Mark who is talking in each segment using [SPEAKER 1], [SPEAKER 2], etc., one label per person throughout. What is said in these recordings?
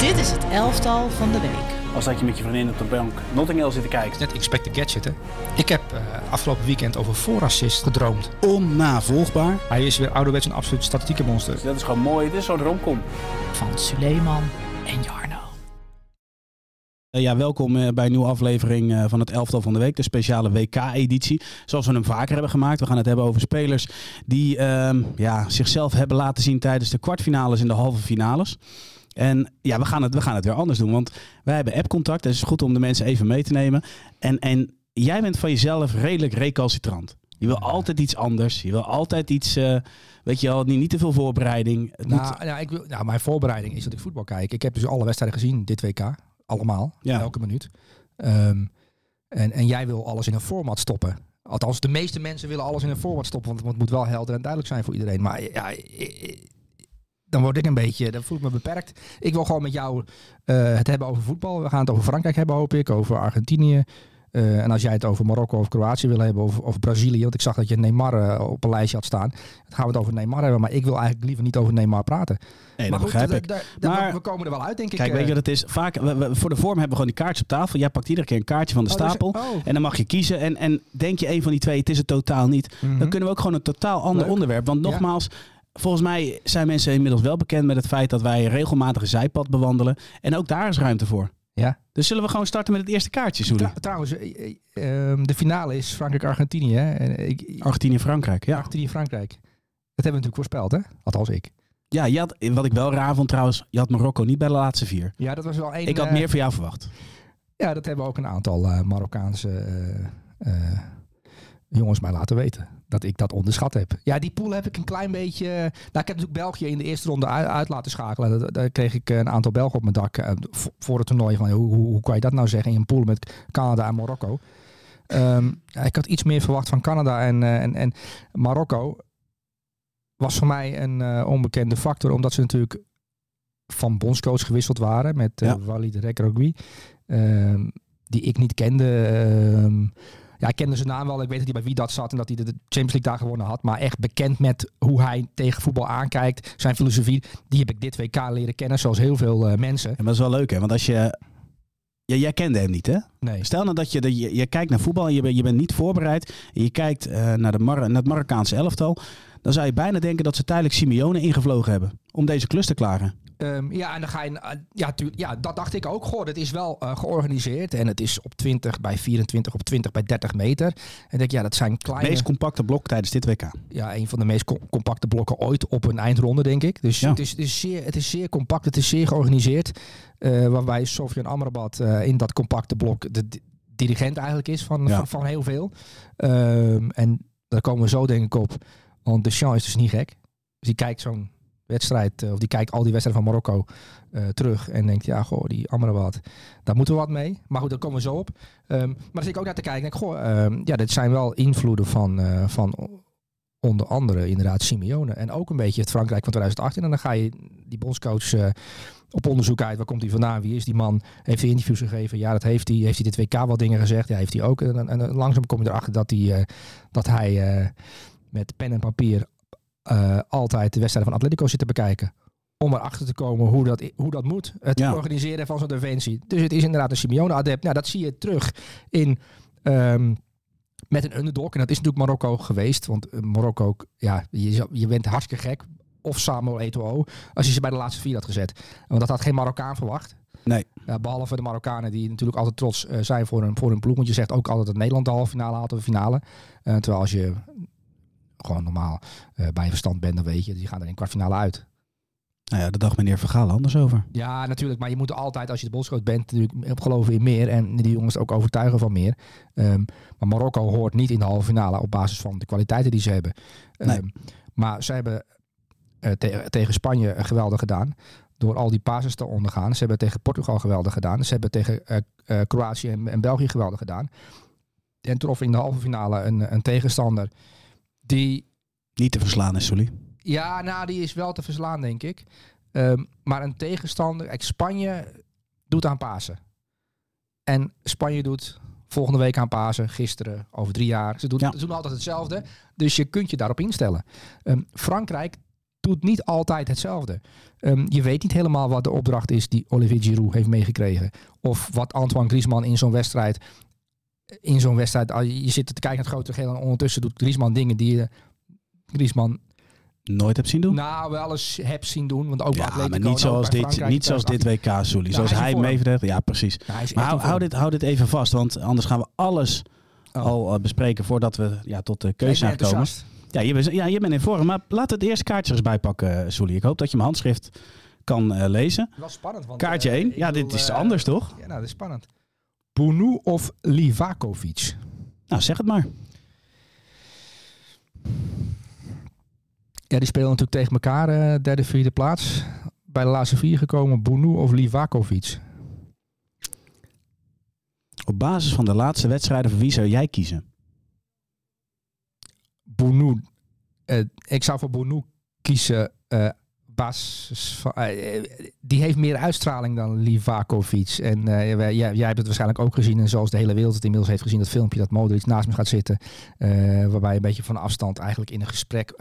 [SPEAKER 1] Dit is het elftal van de week.
[SPEAKER 2] Als dat je met je vriendin op de bank Notting Hill zit te kijken.
[SPEAKER 3] Net Inspect the Gadget, hè. Ik heb uh, afgelopen weekend over voorassist gedroomd.
[SPEAKER 4] Onnavolgbaar.
[SPEAKER 3] Hij is weer ouderwets een absoluut statistieke monster.
[SPEAKER 2] Dus dat is gewoon mooi. Dit is zo'n romcom.
[SPEAKER 1] Van Suleiman en Jarno.
[SPEAKER 4] Uh, ja, welkom uh, bij een nieuwe aflevering uh, van het elftal van de week, de speciale WK-editie. Zoals we hem vaker hebben gemaakt. We gaan het hebben over spelers die ehm, ja, zichzelf hebben laten zien tijdens de kwartfinales en de halve finales. En ja, we gaan het, we gaan het weer anders doen, want wij hebben app-contact. Dus het is goed om de mensen even mee te nemen. En, en jij bent van jezelf redelijk recalcitrant. Je wil altijd iets anders. Je wil altijd iets, uh, weet je wel, niet, niet te veel voorbereiding.
[SPEAKER 3] Het nou, moet... nou, ik wil, nou, mijn voorbereiding is dat ik voetbal kijk. Ik heb dus alle wedstrijden gezien dit WK. Allemaal, ja. elke minuut. Um, en, en jij wil alles in een format stoppen. Althans, de meeste mensen willen alles in een format stoppen, want het moet wel helder en duidelijk zijn voor iedereen. Maar ja, dan word ik een beetje, dan voel ik me beperkt. Ik wil gewoon met jou uh, het hebben over voetbal. We gaan het over Frankrijk hebben, hoop ik, over Argentinië. Uh, en als jij het over Marokko of Kroatië wil hebben, of, of Brazilië, want ik zag dat je Neymar uh, op een lijstje had staan. Dan gaan we het over Neymar hebben, maar ik wil eigenlijk liever niet over Neymar praten.
[SPEAKER 4] Nee,
[SPEAKER 3] maar
[SPEAKER 4] dat
[SPEAKER 3] goed,
[SPEAKER 4] begrijp ik.
[SPEAKER 3] maar, we komen er wel uit, denk
[SPEAKER 4] kijk,
[SPEAKER 3] ik.
[SPEAKER 4] Kijk, weet je wat het is? Vaak, we, we, voor de vorm hebben we gewoon die kaartjes op tafel. Jij pakt iedere keer een kaartje van de
[SPEAKER 3] Oh,
[SPEAKER 4] stapel.
[SPEAKER 3] dus- oh.
[SPEAKER 4] En dan mag je kiezen. En, en denk je een van die twee, het is het totaal niet.
[SPEAKER 3] Mhm.
[SPEAKER 4] Dan kunnen we ook gewoon een totaal ander
[SPEAKER 3] Leuk.
[SPEAKER 4] onderwerp. Want
[SPEAKER 3] Ja.
[SPEAKER 4] Volgens mij zijn mensen inmiddels wel bekend met het feit dat wij regelmatig een zijpad bewandelen. En ook daar is ruimte voor.
[SPEAKER 3] Ja.
[SPEAKER 4] Dus zullen we gewoon starten met het eerste kaartje, Soelie?
[SPEAKER 3] Tra- trouwens, eh, eh, ehm, de finale is Frankrijk-Argentinië. hè? En ik-
[SPEAKER 4] Argentinië-Frankrijk, ja.
[SPEAKER 3] Argentinië-Frankrijk. Dat hebben we natuurlijk voorspeld, hè? Althans ik.
[SPEAKER 4] Ja, je had, wat ik wel raar vond trouwens, je had Marokko niet bij de laatste vier.
[SPEAKER 3] Ja, dat was wel één.
[SPEAKER 4] Ik had
[SPEAKER 3] eh,
[SPEAKER 4] meer van jou verwacht.
[SPEAKER 3] Ja, dat hebben ook een aantal eh, Marokkaanse eh, eh, jongens mij laten weten. Dat ik dat onderschat heb. Ja, die pool heb ik een klein beetje... Nou, ik heb natuurlijk België in de eerste ronde uit, uit laten schakelen. Daar, kreeg ik een aantal Belgen op mijn dak eh, voor het toernooi. Van, hoe, hoe, hoe kan je dat nou zeggen in een pool met Canada en Marokko? Ehm, ik had iets meer verwacht van Canada en, eh, en, en Marokko. Was voor mij een eh, onbekende factor. Omdat ze natuurlijk van bondscoach gewisseld waren. Met eh
[SPEAKER 4] Ja.
[SPEAKER 3] Walid Regragui. Ehm, die ik niet kende. Ehm, ja, ik kende zijn naam wel. Ik weet dat hij bij wie dat zat en dat hij de Champions League daar gewonnen had. Maar echt bekend met hoe hij tegen voetbal aankijkt. Zijn filosofie, die heb ik dit WK leren kennen. Zoals heel veel eh, mensen.
[SPEAKER 4] En dat is wel leuk, hè? Want als je... Ja, jij kende hem niet, hè?
[SPEAKER 3] Nee.
[SPEAKER 4] Stel nou dat je, de, je, je kijkt naar voetbal en je, bent- je bent niet voorbereid. En je kijkt eh, naar, de Mar naar het Marokkaanse elftal. Dan zou je bijna denken dat ze tijdelijk Simeone ingevlogen hebben. Om deze klus te klaren.
[SPEAKER 3] Ehm, ja, en dan ga je. eh, ja, tuur- ja, dat dacht ik ook. Goh, het is wel eh, georganiseerd. En het is op 20 bij 24, op 20 bij 30 meter. En ik denk, ja, dat zijn kleine.
[SPEAKER 4] Meest compacte blok tijdens dit WK.
[SPEAKER 3] ja, een van de meest co- compacte blokken ooit op een eindronde, denk ik. Dus
[SPEAKER 4] Ja.
[SPEAKER 3] het, is, het, is zeer, het is zeer compact, het is zeer georganiseerd. Eh, waarbij Sofian Amrabat in dat compacte blok de di- dirigent eigenlijk is van,
[SPEAKER 4] Ja.
[SPEAKER 3] van, van heel veel. Ehm, en daar komen we zo denk ik op. Want Deschamps is dus niet gek. Dus die kijkt zo'n wedstrijd, eh, of die kijkt al die wedstrijden van Marokko eh, terug. En denkt, ja, goh, die Amrabat, daar moeten we wat mee. Maar goed, daar komen we zo op. Ehm, maar dan zit ik ook naar te kijken. en Denk, goh, ehm, ja, dit zijn wel invloeden van, eh, van onder andere inderdaad Simeone. En ook een beetje het Frankrijk van 2018. En dan ga je die bondscoach op onderzoek uit. Waar komt hij vandaan? Wie is die man? Heeft hij interviews gegeven? Ja, dat heeft hij. Heeft hij dit WK wel dingen gezegd? Ja, heeft hij ook. En, en, langzaam kom je erachter dat dat hij met pen en papier eh, altijd de wedstrijden van Atletico zit te bekijken. Om erachter te komen hoe dat, hoe dat moet. Het
[SPEAKER 4] Ja.
[SPEAKER 3] organiseren van zo'n defensie. Dus het is inderdaad een Simeone-adept. Nou, dat zie je terug in... ehm, met een underdog. En dat is natuurlijk Marokko geweest. Want eh, Marokko, ja, je, je bent hartstikke gek. Of Samuel Eto'o. Als je ze bij de laatste vier had gezet. Want dat had geen Marokkaan verwacht.
[SPEAKER 4] Nee.
[SPEAKER 3] Ja, behalve de Marokkanen die natuurlijk altijd trots eh, zijn voor hun, voor hun ploeg. Want je zegt ook altijd dat Nederland de halve finale haalt of de finale. Terwijl als je gewoon normaal eh, bij je verstand bent, dan weet je, die gaan er in kwartfinale uit.
[SPEAKER 4] Nou ja, daar dacht meneer Vergaal anders over.
[SPEAKER 3] Ja, natuurlijk. Maar je moet altijd, als je de bolschoot bent, natuurlijk geloven in meer. En die jongens ook overtuigen van meer. Ehm, maar Marokko hoort niet in de halve finale op basis van de kwaliteiten die ze hebben.
[SPEAKER 4] Nee.
[SPEAKER 3] Ehm, maar ze hebben eh, te- tegen Spanje geweldig gedaan. Door al die pases te ondergaan. Ze hebben tegen Portugal geweldig gedaan. Ze hebben tegen eh, Kroatië en, en België geweldig gedaan. En troffen in de halve finale een, een tegenstander die
[SPEAKER 4] Niet te verslaan is, Soelie.
[SPEAKER 3] ja, nou, die is wel te verslaan, denk ik. Ehm, maar een tegenstander... Kijk, Spanje doet aan Pasen. En Spanje doet volgende week aan Pasen, gisteren, over drie jaar. Ze doen,
[SPEAKER 4] Ja.
[SPEAKER 3] ze doen altijd hetzelfde. Dus je kunt je daarop instellen. Ehm, Frankrijk doet doet niet altijd hetzelfde. Ehm, je weet niet helemaal wat de opdracht is die Olivier Giroud heeft meegekregen. Of wat Antoine Griezmann in zo'n wedstrijd... In zo'n wedstrijd, al je zit te kijken naar het grote geheel... en ondertussen doet Griezmann dingen die je Griezmann
[SPEAKER 4] Nooit heb zien doen?
[SPEAKER 3] nou wel eens hebt zien doen. Want ook
[SPEAKER 4] ja, maar niet zoals dit,
[SPEAKER 3] Frankrijk
[SPEAKER 4] niet zoals dit WK, Sully.
[SPEAKER 3] Ja,
[SPEAKER 4] zoals
[SPEAKER 3] hij
[SPEAKER 4] meeverdedigt. Ja, precies.
[SPEAKER 3] Nou, is
[SPEAKER 4] Maar hou, dit, hou dit even vast, want anders gaan we alles
[SPEAKER 3] Oh.
[SPEAKER 4] al eh, bespreken voordat we ja, tot de keuze zijn gekomen. Ja je, bent, ja, je bent in vorm, maar laat het eerste kaartje eens bijpakken, uh, Sully. Ik hoop dat je mijn handschrift kan eh, lezen.
[SPEAKER 3] Wel spannend. Want,
[SPEAKER 4] Kaartje
[SPEAKER 3] eh,
[SPEAKER 4] 1.
[SPEAKER 3] ik
[SPEAKER 4] Ja, dit is
[SPEAKER 3] eh,
[SPEAKER 4] anders, toch?
[SPEAKER 3] Ja, nou, dat is spannend. Bounou of Livakovic?
[SPEAKER 4] Nou, zeg het maar.
[SPEAKER 3] Ja, die spelen natuurlijk tegen elkaar, eh, derde, vierde plaats. Bij de laatste vier gekomen, Bounou of Livakovic?
[SPEAKER 4] Op basis van de laatste wedstrijden, voor wie zou jij kiezen?
[SPEAKER 3] Bounou. eh, ik zou voor Bounou kiezen. eh, eh, die heeft meer uitstraling dan Livakovic. En eh, jij, jij hebt het waarschijnlijk ook gezien. En zoals de hele wereld het inmiddels heeft gezien. Dat filmpje dat Modric naast me gaat zitten. eh, waarbij een beetje van afstand eigenlijk in een gesprek.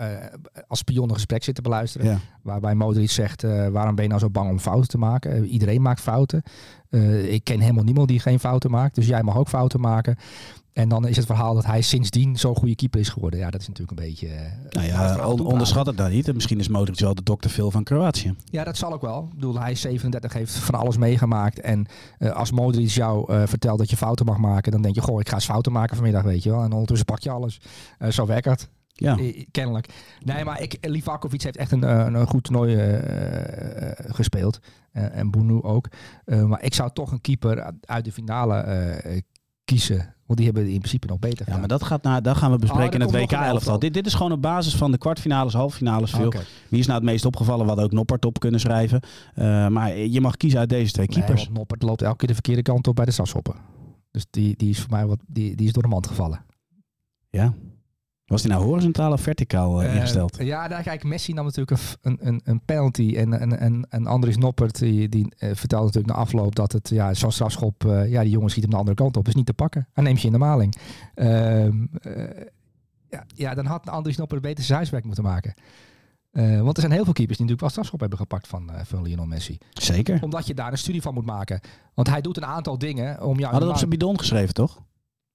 [SPEAKER 3] als spion een gesprek zit te beluisteren.
[SPEAKER 4] Ja.
[SPEAKER 3] Waarbij Modric zegt, waarom ben je nou zo bang om fouten te maken? Iedereen maakt fouten. Ik ken helemaal niemand die geen fouten maakt. Dus jij mag ook fouten maken. En dan is het verhaal dat hij sindsdien zo'n goede keeper is geworden. Ja, dat is natuurlijk een beetje... eh,
[SPEAKER 4] Nou
[SPEAKER 3] het
[SPEAKER 4] ja, onderschat het nou niet. Misschien is Modric wel de dokter Phil van Kroatië.
[SPEAKER 3] Ja, dat zal ook wel. Ik bedoel, hij is 37, heeft van alles meegemaakt. En eh, als Modric jou eh, vertelt dat je fouten mag maken... dan denk je, goh, ik ga eens fouten maken vanmiddag, weet je wel. En ondertussen pak je alles. Eh, zo werkt het.
[SPEAKER 4] Ja.
[SPEAKER 3] Kennelijk. Nee, maar ik, Livakovic heeft echt een, een, een goed toernooi gespeeld. En Bounou ook. Eh, maar ik zou toch een keeper uit de finale eh, kiezen. Want die hebben in principe nog beter
[SPEAKER 4] Ja,
[SPEAKER 3] gedaan.
[SPEAKER 4] maar dat, gaat na, dat gaan we bespreken
[SPEAKER 3] Oh,
[SPEAKER 4] in het WK-elftal.
[SPEAKER 3] elftal.
[SPEAKER 4] Dit, dit is gewoon op basis van de kwartfinales, halffinales. Veel. Wie is nou het meest opgevallen? We hadden ook Noppert op kunnen schrijven. Eh, maar je mag kiezen uit deze twee
[SPEAKER 3] Nee,
[SPEAKER 4] keepers.
[SPEAKER 3] want Noppert loopt elke keer de verkeerde kant op bij de strafschoppen. Dus die, die is voor mij wat, die, die is door de mand gevallen.
[SPEAKER 4] Ja. Was die nou horizontaal of verticaal eh,
[SPEAKER 3] Eh,
[SPEAKER 4] ingesteld?
[SPEAKER 3] ja, daar kijk, Messi nam natuurlijk een, een, een, penalty. En, en, en, en Andries Noppert, die, die eh, vertelde natuurlijk na afloop dat het, ja, zo'n strafschop, ja, die jongen schiet hem de andere kant op. is niet te pakken. Hij neemt je in de maling. Ehm, eh, ja, ja, dan had Andries Noppert beter zijn huiswerk moeten maken. Want er zijn heel veel keepers die natuurlijk wel strafschop hebben gepakt van, van Lionel Messi.
[SPEAKER 4] Zeker.
[SPEAKER 3] Omdat je daar een studie van moet maken. Want hij doet een aantal dingen om jou... in
[SPEAKER 4] Had het
[SPEAKER 3] de
[SPEAKER 4] op zijn bidon geschreven, toch?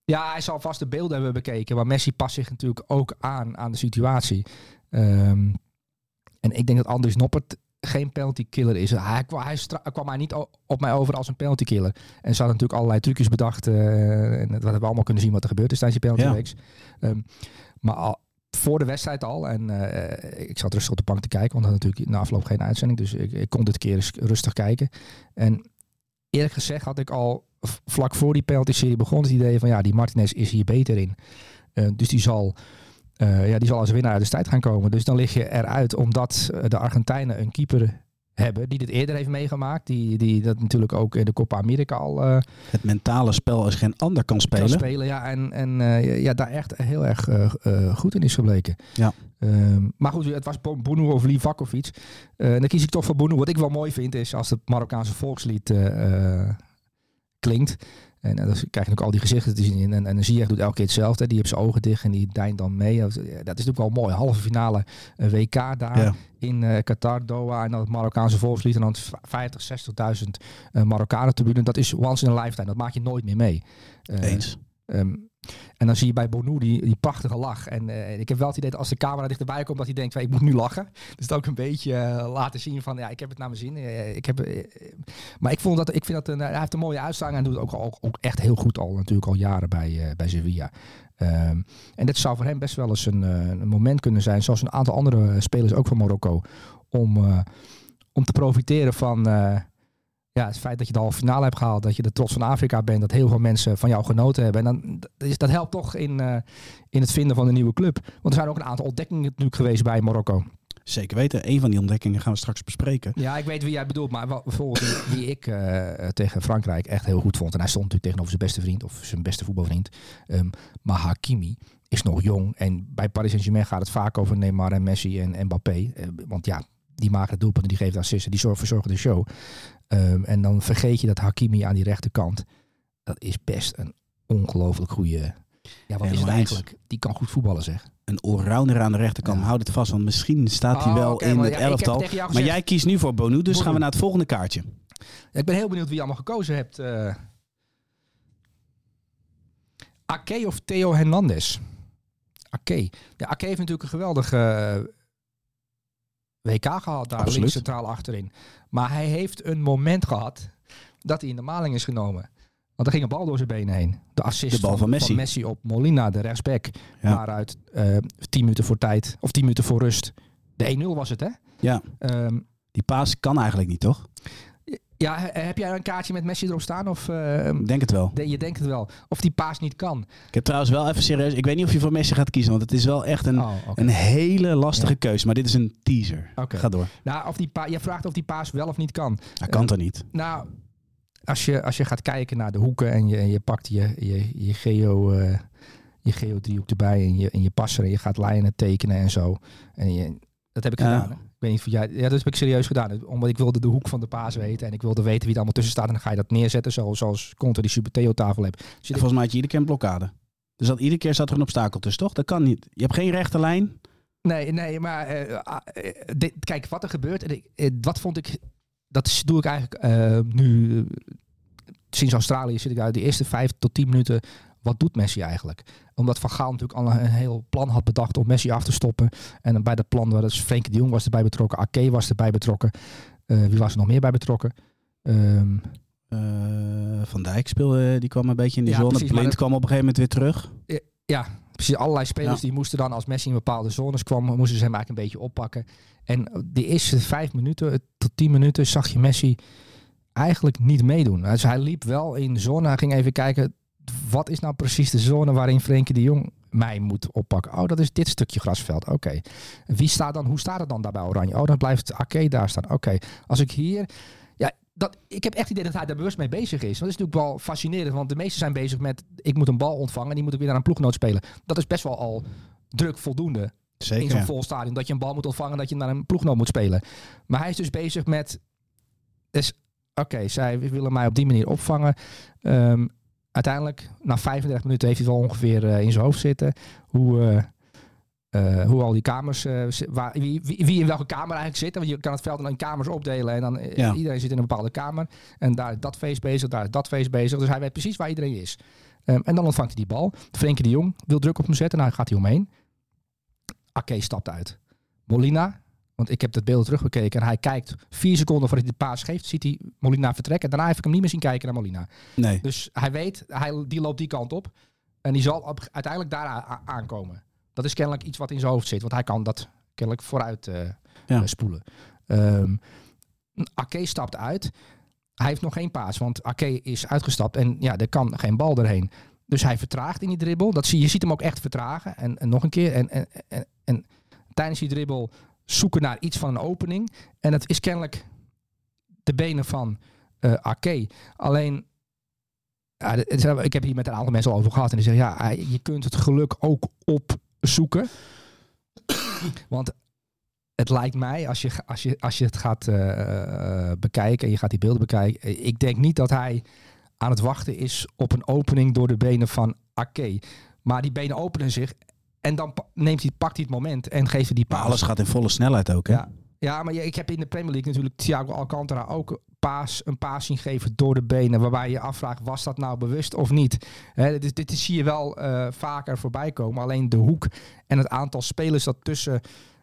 [SPEAKER 3] Ja, hij zal vast de beelden hebben bekeken. Maar Messi past zich natuurlijk ook aan aan de situatie. Ehm, en ik denk dat Andries Noppert geen penalty killer is. Hij, kwam- hij stra- kwam mij niet op mij over als een penalty killer. En ze hadden natuurlijk allerlei trucjes bedacht. eh, en dat hebben we allemaal kunnen zien wat er gebeurd is tijdens die penalty
[SPEAKER 4] Ja.
[SPEAKER 3] Ehm, maar al, voor de wedstrijd al. En eh, ik zat rustig op de bank te kijken. Want we hadden natuurlijk na afloop geen uitzending. Dus ik, ik kon dit keer eens rustig kijken. En eerlijk gezegd had ik al vlak voor die penalty-serie begon het idee van ja, die Martinez is hier beter in. Eh, dus die zal, eh, ja, die zal als winnaar uit de strijd gaan komen. Dus dan lig je eruit omdat eh, de Argentijnen een keeper hebben die dit eerder heeft meegemaakt. Die, die dat natuurlijk ook in de Copa America al
[SPEAKER 4] Het mentale spel als geen ander kan spelen.
[SPEAKER 3] kan spelen. Ja, en, en ja, daar echt heel erg goed in is gebleken.
[SPEAKER 4] Ja.
[SPEAKER 3] Ehm, maar goed, het was Bo- Bounou of Livakovic. Eh dan kies ik toch voor Bounou. Wat ik wel mooi vind is als het Marokkaanse volkslied klinkt. En eh, dan krijg je natuurlijk al die gezichten te zien. En, en Ziyech doet elke keer hetzelfde. Die heeft zijn ogen dicht en die deint dan mee. Dat is natuurlijk wel mooi. Halve finale eh, WK daar
[SPEAKER 4] Ja.
[SPEAKER 3] in eh, Qatar, Doha. En dan het Marokkaanse volkslied. En dan 50, 60.000 uh, Marokkanen te bieden. Dat is once in a lifetime. Dat maak je nooit meer mee.
[SPEAKER 4] Eens.
[SPEAKER 3] Ehm, en dan zie je bij Bonu die, prachtige lach. En eh, ik heb wel het idee dat als de camera dichterbij komt, dat hij denkt, ik moet nu lachen. Dus dat ook een beetje eh, laten zien van, ja, ik heb het naar mijn zin. Eh, ik heb, maar ik, vond dat, ik vind dat een, hij heeft een mooie uitstraling en doet het ook, ook, echt heel goed al, natuurlijk al jaren bij, bij Sevilla. Ehm, en dit zou voor hem best wel eens een, een moment kunnen zijn, zoals een aantal andere spelers ook van Marokko, om, om te profiteren van ja, het feit dat je de halve finale hebt gehaald, dat je de trots van Afrika bent, dat heel veel mensen van jou genoten hebben. En dan, dat, is, dat helpt toch in, uh, in het vinden van een nieuwe club. Want er zijn ook een aantal ontdekkingen natuurlijk geweest bij Marokko.
[SPEAKER 4] Zeker weten. Een van die ontdekkingen gaan we straks bespreken.
[SPEAKER 3] Ja, ik weet wie jij bedoelt. Maar bijvoorbeeld wie ik uh, tegen Frankrijk echt heel goed vond. En hij stond natuurlijk tegenover zijn beste vriend of zijn beste voetbalvriend. Um, maar Hakimi is nog jong. En bij Paris Saint-Germain gaat het vaak over Neymar en Messi en Mbappé. Uh, want ja, die maken het doelpunt, die geven assisten, die zorgen, verzorgen de show. Um, en dan vergeet je dat Hakimi aan die rechterkant, dat is best een ongelooflijk goede Ja, wat is het eigenlijk? Die kan goed voetballen, zeg.
[SPEAKER 4] Een allrounder aan de rechterkant.
[SPEAKER 3] Ja.
[SPEAKER 4] Houd het vast, want misschien staat hij
[SPEAKER 3] Oh,
[SPEAKER 4] wel in
[SPEAKER 3] maar
[SPEAKER 4] het
[SPEAKER 3] ja,
[SPEAKER 4] elftal. Maar jij kiest nu voor Bonu, dus
[SPEAKER 3] Bonu.
[SPEAKER 4] gaan we naar het volgende kaartje.
[SPEAKER 3] Ja, ik ben heel benieuwd wie je allemaal gekozen hebt. Ake of Theo Hernandez? Ake. Ja, Ake heeft natuurlijk een geweldige eh, WK gehad daar
[SPEAKER 4] Absoluut.
[SPEAKER 3] links centraal achterin. Maar hij heeft een moment gehad dat hij in de maling is genomen. Want er ging een bal door zijn benen heen. De assist
[SPEAKER 4] De bal van Messi.
[SPEAKER 3] op Molina, de rechtsback.
[SPEAKER 4] Ja.
[SPEAKER 3] Waaruit eh 10 minuten voor tijd, of 10 minuten voor rust. De 1-0 was het, hè?
[SPEAKER 4] Ja,
[SPEAKER 3] Ehm,
[SPEAKER 4] die paas kan eigenlijk niet, toch?
[SPEAKER 3] Ja, he- heb jij een kaartje met Messi erop staan? Of, eh,
[SPEAKER 4] Ik denk het wel.
[SPEAKER 3] de- je denkt het wel. Of die paas niet kan.
[SPEAKER 4] Ik heb trouwens wel even serieus... Ik weet niet of je voor Messi gaat kiezen, want het is wel echt een,
[SPEAKER 3] Oh,
[SPEAKER 4] een hele lastige
[SPEAKER 3] Ja.
[SPEAKER 4] keuze. Maar dit is een teaser. Ga door.
[SPEAKER 3] Nou, of die pa je vraagt of die paas wel of niet kan.
[SPEAKER 4] Hij kan toch niet?
[SPEAKER 3] Nou, als je, als je gaat kijken naar de hoeken en je, en je pakt je, je, je geo... eh, je geodriehoek erbij en je, en je passer en je gaat lijnen tekenen en zo. En je, dat heb ik gedaan. Weet niet of jij... Ja, dat heb ik serieus gedaan. Omdat ik wilde de hoek van de paas weten. En ik wilde weten wie er allemaal tussen staat. En dan ga je dat neerzetten zoals, zoals Conte die Super Theo tafel hebt. Dus
[SPEAKER 4] En volgens mij had je iedere keer een blokkade. Dus dat iedere keer zat er een obstakel tussen, toch? Dat kan niet. Je hebt geen rechte lijn.
[SPEAKER 3] Nee, nee, maar eh, ah, eh, dit- kijk, wat er gebeurt. en ik- eh, wat vond ik. Dat doe ik eigenlijk nu. sinds Australië zit ik daar de eerste vijf tot tien minuten. Wat doet Messi eigenlijk? Omdat Van Gaal natuurlijk al een heel plan had bedacht om Messi af te stoppen. En bij dat plan was dus Frenkie de Jong was erbij betrokken. Ake was erbij betrokken. Eh, wie was er nog meer bij betrokken? Ehm,
[SPEAKER 4] Eh, Van Dijk speelde, die kwam een beetje in
[SPEAKER 3] Ja,
[SPEAKER 4] zone.
[SPEAKER 3] precies,
[SPEAKER 4] Blind
[SPEAKER 3] dat-
[SPEAKER 4] kwam op een gegeven moment weer terug.
[SPEAKER 3] Ja, precies. Allerlei spelers
[SPEAKER 4] Ja.
[SPEAKER 3] die moesten dan, als Messi in bepaalde zones kwam, moesten ze hem eigenlijk een beetje oppakken. En de eerste vijf minuten tot tien minuten zag je Messi eigenlijk niet meedoen. Dus hij liep wel in de zone. Hij ging even kijken, wat is nou precies de zone waarin Frenkie de Jong mij moet oppakken? Oh, dat is dit stukje grasveld. Oké. Wie staat dan, hoe staat het dan daar bij Oranje? Oh, dan blijft Ake daar staan. Oké. Als ik hier... Ja, dat, ik heb echt het idee dat hij daar bewust mee bezig is. Dat is natuurlijk wel fascinerend. Want de meesten zijn bezig met... Ik moet een bal ontvangen en die moet ik weer naar een ploeggenoot spelen. Dat is best wel al druk voldoende in
[SPEAKER 4] Zeker.
[SPEAKER 3] zo'n
[SPEAKER 4] ja.
[SPEAKER 3] vol stadion. Dat je een bal moet ontvangen dat je naar een ploeggenoot moet spelen. Maar hij is dus bezig met... Dus, Oké, zij willen mij op die manier opvangen. Ehm, uiteindelijk, na 35 minuten heeft hij wel ongeveer eh, in zijn hoofd zitten. Hoe, eh, eh, hoe al die kamers... zi- waar, wie, in welke kamer eigenlijk zit. Want je kan het veld dan in kamers opdelen. En dan
[SPEAKER 4] Ja.
[SPEAKER 3] iedereen zit in een bepaalde kamer. En daar is dat feest bezig, daar is dat feest bezig. Dus hij weet precies waar iedereen is. Ehm, en dan ontvangt hij die bal. Frenkie de Jong wil druk op hem zetten. Nou gaat hij omheen. Ake stapt uit. Molina, want ik heb dat beeld teruggekeken en hij kijkt vier seconden voordat hij de paas geeft, ziet hij Molina vertrekken. En daarna heb ik hem niet meer zien kijken naar Molina.
[SPEAKER 4] Nee.
[SPEAKER 3] Dus hij weet, hij, die loopt die kant op en die zal op, uiteindelijk daar aankomen. Dat is kennelijk iets wat in zijn hoofd zit, want hij kan dat kennelijk vooruit eh,
[SPEAKER 4] Ja.
[SPEAKER 3] eh, spoelen. Ake stapt uit. Hij heeft nog geen paas, want Ake is uitgestapt en ja, er kan geen bal erheen. Dus hij vertraagt in die dribbel. Dat zie, je ziet hem ook echt vertragen. En, en nog een keer. En, en, en, en tijdens die dribbel zoeken naar iets van een opening. En het is kennelijk de benen van eh Ake. Alleen, ik heb hier met een aantal mensen al over gehad. En die zeggen, ja, hij- je kunt het geluk ook opzoeken. Want het lijkt mij, als je, als je, als je het gaat eh, eh, bekijken en je gaat die beelden bekijken. eh, Ik denk niet dat hij aan het wachten is op een opening door de benen van Ake. Maar die benen openen zich en dan neemt hij, pakt hij het moment en geeft hij die paas.
[SPEAKER 4] alles gaat in volle snelheid ook. Hè?
[SPEAKER 3] Ja. Ja, maar ik heb in de Premier League natuurlijk Thiago Alcantara ook paas, een paas zien geven door de benen. Waarbij je afvraagt, was dat nou bewust of niet? Hè, dit, dit zie je wel eh, vaker voorbij komen. Alleen de hoek en het aantal spelers dat tussen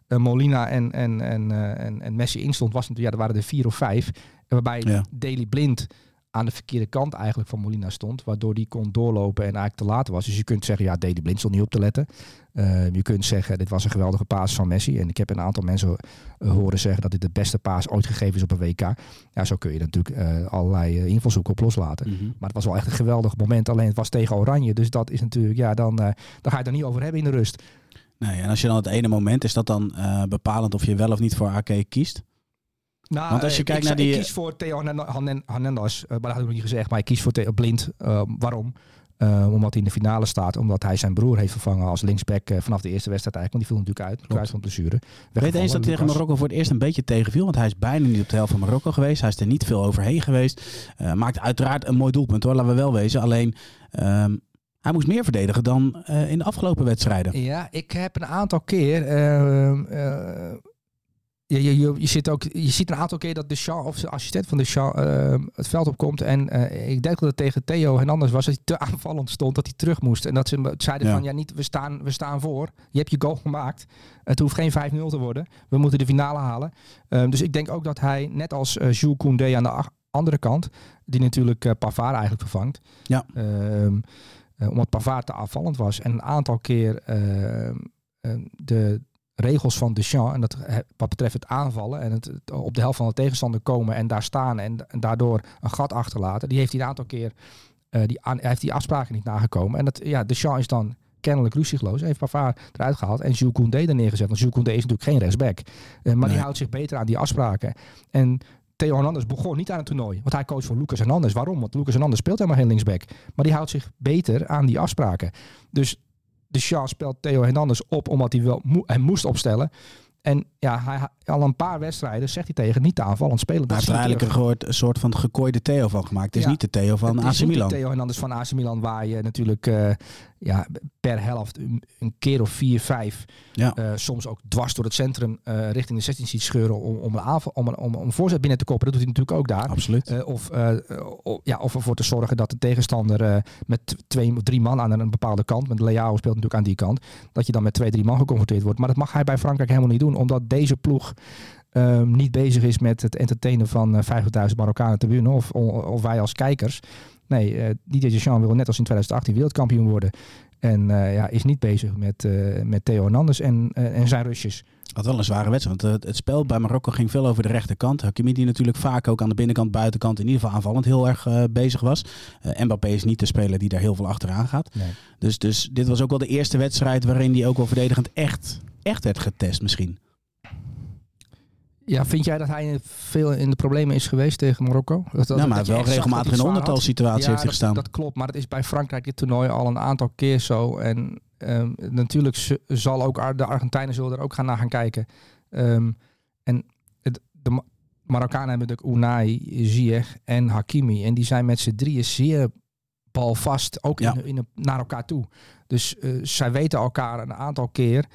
[SPEAKER 3] eh, Molina en, en, en, eh, en, en Messi instond, was natuurlijk, ja, er waren er vier of vijf. Waarbij
[SPEAKER 4] Ja.
[SPEAKER 3] Daily Blind aan de verkeerde kant eigenlijk van Molina stond. Waardoor die kon doorlopen en eigenlijk te laat was. Dus je kunt zeggen, ja, Daily Blind stond niet op te letten. Eh, je kunt zeggen, dit was een geweldige paas van Messi. En ik heb een aantal mensen eh, horen zeggen dat dit de beste paas ooit gegeven is op een WK. Ja, zo kun je natuurlijk eh, allerlei eh, invalshoeken op loslaten.
[SPEAKER 4] Mhm.
[SPEAKER 3] Maar het was wel echt een geweldig moment. Alleen het was tegen Oranje. Dus dat is natuurlijk, ja, dan, eh, dan ga je het er niet over hebben in de rust.
[SPEAKER 4] Nee, en als je dan het ene moment, is dat dan bepalend of je wel of niet voor AK kiest?
[SPEAKER 3] Nou,
[SPEAKER 4] Want als je
[SPEAKER 3] eh,
[SPEAKER 4] kijkt
[SPEAKER 3] ik,
[SPEAKER 4] naar die-
[SPEAKER 3] Ik kies voor Theo Hernan- Hernan- Hernandez. maar dat had ik nog niet gezegd. Maar ik kies voor Theo Blind. Eh, waarom? Eh, omdat hij in de finale staat. Omdat hij zijn broer heeft vervangen als linksback vanaf de eerste wedstrijd eigenlijk. Want die viel natuurlijk uit. Kruis van blessure.
[SPEAKER 4] Ik weet eens dat tegen. Marokko voor het eerst een beetje tegenviel. Want hij is bijna niet op de helft van Marokko geweest. Hij is er niet veel overheen geweest. Eh, maakt uiteraard een mooi doelpunt hoor, laten we wel wezen. Alleen, ehm, Hij moest meer verdedigen dan in de afgelopen wedstrijden.
[SPEAKER 3] Ja, ik heb een aantal keer. Je, je, je, je, zit ook, je ziet een aantal keer dat de Shaw of de assistent van de Shaw ehm, het veld opkomt. En eh, ik denk dat het tegen Theo Hernandez was dat hij te aanvallend stond, dat hij terug moest. En dat ze zeiden
[SPEAKER 4] Ja.
[SPEAKER 3] van ja, niet, we staan, we staan voor. Je hebt je goal gemaakt. Het hoeft geen 5-0 te worden. We moeten de finale halen. Ehm, dus ik denk ook dat hij, net als eh, Jules Koundé aan de andere kant, die natuurlijk eh, Pavard eigenlijk vervangt.
[SPEAKER 4] Ja.
[SPEAKER 3] Ehm, eh, omdat Pavard te afvallend was. En een aantal keer de regels van Deschamps, en dat eh, wat betreft het aanvallen en het, het op de helft van de tegenstander komen en daar staan en, en daardoor een gat achterlaten, die heeft hij een aantal keer, eh, die aan, hij heeft die afspraken niet nagekomen. En dat, ja, Deschamps is dan kennelijk ruzieloos. Hij heeft Pavard eruit gehaald en Jules Koundé er neergezet. Want Jules Koundé is natuurlijk geen rechtsback. Eh, maar die houdt zich beter aan die afspraken. En Theo Hernandez begon niet aan het toernooi. Want hij coach voor Lucas Hernandez. Waarom? Want Lucas Hernandez speelt helemaal geen linksback. Maar die houdt zich beter aan die afspraken. Dus de Shaw speelt Theo Hernandez op omdat hij wel mo- hij moest opstellen. En ja, hij, al een paar wedstrijden zegt hij tegen niet te aanvallend spelen.
[SPEAKER 4] Hij heeft er eigenlijk een, gehoord, een soort van gekooide Theo van gemaakt. Het is
[SPEAKER 3] Ja.
[SPEAKER 4] niet de Theo van
[SPEAKER 3] Het
[SPEAKER 4] AC
[SPEAKER 3] is niet de
[SPEAKER 4] Milan.
[SPEAKER 3] Theo Hernandez van AC Milan waar je natuurlijk eh, ja, per helft een, keer of vier, vijf
[SPEAKER 4] Ja.
[SPEAKER 3] eh, soms ook dwars door het centrum eh, richting de 16 ziet scheuren om, om, een aanval, om, om, om voorzet binnen te koppen. Dat doet hij natuurlijk ook daar.
[SPEAKER 4] Absoluut.
[SPEAKER 3] Eh, of, ja, of ervoor te zorgen dat de tegenstander met twee of drie man aan een bepaalde kant, met Leao speelt natuurlijk aan die kant, dat je dan met twee, drie man geconfronteerd wordt. Maar dat mag hij bij Frankrijk helemaal niet doen, omdat deze ploeg ehm, niet bezig is met het entertainen van eh 50.000 Marokkanen winnen of, of wij als kijkers. Nee, eh Didier Deschamps wil net als in 2018 wereldkampioen worden. En eh, ja, is niet bezig met, met Theo Hernandez en, en zijn Rusjes.
[SPEAKER 4] Had wel een zware wedstrijd. Want het spel bij Marokko ging veel over de rechterkant. Hakimi die natuurlijk vaak ook aan de binnenkant, buitenkant, in ieder geval aanvallend heel erg bezig was. Mbappé is niet de speler die daar heel veel achteraan gaat.
[SPEAKER 3] Nee.
[SPEAKER 4] Dus, dus dit was ook wel de eerste wedstrijd waarin hij ook wel verdedigend echt, echt werd getest misschien.
[SPEAKER 3] Ja, vind jij dat hij veel in de problemen is geweest tegen Marokko? Dat, dat,
[SPEAKER 4] nou, maar
[SPEAKER 3] dat je
[SPEAKER 4] heeft wel regelmatig in
[SPEAKER 3] hij
[SPEAKER 4] ondertal situaties heeft hij gestaan.
[SPEAKER 3] dat klopt, maar dat is bij Frankrijk dit toernooi al een aantal keer zo. En ehm, natuurlijk zal ook de Argentijnen zullen er ook gaan naar gaan kijken. Ehm, en het, de Ma- Marokkanen hebben natuurlijk Unai, Ziyech en Hakimi. En die zijn met z'n drieën zeer balvast, ook
[SPEAKER 4] Ja.
[SPEAKER 3] in, in, naar elkaar toe. Dus eh, zij weten elkaar een aantal keer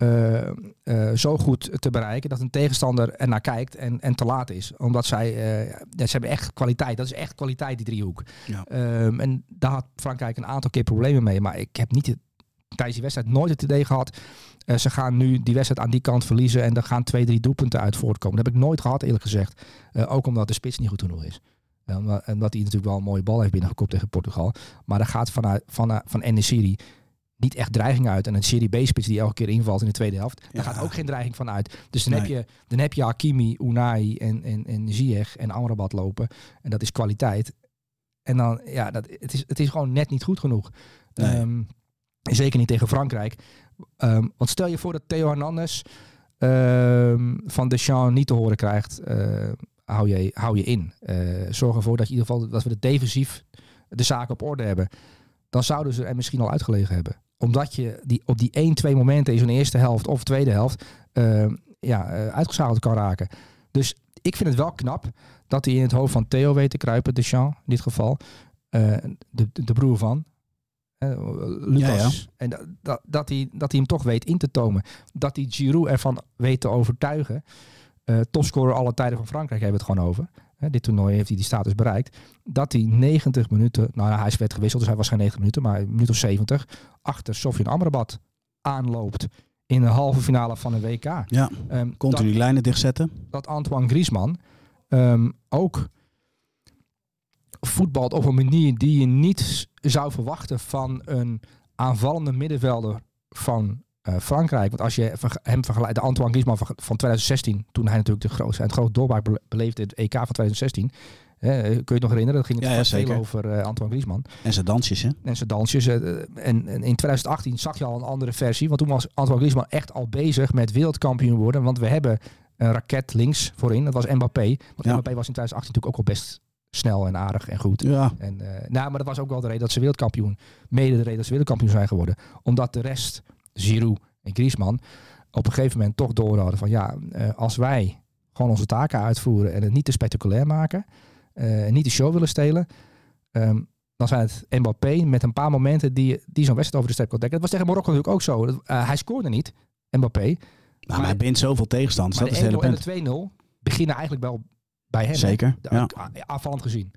[SPEAKER 3] eh, eh, zo goed te bereiken dat een tegenstander er naar kijkt en, en te laat is. Omdat zij, eh, ja, ze hebben echt kwaliteit. Dat is echt kwaliteit, die driehoek.
[SPEAKER 4] Ja.
[SPEAKER 3] Ehm, en daar had Frankrijk een aantal keer problemen mee. Maar ik heb niet het- tijdens die wedstrijd nooit het idee gehad. eh, ze gaan nu die wedstrijd aan die kant verliezen en er gaan twee, drie doelpunten uit voortkomen. Dat heb ik nooit gehad, eerlijk gezegd. Ook omdat de spits niet goed genoeg is. Omdat- en dat hij natuurlijk wel een mooie bal heeft binnengekopt tegen Portugal. Maar er gaat vanuit, van, van Enesiri niet echt dreiging uit. En een Serie B-spits die elke keer invalt in de tweede helft. Daar
[SPEAKER 4] Ja.
[SPEAKER 3] gaat ook geen dreiging van uit. Dus dan, heb, je, dan heb je Hakimi, Unai en, en, en Ziyech en Amrabat lopen. En dat is kwaliteit. En dan, ja, dat, het, is, het is gewoon net niet goed genoeg.
[SPEAKER 4] Nee.
[SPEAKER 3] Ehm, zeker niet tegen Frankrijk. Ehm, want stel je voor dat Theo Hernandez ehm, van Deschamps niet te horen krijgt. eh, hou, je, hou je in. Eh, zorg ervoor dat, je in ieder geval, dat we de defensief de zaken op orde hebben. Dan zouden ze er misschien al uitgelegen hebben. Omdat je die, op die 1, 2 momenten in zo'n eerste helft of tweede helft ehm, ja, uitgeschakeld kan raken. Dus ik vind het wel knap dat hij in het hoofd van Theo weet te kruipen, Deschamps in dit geval. Eh, de, de, broer van. Lucas.
[SPEAKER 4] Ja,
[SPEAKER 3] En dat, dat, dat, hij, dat hij hem toch weet in te tomen. Dat hij Giroud ervan weet te overtuigen. Topscorer alle tijden van Frankrijk hebben we het gewoon over. Hè, dit toernooi heeft hij die status bereikt. Dat hij 90 minuten, nou hij werd gewisseld, dus hij was geen 90 minuten, maar een minuut of 70, achter Sofjan Amrabat aanloopt in de halve finale van een WK.
[SPEAKER 4] Ja,
[SPEAKER 3] Ehm,
[SPEAKER 4] continu lijnen dichtzetten.
[SPEAKER 3] dat Antoine Griezmann ehm, ook voetbalt op een manier die je niet zou verwachten van een aanvallende middenvelder van eh, Frankrijk. Want als je hem vergelijkt, de Antoine Griezmann van, van 2016, toen hij natuurlijk de grootste, het grote doorbraak bele- beleefde, het EK van 2016. hè, kun je het nog herinneren? Dat ging het
[SPEAKER 4] Ja, ja,
[SPEAKER 3] veel over eh, Antoine Griezmann
[SPEAKER 4] En zijn dansjes, hè?
[SPEAKER 3] en zijn dansjes. eh, En, en in 2018 zag je al een andere versie. Want toen was Antoine Griezmann echt al bezig met wereldkampioen worden. Want we hebben een raket links voorin. Dat was Mbappé. Want
[SPEAKER 4] Ja.
[SPEAKER 3] Mbappé was in 2018 natuurlijk ook al best snel en aardig en goed.
[SPEAKER 4] Ja,
[SPEAKER 3] En, nou, maar dat was ook wel de reden dat ze wereldkampioen, mede de reden dat ze wereldkampioen zijn geworden. Omdat de rest, Giroud en Griezmann, op een gegeven moment toch door hadden van ja, eh, als wij gewoon onze taken uitvoeren en het niet te spectaculair maken, eh, en niet de show willen stelen, ehm, dan zijn het Mbappé met een paar momenten die, die zo'n wedstrijd over de step kan dekken. Dat was tegen Marokko natuurlijk ook zo. Dat, eh, hij scoorde niet, Mbappé.
[SPEAKER 4] Nou, maar hij bindt zoveel tegenstanders. Dat is het hele
[SPEAKER 3] de 1-0 en de 2-0 beginnen eigenlijk wel bij hem.
[SPEAKER 4] Zeker, ja.
[SPEAKER 3] Aanvallend gezien.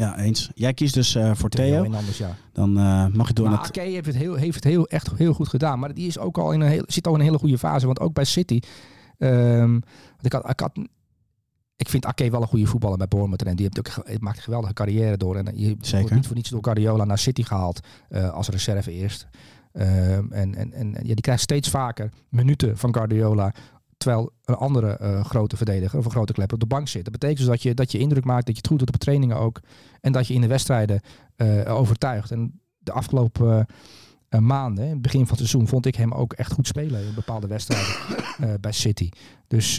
[SPEAKER 4] Ja, eens. Jij kiest dus eh, voor
[SPEAKER 3] Theo
[SPEAKER 4] Theo.
[SPEAKER 3] en anders, ja.
[SPEAKER 4] Dan eh, mag je door naar... het-
[SPEAKER 3] heeft het, heel, heeft het heel, echt heel goed gedaan. Maar die is ook al in een heel, zit al in een hele goede fase. Want ook bij City. ehm, ik, had, ik, had, ik vind Ake wel een goede voetballer bij Bournemouth. En die heeft ook, maakt een geweldige carrière door. En je
[SPEAKER 4] Zeker.
[SPEAKER 3] wordt niet voor niets door Guardiola naar City gehaald. eh, als reserve eerst. Ehm, en en, en ja, die krijgt steeds vaker minuten van Guardiola. Terwijl een andere eh, grote verdediger of een grote klepper op de bank zit. Dat betekent dus dat je, dat je indruk maakt, dat je het goed doet op trainingen ook. En dat je in de wedstrijden eh, overtuigt. En de afgelopen eh, maanden, in het begin van het seizoen, vond ik hem ook echt goed spelen in bepaalde wedstrijden bij City. Dus,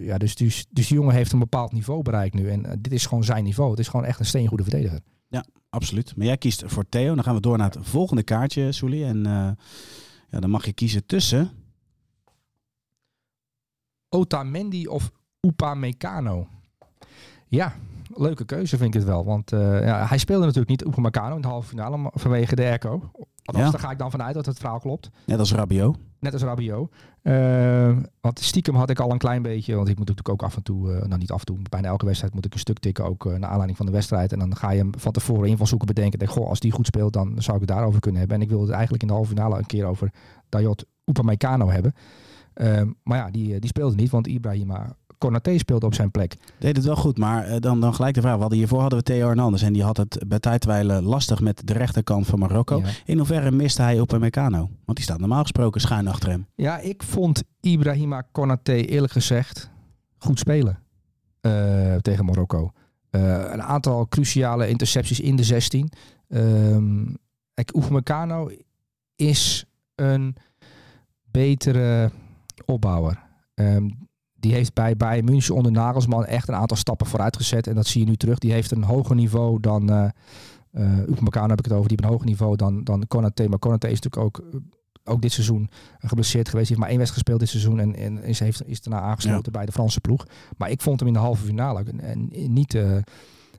[SPEAKER 3] ja, dus, dus, dus die jongen heeft een bepaald niveau bereikt nu. En dit is gewoon zijn niveau. Het is gewoon echt een steengoede verdediger.
[SPEAKER 4] Absoluut. Maar jij kiest voor Theo. Dan gaan we door naar het volgende kaartje, Soelie. En ja, dan mag je kiezen tussen...
[SPEAKER 3] Otamendi of Upamecano? Ja, leuke keuze vind ik het wel. Want eh, ja, hij speelde natuurlijk niet Upamecano in de halve finale vanwege de airco. Althans,
[SPEAKER 4] Ja.
[SPEAKER 3] daar ga ik dan vanuit dat het verhaal klopt.
[SPEAKER 4] Net als Rabiot.
[SPEAKER 3] Net als Rabiot. Eh, want stiekem had ik al een klein beetje, want ik moet natuurlijk ook af en toe, eh, nou niet af en toe, bijna elke wedstrijd moet ik een stuk tikken, ook naar aanleiding van de wedstrijd. En dan ga je hem van tevoren invalshoeken bedenken. Denk, goh, als die goed speelt, dan zou ik het daarover kunnen hebben. En ik wilde het eigenlijk in de halve finale een keer over Dayot Upamecano hebben. Eh, maar ja, die, eh, die speelde niet, want Ibrahima Konaté speelde op zijn plek.
[SPEAKER 4] Deed het wel goed, maar eh, dan, dan gelijk de vraag. We hadden hiervoor hadden we Theo Hernandez. En die had het bij tijdwijlen lastig met de rechterkant van Marokko.
[SPEAKER 3] Ja.
[SPEAKER 4] In hoeverre miste hij op een Meccano? Want die staat normaal gesproken schuin achter hem.
[SPEAKER 3] Ja, ik vond Ibrahima Konaté eerlijk gezegd goed spelen eh, tegen Marokko. Een aantal cruciale intercepties in de 16. Ehm kijk, Upamecano is een betere opbouwer. Ehm, die heeft bij Bayern München onder Nagelsman echt een aantal stappen vooruit gezet. En dat zie je nu terug. Die heeft een hoger niveau dan... eh Upamecano heb ik het over. Die heeft een hoger niveau dan, dan Konaté. Maar Konaté is natuurlijk ook, eh, ook dit seizoen geblesseerd geweest. Hij heeft maar één wedstrijd gespeeld dit seizoen. En, en is, heeft, is daarna aangesloten bij de Franse ploeg. Maar ik vond hem in de halve finale een- een- niet,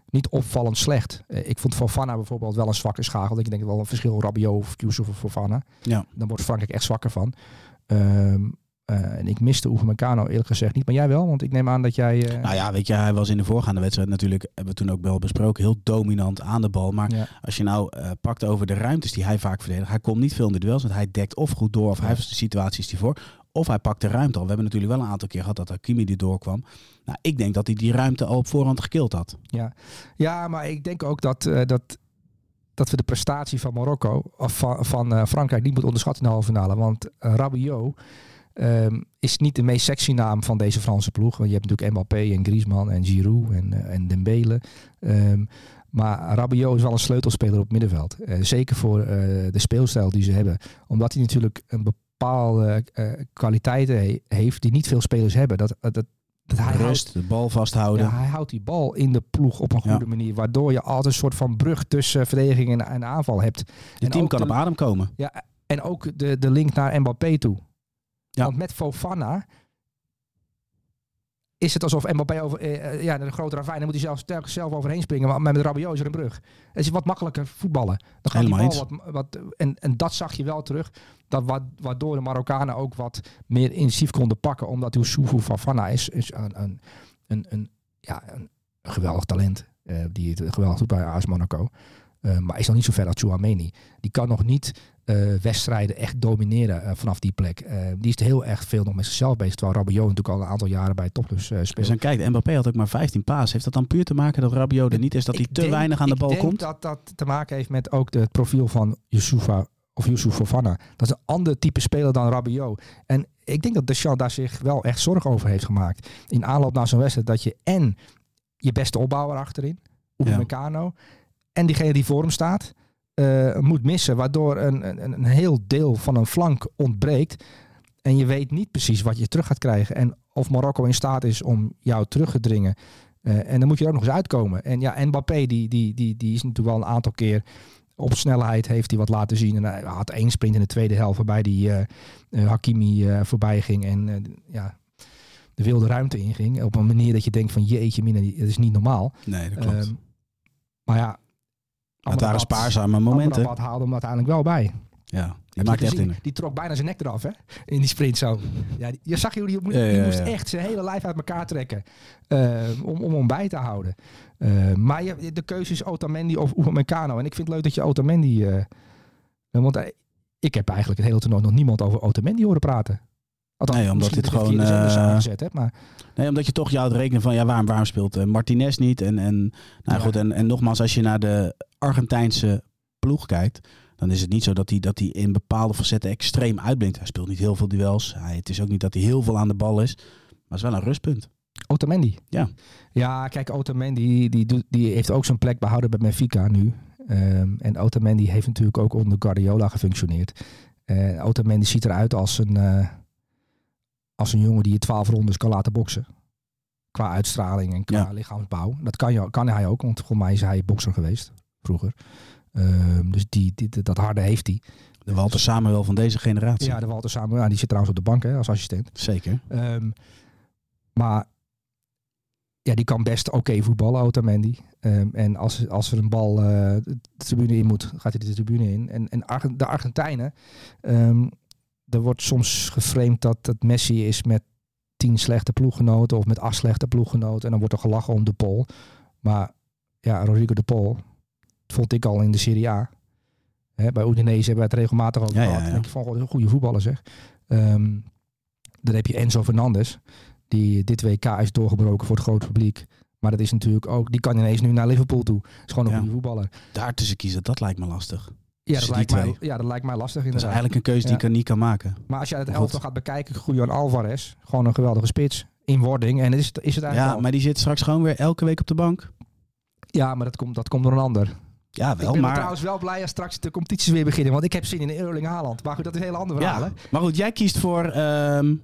[SPEAKER 3] niet opvallend slecht. Ik vond Fofana bijvoorbeeld wel een zwakke schakel. Dat ik denk wel een verschil Rabiot of Yusuf of Fofana.
[SPEAKER 4] Ja.
[SPEAKER 3] Dan wordt Frankrijk echt zwakker van. Ehm, eh, en ik miste Upamecano eerlijk gezegd niet. Maar jij wel? Want ik neem aan dat jij... eh,
[SPEAKER 4] Nou ja, weet je, hij was in de voorgaande wedstrijd natuurlijk, hebben we toen ook wel besproken, heel dominant aan de bal. Maar
[SPEAKER 3] ja.
[SPEAKER 4] als je nou eh, pakt over de ruimtes die hij vaak verdedigt, hij komt niet veel in de duels, want hij dekt of goed door, of hij heeft de situaties die voor, of hij pakt de ruimte al. We hebben natuurlijk wel een aantal keer gehad dat Hakimi die doorkwam. Nou, ik denk dat hij die ruimte al op voorhand gekild had.
[SPEAKER 3] Ja, maar ik denk ook dat, dat, dat we de prestatie van Marokko of van, van Frankrijk niet moeten onderschatten in de halve finale. Want Rabiot ehm, is niet de meest sexy naam van deze Franse ploeg. Want je hebt natuurlijk Mbappé en Griezmann en Giroud en, eh, en Dembele. Ehm, maar Rabiot is wel een sleutelspeler op het middenveld. Eh, zeker voor eh, de speelstijl die ze hebben. Omdat hij natuurlijk een bepaalde kwaliteiten he- heeft die niet veel spelers hebben. Dat, dat, dat hij houdt-
[SPEAKER 4] Rust, de bal vasthouden.
[SPEAKER 3] ja, hij houdt die bal in de ploeg op een
[SPEAKER 4] Ja.
[SPEAKER 3] goede manier. Waardoor je altijd een soort van brug tussen verdediging en, en aanval hebt. En
[SPEAKER 4] team kan
[SPEAKER 3] de-
[SPEAKER 4] op adem komen.
[SPEAKER 3] Ja, en ook de, de link naar Mbappé toe.
[SPEAKER 4] Ja.
[SPEAKER 3] Want met Fofana is het alsof Mbappé over, eh, eh, ja, een grote ravijn, dan moet hij zelf, telkens zelf overheen springen. Maar met Rabiot is er een brug. Het is wat makkelijker voetballen. Dan gaat
[SPEAKER 4] Helemaal
[SPEAKER 3] die bal wat, wat, en, en dat zag je wel terug. Dat wat, waardoor de Marokkanen ook wat meer intensief konden pakken. Omdat Youssoufou Fofana is, is een, een, een, een, ja, een, geweldig talent. eh, die het geweldig doet bij AS Monaco. Eh, maar is nog niet zo ver als Chouameni. Die kan nog niet eh, wedstrijden echt domineren eh, vanaf die plek. Eh, die is heel erg veel nog met zichzelf bezig. Terwijl Rabiot natuurlijk al een aantal jaren bij topclubs
[SPEAKER 4] Dus
[SPEAKER 3] speelt.
[SPEAKER 4] dan kijkt, Mbappé had ook maar 15 paas. Heeft dat dan puur te maken dat Rabiot er niet is, dat hij
[SPEAKER 3] Ik
[SPEAKER 4] te
[SPEAKER 3] denk-
[SPEAKER 4] weinig aan de
[SPEAKER 3] ik
[SPEAKER 4] bal
[SPEAKER 3] denk
[SPEAKER 4] komt?
[SPEAKER 3] dat dat te maken heeft met ook de- het profiel van Youssoufa of Youssouf Fofana. Dat is een ander type speler dan Rabiot. En ik denk dat Deschamps daar zich wel echt zorgen over heeft gemaakt. In aanloop naar zo'n wedstrijd dat je en je beste opbouwer achterin, Upamecano, en diegene die voor hem staat, eh, moet missen. Waardoor een, een, een heel deel van een flank ontbreekt. En je weet niet precies wat je terug gaat krijgen. En of Marokko in staat is om jou terug te dringen. Eh, en dan moet je er ook nog eens uitkomen. En ja, Mbappé die, die, die, die is natuurlijk wel een aantal keer op snelheid heeft hij wat laten zien. En hij had één sprint in de tweede helft waarbij die eh, Hakimi voorbij ging. En ja, de wilde ruimte inging. Op een manier dat je denkt van jeetje mina, dat is niet normaal.
[SPEAKER 4] Nee, dat klopt.
[SPEAKER 3] Ehm, maar ja,
[SPEAKER 4] Het waren spaarzame momenten.
[SPEAKER 3] Amrabat haalde hem uiteindelijk wel bij.
[SPEAKER 4] Ja, die maakt echt in.
[SPEAKER 3] Die trok bijna zijn nek eraf, hè? In die sprint zo. Ja, die- je zag die, die
[SPEAKER 4] ja,
[SPEAKER 3] moest echt zijn hele lijf uit elkaar trekken. eh, om, om hem bij te houden. Eh, maar je, de keuze is Otamendi of Upamecano. En ik vind het leuk dat je Otamendi... eh, want ik heb eigenlijk het hele toernooi nog niemand over Otamendi horen praten. Althans,
[SPEAKER 4] Nee, omdat dit gewoon, eh,
[SPEAKER 3] heb, maar
[SPEAKER 4] Nee, omdat je toch jou het rekenen van ja, waarom, waarom speelt eh, Martinez niet? En, en, nou
[SPEAKER 3] Ja.
[SPEAKER 4] goed, en, en nogmaals, als je naar de Argentijnse ploeg kijkt, dan is het niet zo dat hij, dat hij in bepaalde facetten extreem uitblinkt. Hij speelt niet heel veel duels. Hij, het is ook niet dat hij heel veel aan de bal is. Maar het is wel een rustpunt.
[SPEAKER 3] Otamendi.
[SPEAKER 4] Ja.
[SPEAKER 3] Ja, kijk, Otamendi die, doet, die heeft ook zijn plek behouden bij Benfica nu. Ehm, en Otamendi heeft natuurlijk ook onder Guardiola gefunctioneerd. Eh Otamendi ziet eruit als een, als een jongen die je twaalf rondes kan laten boksen. Qua uitstraling en qua
[SPEAKER 4] Ja.
[SPEAKER 3] lichaamsbouw. Dat kan, je, kan hij ook, want voor mij is hij bokser geweest vroeger. Ehm, dus die, die, dat harde heeft hij.
[SPEAKER 4] De Walter Samuel van deze generatie.
[SPEAKER 3] Ja, de Walter Samuel, ja, die zit trouwens op de bank hè, als assistent.
[SPEAKER 4] Zeker.
[SPEAKER 3] Ehm, maar ja, die kan best oké voetballen, Otamendi. Ehm, en als, als er een bal eh, de tribune in moet, gaat hij de tribune in. En, en de Argentijnen, er wordt soms geframed dat het Messi is met tien slechte ploeggenoten of met acht slechte ploeggenoten. En dan wordt er gelachen om de Pol. Maar ja, Rodrigo de Pol, dat vond ik al in de Serie A. Hè, bij Udinese hebben we het regelmatig
[SPEAKER 4] Ja, ja,
[SPEAKER 3] gehad.
[SPEAKER 4] ja.
[SPEAKER 3] Dan denk je van, een goede voetballer zeg. Ehm, dan heb je Enzo Fernandes, die dit WK is doorgebroken voor het grote publiek. Maar dat is natuurlijk ook, die kan ineens nu naar Liverpool toe. is gewoon een goede voetballer.
[SPEAKER 4] Daar tussen kiezen, dat lijkt me lastig.
[SPEAKER 3] Ja, dat lijkt, mij, ja, dat lijkt mij lastig
[SPEAKER 4] Dat is
[SPEAKER 3] inderdaad.
[SPEAKER 4] eigenlijk een keuze die
[SPEAKER 3] Ja.
[SPEAKER 4] ik er niet kan maken.
[SPEAKER 3] Maar als je het elftal gaat bekijken, Julian Alvarez, gewoon een geweldige spits in wording. En is het, is het eigenlijk
[SPEAKER 4] Ja,
[SPEAKER 3] al.
[SPEAKER 4] maar die zit straks gewoon weer elke week op de bank.
[SPEAKER 3] ja, maar dat komt, dat komt door een ander.
[SPEAKER 4] Ja,
[SPEAKER 3] ik
[SPEAKER 4] wel,
[SPEAKER 3] ben
[SPEAKER 4] maar...
[SPEAKER 3] trouwens wel blij als straks de competities weer beginnen. Want ik heb zin in Erling Haaland. Maar goed, dat is een heel ander verhaal.
[SPEAKER 4] Ja, maar goed, jij kiest voor... ehm,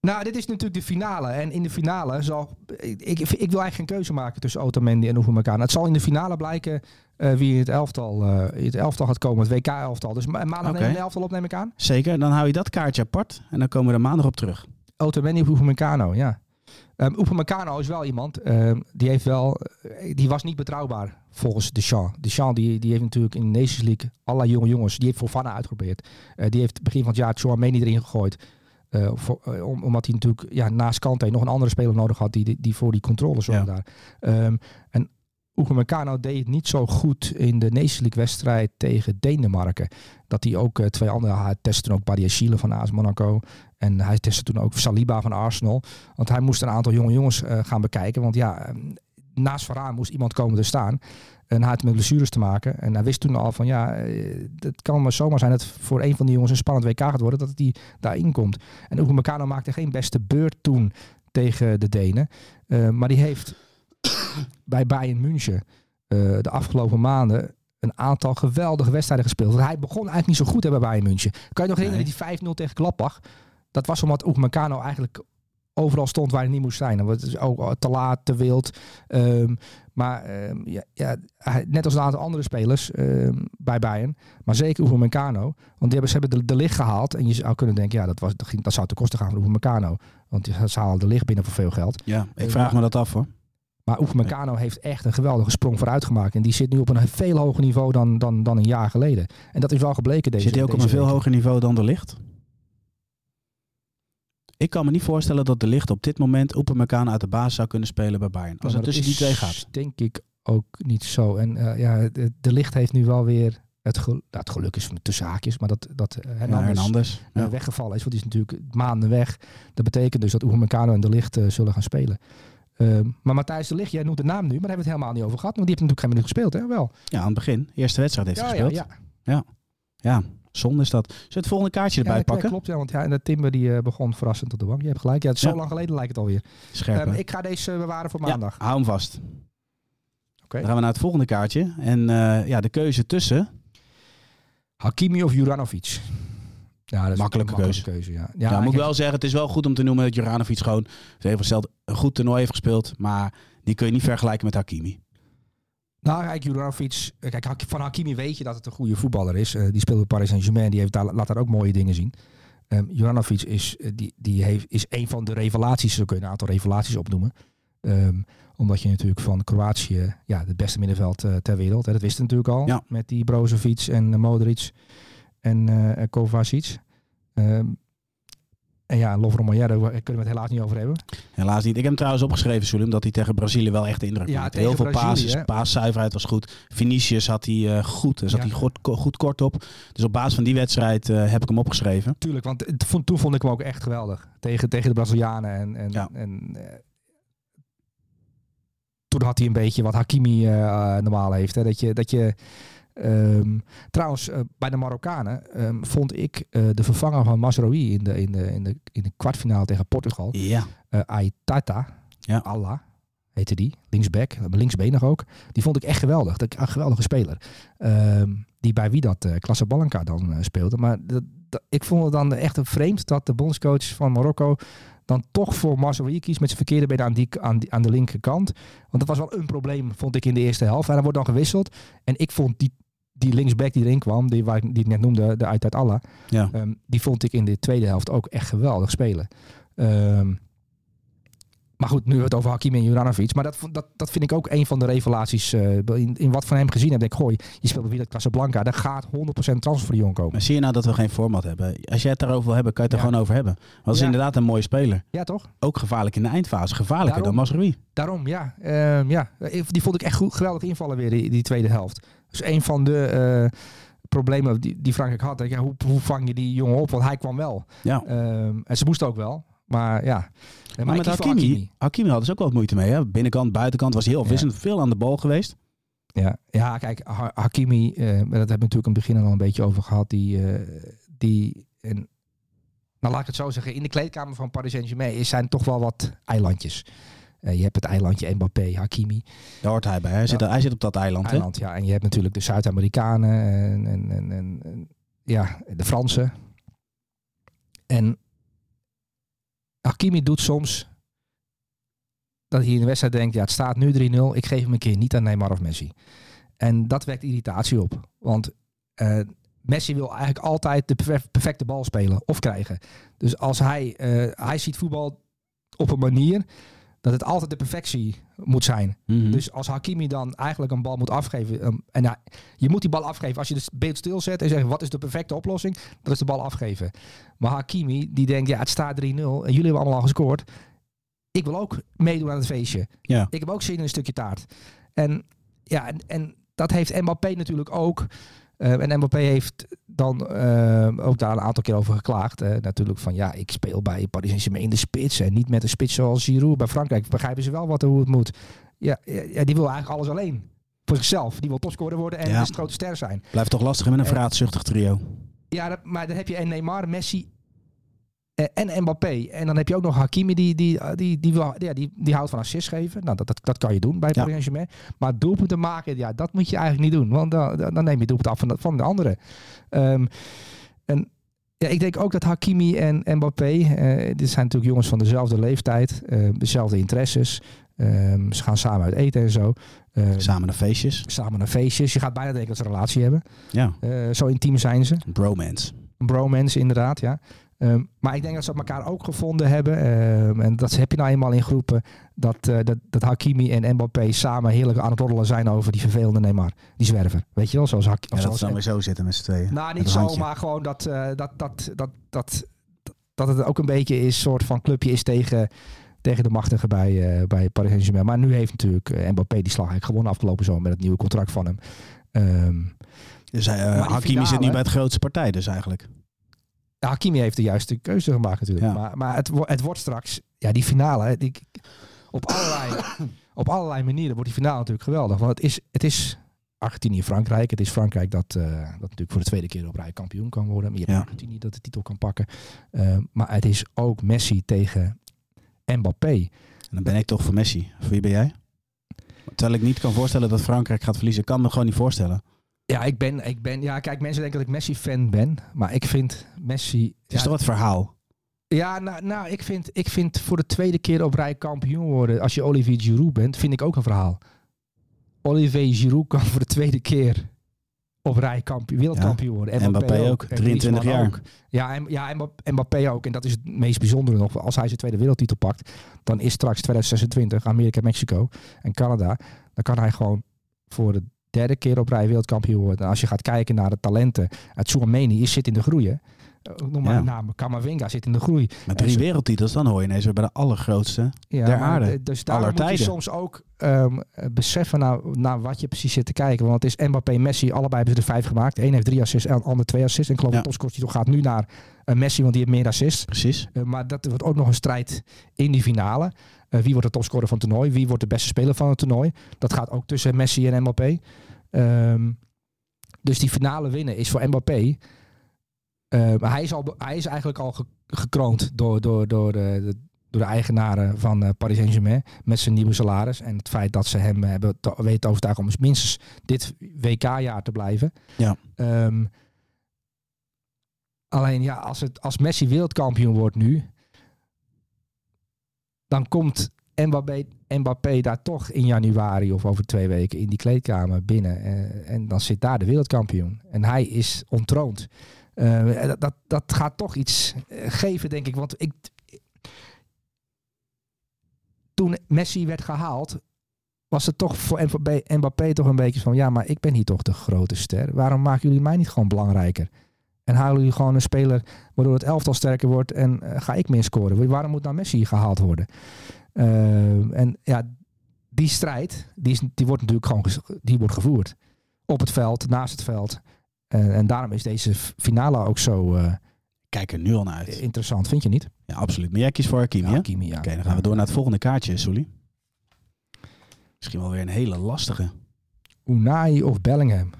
[SPEAKER 3] Nou, dit is natuurlijk de finale. En in de finale zal... Ik, ik, ik wil eigenlijk geen keuze maken tussen Otamendi en Upamecano. Het zal in de finale blijken eh, wie in het elftal, in het elftal gaat komen. Het WK-elftal. Dus ma- maandag nemen we een elftal op, neem ik aan.
[SPEAKER 4] zeker, dan hou je dat kaartje apart. En dan komen we er maandag op terug.
[SPEAKER 3] Otamendi of Upamecano, ja. Um, Upamecano is wel iemand, ehm, die heeft wel, eh, die was niet betrouwbaar volgens Deschamps. Deschamps die, die heeft natuurlijk in de Nations League allerlei jonge jongens, die heeft Fofana uitgeprobeerd. Eh, die heeft begin van het jaar Chouameni erin gegooid. Eh, voor- om- omdat hij natuurlijk ja, naast Kante nog een andere speler nodig had die, die, die voor die controle zorgde daar. Ehm, en Upamecano deed het niet zo goed in de Nations League wedstrijd tegen Denemarken. Dat hij ook eh, twee andere, hij testte toen ook Badiashile van AS Monaco. En hij testte toen ook Saliba van Arsenal. Want hij moest een aantal jonge jongens eh, gaan bekijken. Want ja, eh, naast Varaan moest iemand komen te staan. En hij had met blessures te maken. En hij wist toen al van ja, eh, het kan maar zomaar zijn dat voor een van die jongens een spannend WK gaat worden. Dat hij daarin komt. En Upamecano maakte geen beste beurt toen tegen de Denen. Maar die heeft bij Bayern München eh, de afgelopen maanden een aantal geweldige wedstrijden gespeeld. Want hij begon eigenlijk niet zo goed hè, bij Bayern München. Kan je nog herinneren die 5-0 tegen Gladbach? Dat was omdat Upamecano eigenlijk overal stond waar hij niet moest zijn. Dat was ook te laat, te wild. Ehm, maar ehm, ja, ja, net als een aantal andere spelers ehm, bij Bayern. Maar zeker Upamecano. Want die hebben, ze hebben de, de licht gehaald. En je zou kunnen denken, ja, dat, was, dat, ging, dat zou ten koste gaan van Upamecano. Want ze halen de licht binnen voor veel geld.
[SPEAKER 4] Ja, ik vraag me dat af hoor.
[SPEAKER 3] Maar Upamecano heeft echt een geweldige sprong vooruit gemaakt. En die zit nu op een veel hoger niveau dan, dan, dan een jaar geleden. En dat is wel gebleken deze
[SPEAKER 4] Zit hij ook op een veel
[SPEAKER 3] week.
[SPEAKER 4] hoger niveau dan de licht? Ik kan me niet voorstellen dat de licht op dit moment Upamecano uit de baas zou kunnen spelen bij Bayern. Als het tussen die twee gaat.
[SPEAKER 3] denk ik ook niet zo. En eh, ja, de, de licht heeft nu wel weer het, gel- nou, het geluk is tussen haakjes, maar dat, dat eh,
[SPEAKER 4] Ja,
[SPEAKER 3] Hernandez, eh,
[SPEAKER 4] Ja.
[SPEAKER 3] weggevallen is. Want die is natuurlijk maanden weg. Dat betekent dus dat Upamecano en de licht zullen gaan spelen. Ehm, maar Matthijs de Licht, jij noemt de naam nu, maar daar hebben we het helemaal niet over gehad. Want die heeft natuurlijk geen minuut gespeeld, hè? Wel.
[SPEAKER 4] ja, aan het begin. Eerste wedstrijd heeft
[SPEAKER 3] ja,
[SPEAKER 4] hij
[SPEAKER 3] ja,
[SPEAKER 4] gespeeld.
[SPEAKER 3] ja.
[SPEAKER 4] Ja, zonde is dat. Zullen we het volgende kaartje erbij
[SPEAKER 3] ja, dat
[SPEAKER 4] pakken?
[SPEAKER 3] klopt, ja. Want ja, en de Timber die eh, begon verrassend op de bank. Je hebt gelijk. Ja, het is zo
[SPEAKER 4] Ja.
[SPEAKER 3] lang geleden lijkt het alweer.
[SPEAKER 4] Scherp.
[SPEAKER 3] Ehm, ik ga deze eh, bewaren voor
[SPEAKER 4] Ja,
[SPEAKER 3] maandag.
[SPEAKER 4] hou hem vast.
[SPEAKER 3] Oké.
[SPEAKER 4] Dan gaan we naar het volgende kaartje. En eh, ja, de keuze tussen.
[SPEAKER 3] Hakimi of Juranovic? Ja, dat is
[SPEAKER 4] Makkelijke
[SPEAKER 3] een makkelijke keuze. ja.
[SPEAKER 4] Ja,
[SPEAKER 3] Ja,
[SPEAKER 4] moet ik wel zeggen, het is wel goed om te noemen dat Juranovic gewoon even gesteld een goed toernooi heeft gespeeld. Maar die kun je niet vergelijken met Hakimi.
[SPEAKER 3] Nou, kijk, Juranovic, eh, kijk, van Hakimi weet je dat het een goede voetballer is. Eh, die speelt bij Paris Saint-Germain, die heeft daar, laat daar ook mooie dingen zien. Juranovic is, eh, die, die heeft, is een van de revelaties, zo kun je een aantal revelaties opnoemen. Ehm, omdat je natuurlijk van Kroatië, ja, het beste middenveld ter wereld. Hè, dat wist natuurlijk al.
[SPEAKER 4] Ja.
[SPEAKER 3] Met die Brozovic en Modric en eh Kovacic. Ehm, en ja, Lovro Moyer, daar kunnen we het helaas niet over hebben.
[SPEAKER 4] Helaas niet. Ik heb hem trouwens opgeschreven, Sulim, dat hij tegen Brazilië wel echt de indruk
[SPEAKER 3] Ja,
[SPEAKER 4] maakte. Heel veel
[SPEAKER 3] hè?
[SPEAKER 4] paaszuiverheid was goed. Vinicius had hij eh, goed, zat
[SPEAKER 3] Ja.
[SPEAKER 4] hij goed, goed kort op. Dus op basis van die wedstrijd eh, heb ik hem opgeschreven.
[SPEAKER 3] Tuurlijk, want het vond, toen vond ik hem ook echt geweldig. Tegen, tegen de Brazilianen. En, en,
[SPEAKER 4] Ja.
[SPEAKER 3] en toen had hij een beetje wat Hakimi normaal heeft. Hè? Dat je, dat je ehm, trouwens, eh, bij de Marokkanen ehm, vond ik eh, de vervanger van Masrowi in de, in, de, in, de, in de kwartfinale tegen Portugal.
[SPEAKER 4] Ja.
[SPEAKER 3] eh Aitata,
[SPEAKER 4] Ja.
[SPEAKER 3] Allah heette die, linksback, linksbenig ook. Die vond ik echt geweldig. Dat, een geweldige speler. Ehm, die bij wie dat uh, Casablanca dan speelde. Maar dat, dat- ik vond het dan echt vreemd dat de bondscoach van Marokko dan toch voor Marseille kiest met zijn verkeerde been aan, die, aan, die, aan de linkerkant. Want dat was wel een probleem, vond ik in de eerste helft. En dan wordt dan gewisseld. En ik vond die, die linksback die erin kwam, die, waar ik, die ik net noemde, de uit Allah.
[SPEAKER 4] Ja.
[SPEAKER 3] Ehm, die vond ik in de tweede helft ook echt geweldig spelen. Ehm, maar goed, nu we het over Hakimi en Juranovic. Maar dat, dat, dat vind ik ook een van de revelaties. eh, in, in wat van hem gezien heb. Denk ik, gooi, je speelt bij dat Casablanca. Daar gaat 100% transferjong komen.
[SPEAKER 4] Maar zie je nou dat we geen format hebben? Als jij het daarover wil hebben, kan je het er
[SPEAKER 3] Ja.
[SPEAKER 4] gewoon over hebben. Want het is
[SPEAKER 3] Ja.
[SPEAKER 4] inderdaad een mooie speler.
[SPEAKER 3] Ja, toch?
[SPEAKER 4] Ook gevaarlijk in de eindfase. Gevaarlijker
[SPEAKER 3] Daarom.
[SPEAKER 4] dan Masrui.
[SPEAKER 3] Daarom, ja. Ehm, ja. Die vond ik echt goed, geweldig invallen weer, die, die tweede helft. Dus een van de eh, problemen die, die Frankrijk had. ja, hoe, hoe vang je die jongen op? Want hij kwam wel.
[SPEAKER 4] Ja.
[SPEAKER 3] Ehm, en ze moest ook wel. Maar ja. Maar,
[SPEAKER 4] met Hakimi, Hakimi had dus ook wel wat moeite mee. Hè? Binnenkant, buitenkant was heel
[SPEAKER 3] Ja.
[SPEAKER 4] wissend. Veel aan de bal geweest.
[SPEAKER 3] Ja, ja kijk, Ha- Hakimi, maar dat hebben we natuurlijk in het begin al een beetje over gehad. Die, eh, die en, nou laat ik het zo zeggen, in de kleedkamer van Paris Saint-Germain is- zijn toch wel wat eilandjes. Eh, je hebt het eilandje Mbappé, Hakimi,
[SPEAKER 4] Daar hoort hij bij. Hij, zit, hij zit op dat eiland.
[SPEAKER 3] Eiland. Ja, en je hebt natuurlijk de Zuid-Amerikanen en, en, en, en, ja, de Fransen. En Hakimi doet soms dat hij in de wedstrijd denkt, ja, het staat nu 3-0, ik geef hem een keer niet aan Neymar of Messi. En dat wekt irritatie op. Want eh, Messi wil eigenlijk altijd de perfe- perfecte bal spelen of krijgen. Dus als hij, eh, hij ziet voetbal op een manier dat het altijd de perfectie moet zijn.
[SPEAKER 4] Mhm.
[SPEAKER 3] Dus als Hakimi dan eigenlijk een bal moet afgeven. ehm, en ja, je moet die bal afgeven. Als je het beeld stilzet en zegt wat is de perfecte oplossing, dat is de bal afgeven. Maar Hakimi die denkt ja het staat 3-0 en jullie hebben allemaal al gescoord. Ik wil ook meedoen aan het feestje.
[SPEAKER 4] Ja.
[SPEAKER 3] Ik heb ook zin in een stukje taart. En ja, en, en dat heeft Mbappé natuurlijk ook. Eh, en Mbappé heeft dan eh, ook daar een aantal keer over geklaagd. natuurlijk van ja, ik speel bij Paris Saint-Germain in de spits. En niet met een spits zoals Giroud. Bij Frankrijk begrijpen ze wel wat, hoe het moet. Ja, ja, die wil eigenlijk alles alleen. Voor zichzelf. Die wil topscorer worden en
[SPEAKER 4] Ja.
[SPEAKER 3] dus grote ster zijn.
[SPEAKER 4] Blijft toch lastig met een
[SPEAKER 3] En-
[SPEAKER 4] vraatzuchtig trio.
[SPEAKER 3] Ja, dat- maar dan heb je en Neymar, Messi en Mbappé. En dan heb je ook nog Hakimi, die, die, eh, die, die, wil- ja, die, die houdt van assist geven. Nou, dat, dat, dat kan je doen bij. Paris Saint-Germain. Maar doelpunten maken, ja, dat moet je eigenlijk niet doen. Want dan, dan neem je doelpunt af van de, van de anderen. Ehm, en ja, ik denk ook dat Hakimi en Mbappé, eh, dit zijn natuurlijk jongens van dezelfde leeftijd, eh, dezelfde interesses. Ehm, ze gaan samen uit eten en zo. Ehm,
[SPEAKER 4] Samen naar feestjes.
[SPEAKER 3] samen naar feestjes. Je gaat bijna denken dat ze een relatie hebben.
[SPEAKER 4] Ja.
[SPEAKER 3] Eh, zo intiem zijn ze.
[SPEAKER 4] Bromance.
[SPEAKER 3] Bromance inderdaad, ja. Ehm, maar ik denk dat ze elkaar ook gevonden hebben. Ehm, en dat heb je nou eenmaal in groepen. Dat, eh, dat, dat Hakimi en Mbappé samen heerlijk aan het roddelen zijn over die vervelende Neymar. Die zwerver. Weet je wel? Zoals Hak,
[SPEAKER 4] Ja, dat ze dan weer zo zitten met z'n tweeën.
[SPEAKER 3] nou, niet zo,
[SPEAKER 4] handje.
[SPEAKER 3] maar gewoon dat, eh, dat, dat, dat, dat, dat het ook een beetje is soort van clubje is tegen, tegen de machtige bij, eh, bij Paris Saint-Germain. Maar nu heeft natuurlijk Mbappé die slag gewonnen afgelopen zomer met het nieuwe contract van hem.
[SPEAKER 4] Dus hij,
[SPEAKER 3] die
[SPEAKER 4] Hakimi zit nu bij het grootste partij dus eigenlijk.
[SPEAKER 3] Hakimi heeft de juiste keuze gemaakt natuurlijk.
[SPEAKER 4] Ja.
[SPEAKER 3] Maar, maar het, het wordt straks, ja, die finale, die, op, allerlei, op allerlei manieren wordt die finale natuurlijk geweldig. Want het is, het is Argentinië-Frankrijk. Het is Frankrijk dat, eh, dat natuurlijk voor de tweede keer op rij kampioen kan worden. Maar je hebt
[SPEAKER 4] Ja.
[SPEAKER 3] Argentinië dat de titel kan pakken. Eh, maar het is ook Messi tegen Mbappé.
[SPEAKER 4] En dan ben ik toch voor Messi. Voor wie ben jij? Terwijl ik niet kan voorstellen dat Frankrijk gaat verliezen. Ik kan me gewoon niet voorstellen.
[SPEAKER 3] Ja, ik ben, ik ben, ja, kijk, mensen denken dat ik Messi-fan ben. Maar ik vind Messi...
[SPEAKER 4] Het is
[SPEAKER 3] ja,
[SPEAKER 4] toch het verhaal.
[SPEAKER 3] Ja, nou, nou ik, vind, ik vind voor de tweede keer op rij kampioen worden, als je Olivier Giroud bent, vind ik ook een verhaal. Olivier Giroud kan voor de tweede keer op rij kampioen, wereldkampioen worden.
[SPEAKER 4] En Mbappé ook,
[SPEAKER 3] en
[SPEAKER 4] 23
[SPEAKER 3] Griezmann
[SPEAKER 4] jaar.
[SPEAKER 3] ook. Ja, en, ja, en Mbappé ook. En dat is het meest bijzondere nog. Als hij zijn tweede wereldtitel pakt, dan is straks 2026 Amerika, Mexico en Canada. Dan kan hij gewoon voor de derde keer op rij wereldkampioen worden. En als je gaat kijken naar de talenten, het Soumeni is zit in de groei. hè. Eh, Noem maar
[SPEAKER 4] Ja.
[SPEAKER 3] een naam. Kamavinga zit in de groei.
[SPEAKER 4] Met drie wereldtitels, dan hoor je ineens weer bij de allergrootste.
[SPEAKER 3] Ja,
[SPEAKER 4] der aarde.
[SPEAKER 3] eh, Dus daar
[SPEAKER 4] Aller
[SPEAKER 3] moet je soms ook ehm, eh, beseffen naar, naar wat je precies zit te kijken. Want het is Mbappé en Messi, allebei hebben ze er vijf gemaakt. Eén heeft drie assists en de ander twee assists. En ik geloof
[SPEAKER 4] Ja.
[SPEAKER 3] dat topscorerstitel gaat nu naar Messi, want die heeft meer assists.
[SPEAKER 4] Precies.
[SPEAKER 3] Maar dat wordt ook nog een strijd in die finale. Wie wordt de topscorer van het toernooi? Wie wordt de beste speler van het toernooi? Dat gaat ook tussen Messi en Mbappé. Ehm, dus die finale winnen is voor Mbappé. Eh, maar hij is, al, hij is eigenlijk al ge- gekroond door, door, door, de, de- door de eigenaren van eh, Paris Saint-Germain. Met zijn nieuwe salaris. En het feit dat ze hem hebben te, weten te overtuigen om minstens dit WK-jaar te blijven.
[SPEAKER 4] Ja.
[SPEAKER 3] Ehm, alleen ja, als, het, als Messi wereldkampioen wordt nu. Dan komt Mbappé, Mbappé daar toch in januari of over twee weken in die kleedkamer binnen. eh, en dan zit daar de wereldkampioen. En hij is ontroond. Eh, dat, dat, gaat toch iets eh, geven, denk ik. Want ik, toen Messi werd gehaald, was het toch voor Mbappé, Mbappé toch een beetje van... ja, maar ik ben hier toch de grote ster. Waarom maken jullie mij niet gewoon belangrijker? En halen jullie gewoon een speler waardoor het elftal sterker wordt... en ga ik meer scoren? Waarom moet nou Messi gehaald worden? Eh, en ja, die strijd, die, is, die wordt natuurlijk gewoon die wordt gevoerd. Op het veld, naast het veld. En, en daarom is deze finale ook zo eh,
[SPEAKER 4] Kijk er nu al naar uit.
[SPEAKER 3] interessant, vind je niet?
[SPEAKER 4] Ja, absoluut. Maar jij kiest voor Hakimi,
[SPEAKER 3] ja.
[SPEAKER 4] Oké, dan gaan we door naar het volgende kaartje, Sully. Misschien wel weer een hele lastige.
[SPEAKER 3] Unai of Bellingham?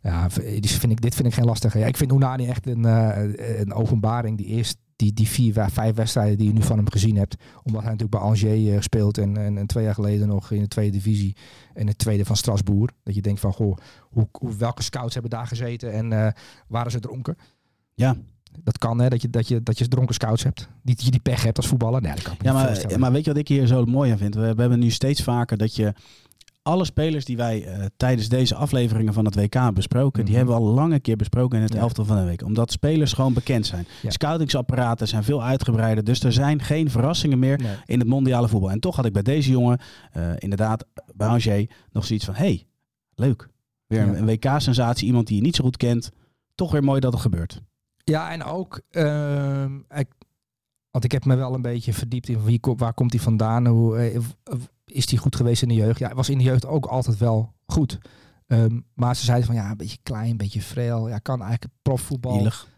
[SPEAKER 3] Ja, die vind ik, dit vind ik geen lastige. Ja, ik vind Unai echt een, eh, een openbaring. Die, eerst, die, die vier, vijf wedstrijden die je nu van hem gezien hebt. Omdat hij natuurlijk bij Angers eh, speelt. En, en, en twee jaar geleden nog in de tweede divisie. En het tweede van Strasbourg. Dat je denkt van, goh, hoe, hoe, welke scouts hebben daar gezeten? En eh, waren ze dronken?
[SPEAKER 4] Ja,
[SPEAKER 3] Dat kan, hè, dat je, dat je, dat je dronken scouts hebt. Die, die, die pech hebt als voetballer. Nee, dat kan
[SPEAKER 4] ja
[SPEAKER 3] niet
[SPEAKER 4] maar, maar weet je wat ik hier zo mooi aan vind? We, we hebben nu steeds vaker dat je alle spelers die wij eh, tijdens deze afleveringen van het WK besproken, die
[SPEAKER 3] Mhm.
[SPEAKER 4] hebben we al lang een keer besproken in het
[SPEAKER 3] Ja.
[SPEAKER 4] elftal van de week. Omdat spelers gewoon bekend zijn.
[SPEAKER 3] Ja.
[SPEAKER 4] Scoutingsapparaten zijn veel uitgebreider, dus er zijn geen verrassingen meer
[SPEAKER 3] Nee.
[SPEAKER 4] in het mondiale voetbal. En toch had ik bij deze jongen, eh, inderdaad, bij Angers, nog zoiets van, hey, leuk. Weer een,
[SPEAKER 3] Ja.
[SPEAKER 4] een WK-sensatie, iemand die je niet zo goed kent. Toch weer mooi dat het gebeurt.
[SPEAKER 3] Ja, en ook, ehm, ik, want ik heb me wel een beetje verdiept in wie, waar komt hij vandaan, hoe eh, is hij goed geweest in de jeugd. Ja, hij was in de jeugd ook altijd wel goed. Ehm, maar ze zeiden van ja, een beetje klein, een beetje frail. Ja, kan eigenlijk profvoetbal.
[SPEAKER 4] Ielig.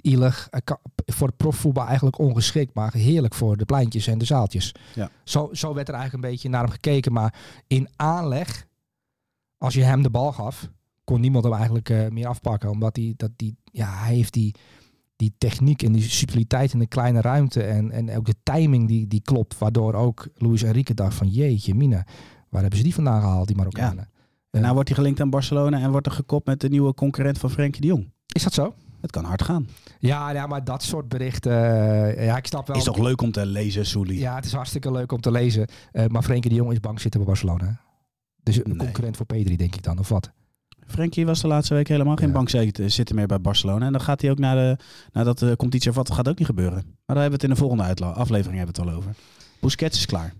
[SPEAKER 3] Ielig. Hij kan, voor het profvoetbal eigenlijk ongeschikt, maar heerlijk voor de pleintjes en de zaaltjes.
[SPEAKER 4] Ja.
[SPEAKER 3] Zo, zo werd er eigenlijk een beetje naar hem gekeken. Maar in aanleg, als je hem de bal gaf, kon niemand hem eigenlijk eh, meer afpakken. Omdat hij, dat die, ja, hij heeft die, die techniek en die subtiliteit in de kleine ruimte. En, en ook de timing die, die klopt. Waardoor ook Luis Enrique dacht van jeetje mina, waar hebben ze die vandaan gehaald, die Marokkanen?
[SPEAKER 4] En nou wordt hij gelinkt aan Barcelona en wordt er gekopt met de nieuwe concurrent van Frenkie de Jong.
[SPEAKER 3] Is dat zo?
[SPEAKER 4] Het kan hard gaan.
[SPEAKER 3] Ja, ja, maar dat soort berichten, eh, ja, ik snap wel.
[SPEAKER 4] Is toch leuk om te lezen, Soelie?
[SPEAKER 3] Ja, het is hartstikke leuk om te lezen. Eh, maar Frenkie de Jong is bang zitten bij Barcelona. Dus een
[SPEAKER 4] Nee.
[SPEAKER 3] concurrent voor Pedri, denk ik dan, of wat?
[SPEAKER 4] Frenkie was de laatste week helemaal geen
[SPEAKER 3] Ja.
[SPEAKER 4] zitten meer bij Barcelona. En dan gaat hij ook naar de, nadat de competitie ervat gaat ook niet gebeuren. Maar daar hebben we het in de volgende uitla- aflevering hebben we het al over. Busquets is klaar.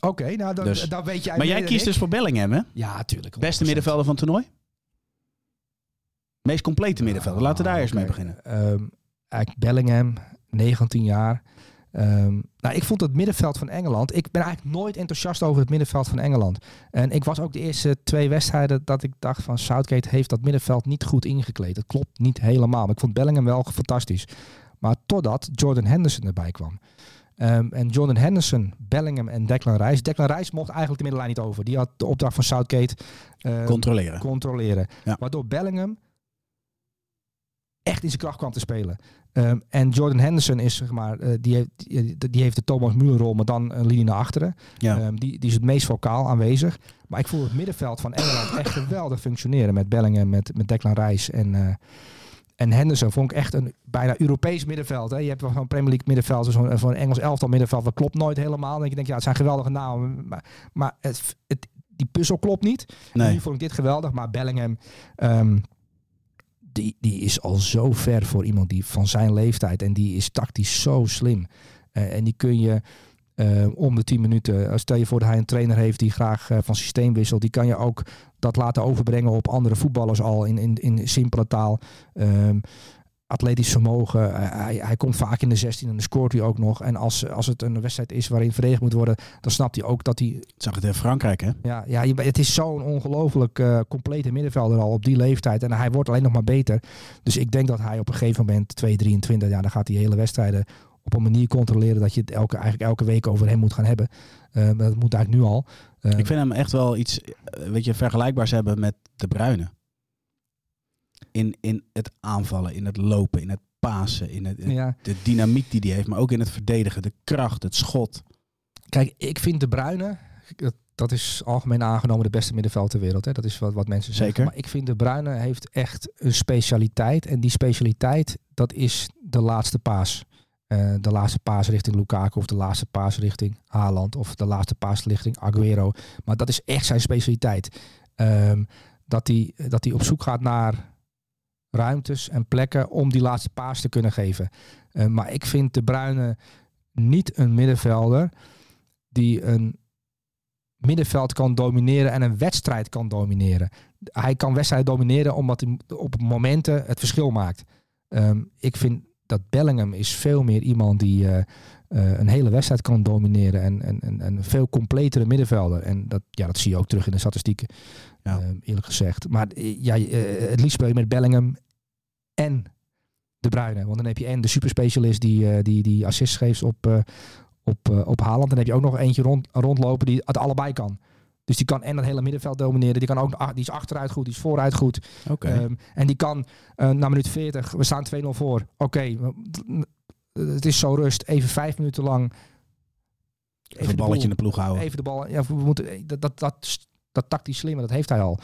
[SPEAKER 3] Oké, nou, dan,
[SPEAKER 4] Dus.
[SPEAKER 3] dan weet jij
[SPEAKER 4] maar jij kiest
[SPEAKER 3] ik.
[SPEAKER 4] dus voor Bellingham, hè?
[SPEAKER 3] Ja, natuurlijk.
[SPEAKER 4] Beste middenvelder van het toernooi? Meest complete middenvelder. Laten we daar eerst mee beginnen.
[SPEAKER 3] Ehm, eigenlijk Bellingham, 19 jaar. Ehm, nou, ik vond het middenveld van Engeland. Ik ben eigenlijk nooit enthousiast over het middenveld van Engeland. En ik was ook de eerste twee wedstrijden dat ik dacht van Southgate heeft dat middenveld niet goed ingekleed. Dat klopt niet helemaal. Maar ik vond Bellingham wel fantastisch. Maar totdat Jordan Henderson erbij kwam. Ehm, en Jordan Henderson, Bellingham en Declan Rice. Declan Rice mocht eigenlijk de middenlijn niet over. Die had de opdracht van Southgate ehm,
[SPEAKER 4] Controleren.
[SPEAKER 3] controleren.
[SPEAKER 4] Ja.
[SPEAKER 3] Waardoor Bellingham echt in zijn kracht kwam te spelen. Ehm, en Jordan Henderson is, zeg maar, eh, die, heeft, die, die heeft de Thomas Müller rol, maar dan een linie naar achteren.
[SPEAKER 4] Ja.
[SPEAKER 3] Ehm, die, die is het meest vocaal aanwezig. Maar ik voel het middenveld van Engeland echt geweldig functioneren met Bellingham, met, met Declan Rice en, eh, en Henderson. Vond ik echt een bijna Europees middenveld. Hè. Je hebt wel zo'n Premier League middenveld, zo'n zo'n Engels elftal middenveld. Dat klopt nooit helemaal. En je denkt, ja, het zijn geweldige namen. Maar, maar het, het, die puzzel klopt niet. En
[SPEAKER 4] Nee.
[SPEAKER 3] Nu vond ik dit geweldig, maar Bellingham, ehm, die, die is al zo ver voor iemand die van zijn leeftijd. En die is tactisch zo slim. Eh, en die kun je eh, om de 10 minuten, eh, stel je voor dat hij een trainer heeft die graag van systeem wisselt, die kan je ook dat laten overbrengen op andere voetballers al in, in, in simpele taal. Ehm, atletisch vermogen. Eh, hij, hij komt vaak in de 16 en dan scoort hij ook nog. En als, als het een wedstrijd is waarin verdedigd moet worden, dan snapt hij ook dat hij
[SPEAKER 4] Ik zag het in Frankrijk, hè?
[SPEAKER 3] ja, ja, het is zo'n ongelooflijk eh, complete middenvelder al op die leeftijd. En hij wordt alleen nog maar beter. Dus ik denk dat hij op een gegeven moment, 2-23, ja, dan gaat hij hele wedstrijden op een manier controleren dat je het elke, eigenlijk elke week over hem moet gaan hebben. Eh, dat moet eigenlijk nu al.
[SPEAKER 4] Ik vind hem echt wel iets, weet je, vergelijkbaars hebben met de Bruine. In, in het aanvallen, in het lopen, in het pasen, in het,
[SPEAKER 3] ja.
[SPEAKER 4] de dynamiek die hij heeft, maar ook in het verdedigen, de kracht, het schot.
[SPEAKER 3] Kijk, ik vind de Bruyne, dat, dat is algemeen aangenomen de beste middenveld ter wereld. Hè? Dat is wat, wat mensen zeggen.
[SPEAKER 4] Zeker.
[SPEAKER 3] Maar ik vind de Bruyne heeft echt een specialiteit. En die specialiteit, dat is de laatste paas. Eh, de laatste paas richting Lukaku of de laatste paas richting Haaland of de laatste paas richting Aguero. Maar dat is echt zijn specialiteit. Ehm, dat hij dat hij op zoek gaat naar ruimtes en plekken om die laatste paas te kunnen geven. Eh, maar ik vind de Bruyne niet een middenvelder die een middenveld kan domineren en een wedstrijd kan domineren. Hij kan wedstrijden domineren omdat hij op momenten het verschil maakt. Ehm, ik vind dat Bellingham is veel meer iemand die eh, eh, een hele wedstrijd kan domineren en, en, en, en veel completere middenvelder. En dat, ja, dat zie je ook terug in de statistieken,
[SPEAKER 4] Ja.
[SPEAKER 3] ehm, eerlijk gezegd. Maar eh, ja, eh, het liefst speel je met Bellingham en De Bruyne. Want dan heb je en de superspecialist die, eh, die, die assists geeft op, eh, op, eh, op Haaland. Dan heb je ook nog eentje rond, rondlopen die het allebei kan. Dus die kan en het hele middenveld domineren. Die, kan ook, ah, die is achteruit goed, die is vooruit goed.
[SPEAKER 4] Oké.
[SPEAKER 3] Ehm, en die kan eh, na minuut 40, we staan 2-0 voor. Oké, het is zo rust. Even vijf minuten lang.
[SPEAKER 4] Even een balletje in de ploeg houden.
[SPEAKER 3] Even de bal. Ja, we moeten, dat, dat, dat, dat tactisch slimme, dat heeft hij al.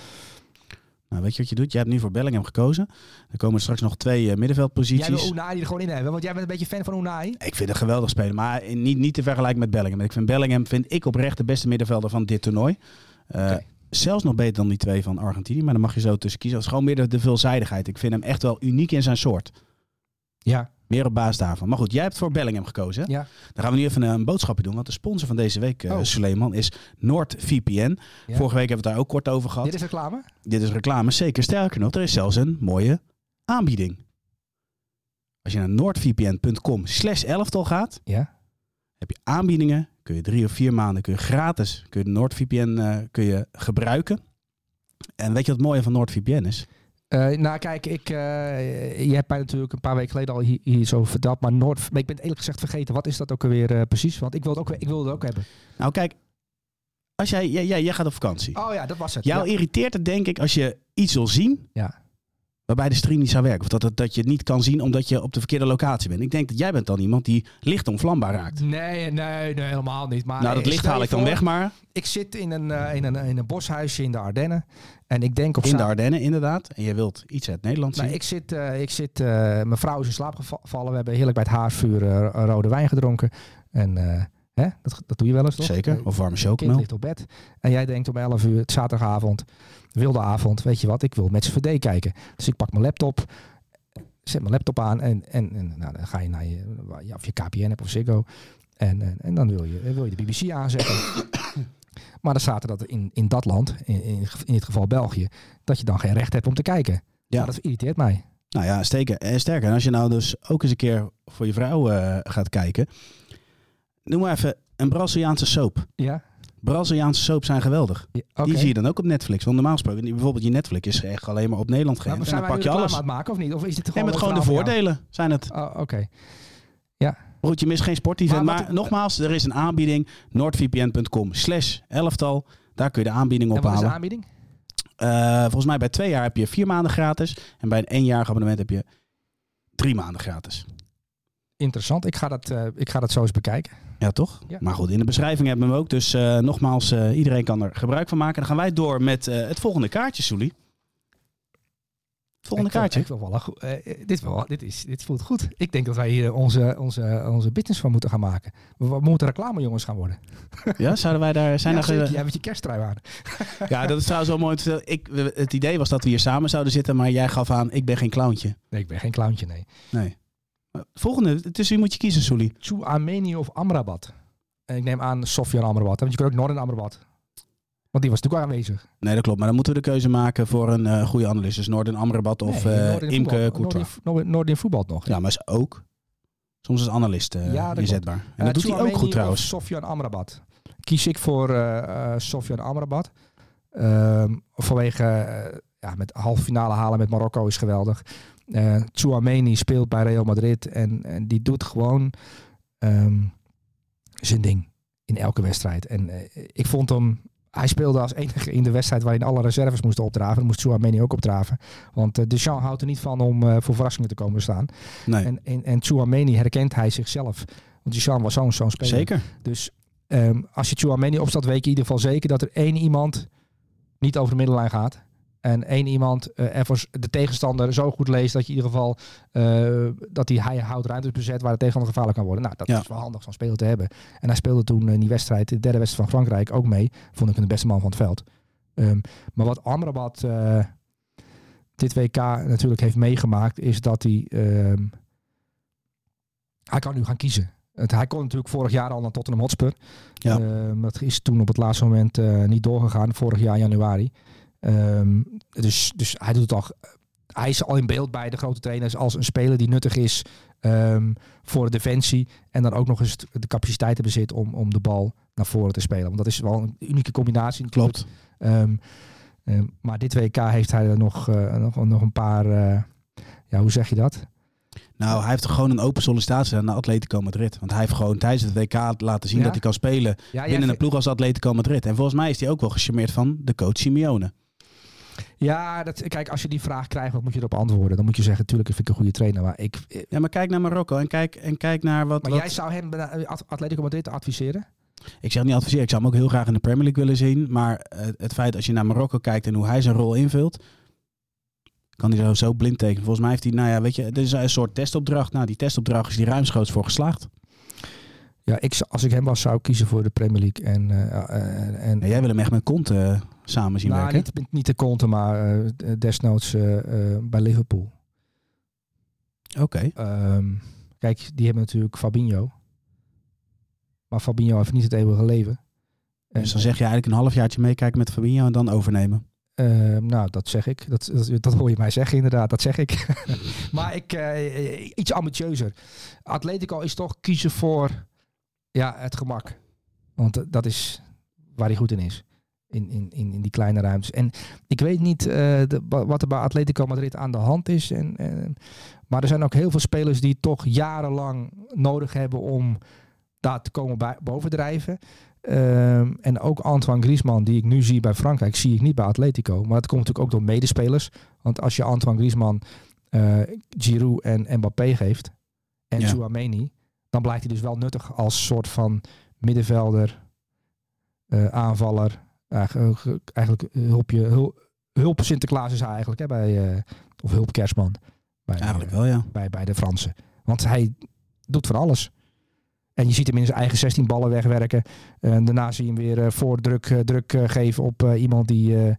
[SPEAKER 4] Nou, weet je wat je doet? Jij hebt nu voor Bellingham gekozen. Er komen straks nog twee eh,
[SPEAKER 3] Jij
[SPEAKER 4] middenveldposities.
[SPEAKER 3] wil Unai er gewoon in hebben, want jij bent een beetje fan van Unai.
[SPEAKER 4] Ik vind het geweldig spelen, maar niet, niet te vergelijken met Bellingham. Ik vind Bellingham vind ik oprecht de beste middenvelder van dit toernooi. Eh,
[SPEAKER 3] Oké.
[SPEAKER 4] Zelfs nog beter dan die twee van Argentinië, maar dan mag je zo tussen kiezen. Het is gewoon meer de, de veelzijdigheid. Ik vind hem echt wel uniek in zijn soort.
[SPEAKER 3] Ja,
[SPEAKER 4] Meer op basis daarvan. Maar goed, jij hebt voor Bellingham gekozen. Hè?
[SPEAKER 3] ja.
[SPEAKER 4] Dan gaan we nu even een boodschapje doen. Want de sponsor van deze week, eh
[SPEAKER 3] Oh.
[SPEAKER 4] Suleiman, is NordVPN.
[SPEAKER 3] Ja.
[SPEAKER 4] Vorige week hebben we het daar ook kort over gehad.
[SPEAKER 3] Dit is reclame?
[SPEAKER 4] Dit is reclame, zeker. Sterker nog, er is zelfs een mooie aanbieding. Als je naar noordvpn.com slash elftal gaat,
[SPEAKER 3] Ja.
[SPEAKER 4] heb je aanbiedingen. Kun je drie of vier maanden kun je gratis kun je NordVPN eh, kun je gebruiken. En weet je wat het mooie van NordVPN is?
[SPEAKER 3] Eh, nou, kijk, ik, eh, je hebt mij natuurlijk een paar weken geleden al hier, hier zo verteld. Maar Noord, maar ik ben het eerlijk gezegd vergeten. Wat is dat ook alweer eh, precies? Want ik wil het ook, ik wil het ook hebben.
[SPEAKER 4] Nou kijk, als jij, jij, jij, jij gaat op vakantie.
[SPEAKER 3] Oh ja, dat was het.
[SPEAKER 4] Jou
[SPEAKER 3] ja.
[SPEAKER 4] irriteert het denk ik als je iets wil zien
[SPEAKER 3] Ja.
[SPEAKER 4] Waarbij de stream niet zou werken. Of dat, het- dat je het niet kan zien omdat je op de verkeerde locatie bent. Ik denk dat jij bent dan iemand die licht onvlambaar raakt.
[SPEAKER 3] Nee, nee, nee, helemaal niet. Maar
[SPEAKER 4] nou, dat licht haal ik dan
[SPEAKER 3] voor,
[SPEAKER 4] weg maar.
[SPEAKER 3] Ik zit in een, eh, in, een, in een boshuisje in de Ardennen. En ik denk op
[SPEAKER 4] In de Ardennen inderdaad. En je wilt iets uit Nederland zien.
[SPEAKER 3] Nou, ik zit, eh, ik zit eh, mijn vrouw is in slaap geva- gevallen. We hebben heerlijk bij het haarvuur eh, rode wijn gedronken. En hè, dat, dat doe je wel eens toch?
[SPEAKER 4] Zeker.
[SPEAKER 3] Eh,
[SPEAKER 4] Of warme
[SPEAKER 3] kind
[SPEAKER 4] chocomel.
[SPEAKER 3] ligt op bed. En jij denkt om 11 uur, het zaterdagavond, wilde avond, weet je wat, ik wil met z'n VD kijken. Dus ik pak mijn laptop, zet mijn laptop aan en, en, en nou, dan ga je naar je, ja, of je KPN hebt of Ziggo. En, en, en dan wil je, wil je de BBC aanzetten. maar dan staat er dat in, in dat land, in, in, in dit geval België, dat je dan geen recht hebt om te kijken.
[SPEAKER 4] Ja.
[SPEAKER 3] Ja. dat irriteert mij.
[SPEAKER 4] Nou ja, steken. En sterker, en als je nou dus ook eens een keer voor je vrouw eh, gaat kijken. Noem maar even een Braziliaanse soap.
[SPEAKER 3] Ja,
[SPEAKER 4] Braziliaanse soap zijn geweldig.
[SPEAKER 3] ja.
[SPEAKER 4] Die zie je dan ook op Netflix. Want normaal gesproken, bijvoorbeeld je Netflix is echt alleen maar op Nederland
[SPEAKER 3] Maar
[SPEAKER 4] geënt. En
[SPEAKER 3] zijn
[SPEAKER 4] dan pak je alles.
[SPEAKER 3] aan het maken of niet? Of is dit gewoon
[SPEAKER 4] met gewoon de voordelen zijn het.
[SPEAKER 3] Oh, oké.
[SPEAKER 4] Maar Goed, je mist geen sportevent.
[SPEAKER 3] Maar
[SPEAKER 4] Maar,
[SPEAKER 3] wat-
[SPEAKER 4] nogmaals, er is een aanbieding. noordvpn.com slash elftal. Daar kun je de aanbieding
[SPEAKER 3] En wat is de
[SPEAKER 4] ophalen.
[SPEAKER 3] aanbieding?
[SPEAKER 4] Eh, volgens mij bij twee jaar heb je vier maanden gratis. En bij een eenjarig abonnement heb je drie maanden gratis.
[SPEAKER 3] Interessant. Ik ga dat, eh, ik ga dat zo eens bekijken.
[SPEAKER 4] Ja, toch?
[SPEAKER 3] Ja.
[SPEAKER 4] Maar goed, in de beschrijving hebben we hem ook. Dus eh, nogmaals, eh, iedereen kan er gebruik van maken. Dan gaan wij door met het volgende kaartje, Soelie. Volgende
[SPEAKER 3] Ik vind-
[SPEAKER 4] kaartje.
[SPEAKER 3] wel dit, wel, dit, is, dit voelt goed. Ik denk dat wij hier onze, onze, onze business van moeten gaan maken. We, we moeten reclamejongens gaan worden.
[SPEAKER 4] Ja, zouden wij daar... Zijn
[SPEAKER 3] ja, zeker. Jij met je kersttrui aan.
[SPEAKER 4] ja, dat is trouwens wel mooi. Ik, het idee was dat we hier samen zouden zitten, maar jij gaf aan, ik ben geen clowntje.
[SPEAKER 3] Nee, ik ben geen clowntje, nee.
[SPEAKER 4] Nee. Volgende, tussen wie moet je kiezen, Soelie?
[SPEAKER 3] Tsu Armeni of Amrabat? En ik neem aan Sofjan Amrabat. Want je kunt ook Noorden Amrabat. Want die was natuurlijk aanwezig.
[SPEAKER 4] Nee, dat klopt. Maar dan moeten we de keuze maken voor een eh, goede analist. Dus Noorden Amrabat of
[SPEAKER 3] Nee,
[SPEAKER 4] eh,
[SPEAKER 3] Noordin
[SPEAKER 4] Imke
[SPEAKER 3] voetbal-
[SPEAKER 4] Courtois.
[SPEAKER 3] Noordin voetbalt nog.
[SPEAKER 4] Ja, maar is ook. Soms is analist eh
[SPEAKER 3] Ja, dat klopt.
[SPEAKER 4] inzetbaar. En dat doet hij ook goed trouwens.
[SPEAKER 3] Of Sofjan Amrabat. Kies ik voor Sofjan Amrabat. Ehm, vanwege ja, met halve finale halen met Marokko is geweldig. Tchouameni speelt bij Real Madrid en, en die doet gewoon ehm, zijn ding in elke wedstrijd. En eh, ik vond hem, hij speelde als enige in de wedstrijd waarin alle reserves moesten opdraven. Dan moest Tchouameni ook opdraven. Want eh, Deschamps houdt er niet van om eh, voor verrassingen te komen staan.
[SPEAKER 4] Nee,
[SPEAKER 3] En, en, en herkent hij zichzelf. Want Deschamps was zo'n zo'n speler.
[SPEAKER 4] zeker.
[SPEAKER 3] Dus ehm, als je Chouameni opstelt, weet je in ieder geval zeker dat er één iemand niet over de middenlijn gaat. En één iemand eh ervoor de tegenstander zo goed leest dat je in ieder geval eh, dat hij, hij houdt ruimtes bezet waar de tegenstander gevaarlijk kan worden. Nou, dat
[SPEAKER 4] Ja.
[SPEAKER 3] is wel handig zo'n speler te hebben. En hij speelde toen in die wedstrijd, de derde wedstrijd van Frankrijk, ook mee. Vond ik hem de beste man van het veld. Ehm, maar wat Amrabat eh, dit WK natuurlijk heeft meegemaakt, is dat hij ehm, hij kan nu gaan kiezen. Het, hij kon natuurlijk vorig jaar al naar Tottenham Hotspur.
[SPEAKER 4] Ja.
[SPEAKER 3] Ehm, dat is toen op het laatste moment eh, niet doorgegaan, vorig jaar januari. Ehm, dus, dus hij doet het al. Hij is al in beeld bij de grote trainers als een speler die nuttig is ehm, voor de defensie. En dan ook nog eens de capaciteiten bezit om, om de bal naar voren te spelen. Want dat is wel een unieke combinatie.
[SPEAKER 4] Klopt.
[SPEAKER 3] Ehm, maar dit WK heeft hij er nog, eh, nog, nog een paar. eh, ja, hoe zeg je dat?
[SPEAKER 4] Nou, hij heeft gewoon een open sollicitatie gedaan naar Atletico Madrid. Want hij heeft gewoon tijdens het WK laten zien
[SPEAKER 3] Ja?
[SPEAKER 4] dat hij kan spelen
[SPEAKER 3] Ja,
[SPEAKER 4] binnen een ploeg als Atletico Madrid. En volgens mij is hij ook wel gecharmeerd van de coach Simeone.
[SPEAKER 3] Ja, dat, kijk, als je die vraag krijgt, wat moet je erop antwoorden? Dan moet je zeggen, natuurlijk vind ik een goede trainer. Maar, ik, eh,
[SPEAKER 4] Ja, maar kijk naar Marokko en kijk, en kijk naar wat...
[SPEAKER 3] maar
[SPEAKER 4] wat-
[SPEAKER 3] jij zou hem At- Atletico Madrid adviseren?
[SPEAKER 4] Ik zeg niet adviseren, ik zou hem ook heel graag in de Premier League willen zien. Maar eh, het feit als je naar Marokko kijkt en hoe hij zijn rol invult, kan hij zo, zo blind tekenen. Volgens mij heeft hij, nou ja, weet je, het is een soort testopdracht. Nou, die testopdracht is die ruimschoots voor geslaagd.
[SPEAKER 3] Ja, ik, als ik hem was, zou ik kiezen voor de Premier League. En, eh, eh, en,
[SPEAKER 4] En jij wil hem echt met Conte eh, samen zien
[SPEAKER 3] nou,
[SPEAKER 4] werken.
[SPEAKER 3] niet, niet de Conte, maar eh, desnoods eh, eh, bij Liverpool.
[SPEAKER 4] Oké.
[SPEAKER 3] Ehm, kijk, die hebben natuurlijk Fabinho. Maar Fabinho heeft niet het eeuwige leven. En,
[SPEAKER 4] Dus dan zeg je eigenlijk een halfjaartje meekijken met Fabinho en dan overnemen.
[SPEAKER 3] Ehm, nou, dat zeg ik. Dat, dat, dat hoor je mij zeggen, inderdaad. Dat zeg ik. maar ik, eh, iets ambitieuzer. Atletico is toch kiezen voor ja, het gemak. Want eh, dat is waar hij goed in is. In, in, in, in die kleine ruimtes. En ik weet niet eh, de, wat er bij Atletico Madrid aan de hand is. En, en, maar er zijn ook heel veel spelers die toch jarenlang nodig hebben om daar te komen bij, bovendrijven. Ehm, en ook Antoine Griezmann, die ik nu zie bij Frankrijk, zie ik niet bij Atletico. Maar dat komt natuurlijk ook door medespelers. Want als je Antoine Griezmann, eh Giroud en Mbappé geeft, en
[SPEAKER 4] Ja.
[SPEAKER 3] Dan blijkt hij dus wel nuttig als soort van middenvelder, eh, aanvaller. Eigenlijk, eigenlijk hulpje, hul- hulp Sinterklaas is hij eigenlijk, hè, bij, eh, of hulp Kerstman. Bij,
[SPEAKER 4] Eigenlijk
[SPEAKER 3] eh,
[SPEAKER 4] wel, ja.
[SPEAKER 3] bij, bij de Fransen. Want hij doet van alles. En je ziet hem in zijn eigen 16 ballen wegwerken. En daarna zie je hem weer voor druk, druk geven op iemand die,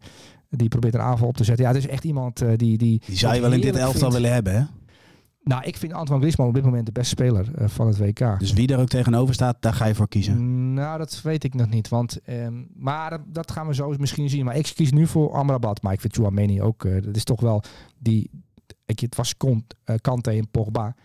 [SPEAKER 3] die probeert een aanval op te zetten. Ja, het is echt iemand die, die...
[SPEAKER 4] Die zou je wel in dit elftal
[SPEAKER 3] vindt.
[SPEAKER 4] willen hebben, hè?
[SPEAKER 3] Nou, ik vind Antoine Griezmann op dit moment de beste speler eh, van het WK.
[SPEAKER 4] Dus wie er ook tegenover staat, daar ga je voor kiezen.
[SPEAKER 3] Nou, dat weet ik nog niet. Want, ehm, maar dat, dat gaan we zo misschien zien. Maar ik kies nu voor Amrabat. Maar ik vind Chouameni ook... eh, dat is toch wel die... Ik, het was Kon- eh, Kante en Pogba.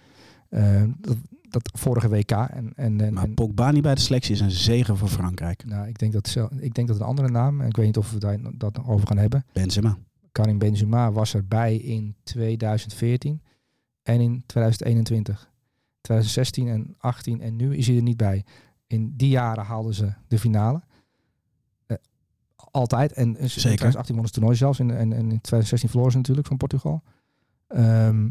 [SPEAKER 3] Eh, dat, dat vorige WK. En, en, en,
[SPEAKER 4] Maar Pogba niet bij de selectie is een zegen voor Frankrijk.
[SPEAKER 3] nou, ik denk dat, ik denk dat een andere naam... en Ik weet niet of we daar dat nog over gaan hebben.
[SPEAKER 4] Benzema.
[SPEAKER 3] Karim Benzema was erbij in 2014 en in 2021. 2016 en 18 en nu is hij er niet bij. In die jaren haalden ze de finale. Eh, altijd. En in 2018 won het toernooi zelfs. En, en, en in 2016 verloren ze natuurlijk van Portugal. Ehm,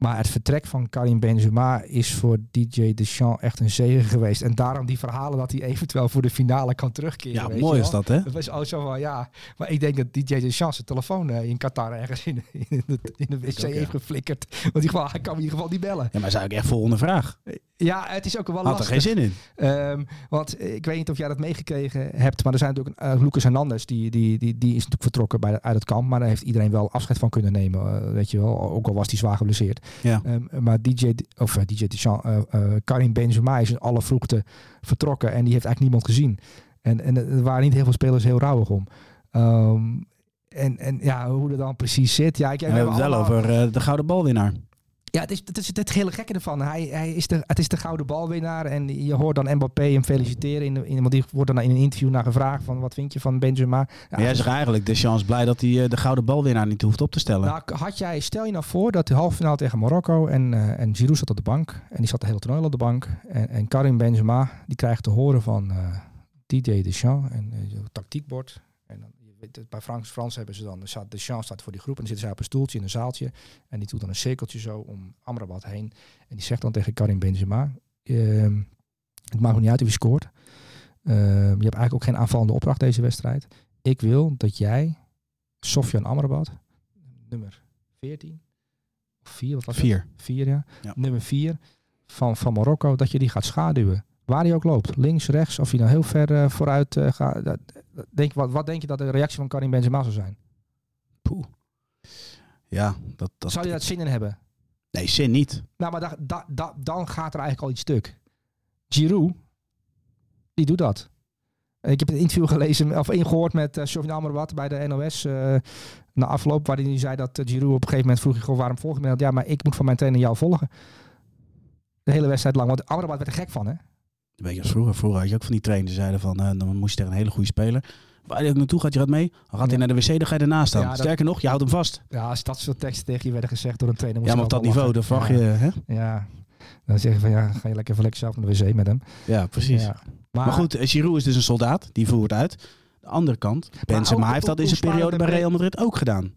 [SPEAKER 3] Maar het vertrek van Karim Benzema is voor DJ Deschamps echt een zegen geweest. En daarom die verhalen dat hij eventueel voor de finale kan terugkeren.
[SPEAKER 4] Ja,
[SPEAKER 3] weet
[SPEAKER 4] mooi
[SPEAKER 3] je
[SPEAKER 4] is dat, hè?
[SPEAKER 3] Dat was ook zo van, ja. Maar ik denk dat DJ Deschamps zijn telefoon eh, in Qatar ergens in, in, de, in de wc
[SPEAKER 4] ook, ja.
[SPEAKER 3] heeft geflikkerd. Want hij, kan in ieder geval niet bellen.
[SPEAKER 4] Ja, maar is eigenlijk echt volgende vraag.
[SPEAKER 3] Ja, het is ook wel
[SPEAKER 4] Had er
[SPEAKER 3] lastig.
[SPEAKER 4] geen zin in.
[SPEAKER 3] Ehm, want ik weet niet of jij dat meegekregen hebt, maar er zijn natuurlijk uh, Lucas Hernandez, die, die, die, die is natuurlijk vertrokken bij, uit het kamp, maar daar heeft iedereen wel afscheid van kunnen nemen, eh, weet je wel, ook al was hij zwaar geblesseerd.
[SPEAKER 4] Ja.
[SPEAKER 3] Ehm, maar DJ, of eh, DJ Deschamps, Karim Benzema is in alle vroegte vertrokken en die heeft eigenlijk niemand gezien. En, en er waren niet heel veel spelers heel rouwig om. Ehm, en, en ja, hoe dat dan precies zit. Ja, ik,
[SPEAKER 4] we hebben het wel over de gouden balwinnaar.
[SPEAKER 3] Ja, het is het, is het hele gekke ervan. Hij, hij is de, het is de gouden balwinnaar. En je hoort dan Mbappé hem feliciteren. In, in, want die wordt dan in een interview naar gevraagd van wat vind je van Benzema. Ja,
[SPEAKER 4] Maar jij zegt eigenlijk, de chance blij dat hij eh, de gouden balwinnaar niet hoeft op te stellen.
[SPEAKER 3] nou, had jij, stel je nou voor dat de halve finale tegen Marokko en, eh en Giroud zat op de bank. En die zat de hele toernooi op de bank. En, en Karim Benzema, die krijgt te horen van eh Didier Deschamps en het tactiekbord. En dan, bij Frans, Frans hebben ze dan, staat Deschamps staat voor die groep en dan zitten zij op een stoeltje in een zaaltje. En die doet dan een cirkeltje zo om Amrabat heen. En die zegt dan tegen Karim Benzema, ehm, het maakt me niet uit wie scoort. Ehm, je hebt eigenlijk ook geen aanvallende opdracht deze wedstrijd. Ik wil dat jij, Sofian Amrabat, nummer 14 of 4, wat was het?
[SPEAKER 4] Vier.
[SPEAKER 3] 4 ja.
[SPEAKER 4] Ja.
[SPEAKER 3] Nummer 4 van, van Marokko, dat je die gaat schaduwen. Waar hij ook loopt, links, rechts, of hij nou heel ver eh, vooruit eh, gaat. Dat- dat- Denk, wat, wat denk je dat de reactie van Karim Benzema zou zijn?
[SPEAKER 4] Poeh. Ja, dat, dat...
[SPEAKER 3] Zou je dat zin in hebben?
[SPEAKER 4] Nee, zin niet.
[SPEAKER 3] Nou, maar da, da, da- dan gaat er eigenlijk al iets stuk. Giroud, die doet dat. Ik heb een interview gelezen, of ingehoord met uh, Sofyan Amrabat bij de NOS. eh, na afloop, waarin hij zei dat uh, Giroud op een gegeven moment vroeg je gewoon waarom volg je me? Ja, maar ik moet van mijn trainer jou volgen. De hele wedstrijd lang. Want Amrabat werd er gek van, hè?
[SPEAKER 4] Een beetje als vroeger. Vroeger had je ook van die trainers zeiden van, eh, dan moest je tegen een hele goede speler. Waar hij ook naartoe gaat, je gaat mee. Dan gaat hij naar de wc, dan ga je ernaast staan.
[SPEAKER 3] Ja, dat-
[SPEAKER 4] Sterker nog, je houdt hem vast.
[SPEAKER 3] Ja, als dat soort teksten tegen je werden gezegd door een trainer. moest
[SPEAKER 4] Ja, maar
[SPEAKER 3] je
[SPEAKER 4] op dat niveau, dan vraag je...
[SPEAKER 3] Ja,
[SPEAKER 4] Hè?
[SPEAKER 3] ja. Dan zeg je van ja, ga je lekker even lekker zelf naar de wc met hem.
[SPEAKER 4] Ja, precies.
[SPEAKER 3] Ja.
[SPEAKER 4] Maar, goed, Giroud is dus een soldaat. Die voert uit. De andere kant, Benzema heeft dat in zijn periode bij Real Madrid ook gedaan.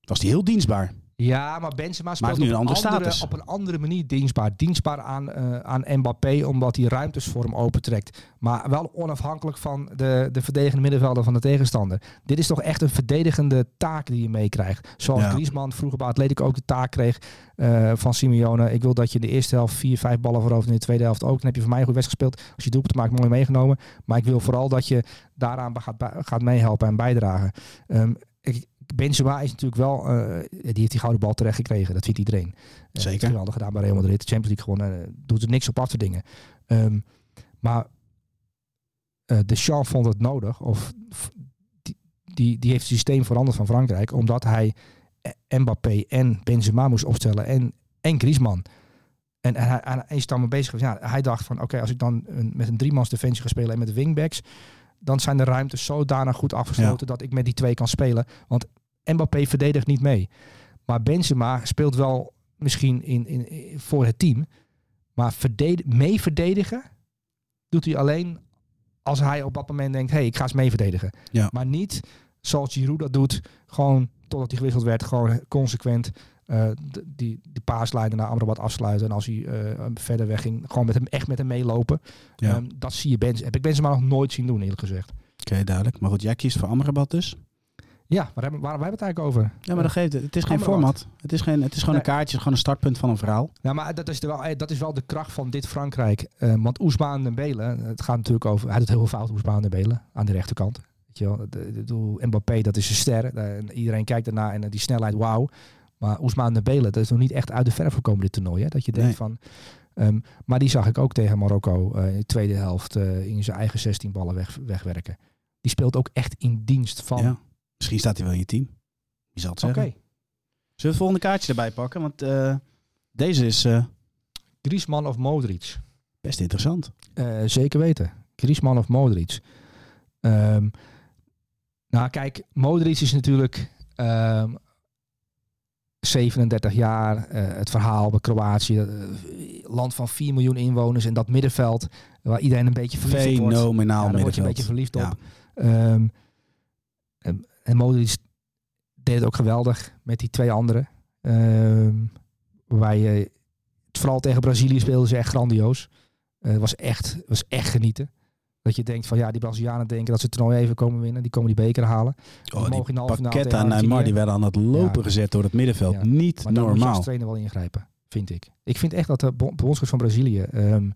[SPEAKER 4] Was hij heel dienstbaar.
[SPEAKER 3] Ja, maar Benzema speelt
[SPEAKER 4] nu
[SPEAKER 3] op,
[SPEAKER 4] een andere
[SPEAKER 3] op een andere manier dienstbaar. Dienstbaar aan, eh, aan Mbappé, omdat hij ruimtes voor hem opentrekt. Maar wel onafhankelijk van de, de verdedigende middenvelder van de tegenstander. Dit is toch echt een verdedigende taak die je meekrijgt. Zoals
[SPEAKER 4] Ja.
[SPEAKER 3] Griezmann vroeger bij Atletico ook de taak kreeg eh, van Simeone. Ik wil dat je in de eerste helft vier, vijf ballen voorhoofd en in de tweede helft ook. Dan heb je voor mij een goed wedstrijd gespeeld. Als je doelpunt maakt, mooi meegenomen. Maar ik wil vooral dat je daaraan gaat, gaat meehelpen en bijdragen. Ehm, ik, Benzema is natuurlijk wel, eh, die heeft die gouden bal terecht gekregen. Dat vindt iedereen. Eh,
[SPEAKER 4] Zeker.
[SPEAKER 3] Geweldig gedaan bij Real Madrid. De Champions League gewonnen. eh, doet er niks op af te dingen. Ehm, maar eh Deschamps vond het nodig. Of die, die, die heeft het systeem veranderd van Frankrijk. Omdat hij Mbappé en Benzema moest opstellen. En, en Griezmann. En, en hij, en hij is dan mee bezig. Ja, hij dacht van oké, als ik dan een, met een driemans defensie ga spelen en met de wingbacks. Dan zijn de ruimtes zodanig goed afgesloten dat ik met die twee kan spelen. Want Mbappé verdedigt niet mee. Maar Benzema speelt wel misschien in, in, in- voor het team. Maar verdedig, mee verdedigen doet hij alleen als hij op dat moment denkt... hé, hey, ik ga eens mee verdedigen.
[SPEAKER 4] Ja.
[SPEAKER 3] Maar niet zoals Giroud dat doet. Gewoon totdat hij gewisseld werd. Gewoon consequent d- die, die paaslijnen naar Amrabat afsluiten. En als hij eh, verder weg ging, gewoon met hem, echt met hem meelopen.
[SPEAKER 4] Ja.
[SPEAKER 3] Ehm, dat zie je Benz, heb ik Benzema nog nooit zien doen, eerlijk gezegd.
[SPEAKER 4] Oké, duidelijk. Maar goed, jij kiest voor Amrabat dus.
[SPEAKER 3] Ja, waar hebben, waar, waar hebben we het eigenlijk over?
[SPEAKER 4] Ja, maar dat geeft het. Het is geen format. Het is, geen, het is gewoon een kaartje. Het is gewoon een startpunt van een verhaal.
[SPEAKER 3] Ja, maar dat is, de wel, eh, dat is wel de kracht van dit Frankrijk. Eh, want Ousmane Dembele, het gaat natuurlijk over... Hij doet heel veel fout, Ousmane Dembele, aan de rechterkant. Weet je wel, de, de, de- Mbappé, dat is een ster. Eh, en iedereen kijkt ernaar en eh, die snelheid, wauw. Maar Ousmane Dembele, dat is nog niet echt uit de verf gekomen dit toernooi. Hè? Dat je denkt
[SPEAKER 4] Nee.
[SPEAKER 3] van... ehm, maar die zag ik ook tegen Marokko eh, in de tweede helft eh, in zijn eigen 16 ballen weg, wegwerken. Die speelt ook echt in dienst van...
[SPEAKER 4] Ja. Misschien staat hij wel in je team. Je zal het
[SPEAKER 3] Oké,
[SPEAKER 4] zeggen. Zullen we het volgende kaartje erbij pakken? Want eh, deze is eh,
[SPEAKER 3] Griezmann of Modric?
[SPEAKER 4] best interessant.
[SPEAKER 3] Eh, zeker weten. Griezmann of Modric. Ehm, nou, kijk, Modric is natuurlijk ehm, 37 jaar. eh, het verhaal bij Kroatië. land van 4 miljoen inwoners. En dat middenveld waar iedereen een beetje verliefd op wordt.
[SPEAKER 4] Fenomenaal
[SPEAKER 3] Ja, daar word je een
[SPEAKER 4] middenveld.
[SPEAKER 3] beetje verliefd
[SPEAKER 4] Ja.
[SPEAKER 3] op. Ehm, en Modric deed het ook geweldig met die twee anderen. Ehm, Waarbij je, vooral tegen Brazilië speelden ze echt grandioos. Eh, Het was, echt, was echt genieten. Dat je denkt van ja, die Brazilianen denken dat ze het toernooi even komen winnen. Die komen die beker halen.
[SPEAKER 4] Oh,
[SPEAKER 3] mogen
[SPEAKER 4] die
[SPEAKER 3] in de halve finale
[SPEAKER 4] Paqueta
[SPEAKER 3] tegen
[SPEAKER 4] en Neymar die werden aan het lopen
[SPEAKER 3] Ja.
[SPEAKER 4] gezet door het middenveld.
[SPEAKER 3] Ja.
[SPEAKER 4] Niet
[SPEAKER 3] Maar
[SPEAKER 4] normaal.
[SPEAKER 3] als trainer wel ingrijpen, vind ik. Ik vind echt dat de bon- bondscoach van Brazilië ehm,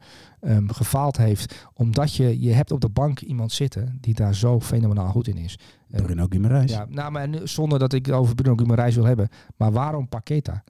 [SPEAKER 3] gefaald heeft. Omdat je, je hebt op de bank iemand zitten die daar zo fenomenaal goed in is. Eh,
[SPEAKER 4] Bruno Guimaraes.
[SPEAKER 3] ja, nou, maar zonder dat ik het over Bruno Guimaraes wil hebben. Maar waarom Paqueta?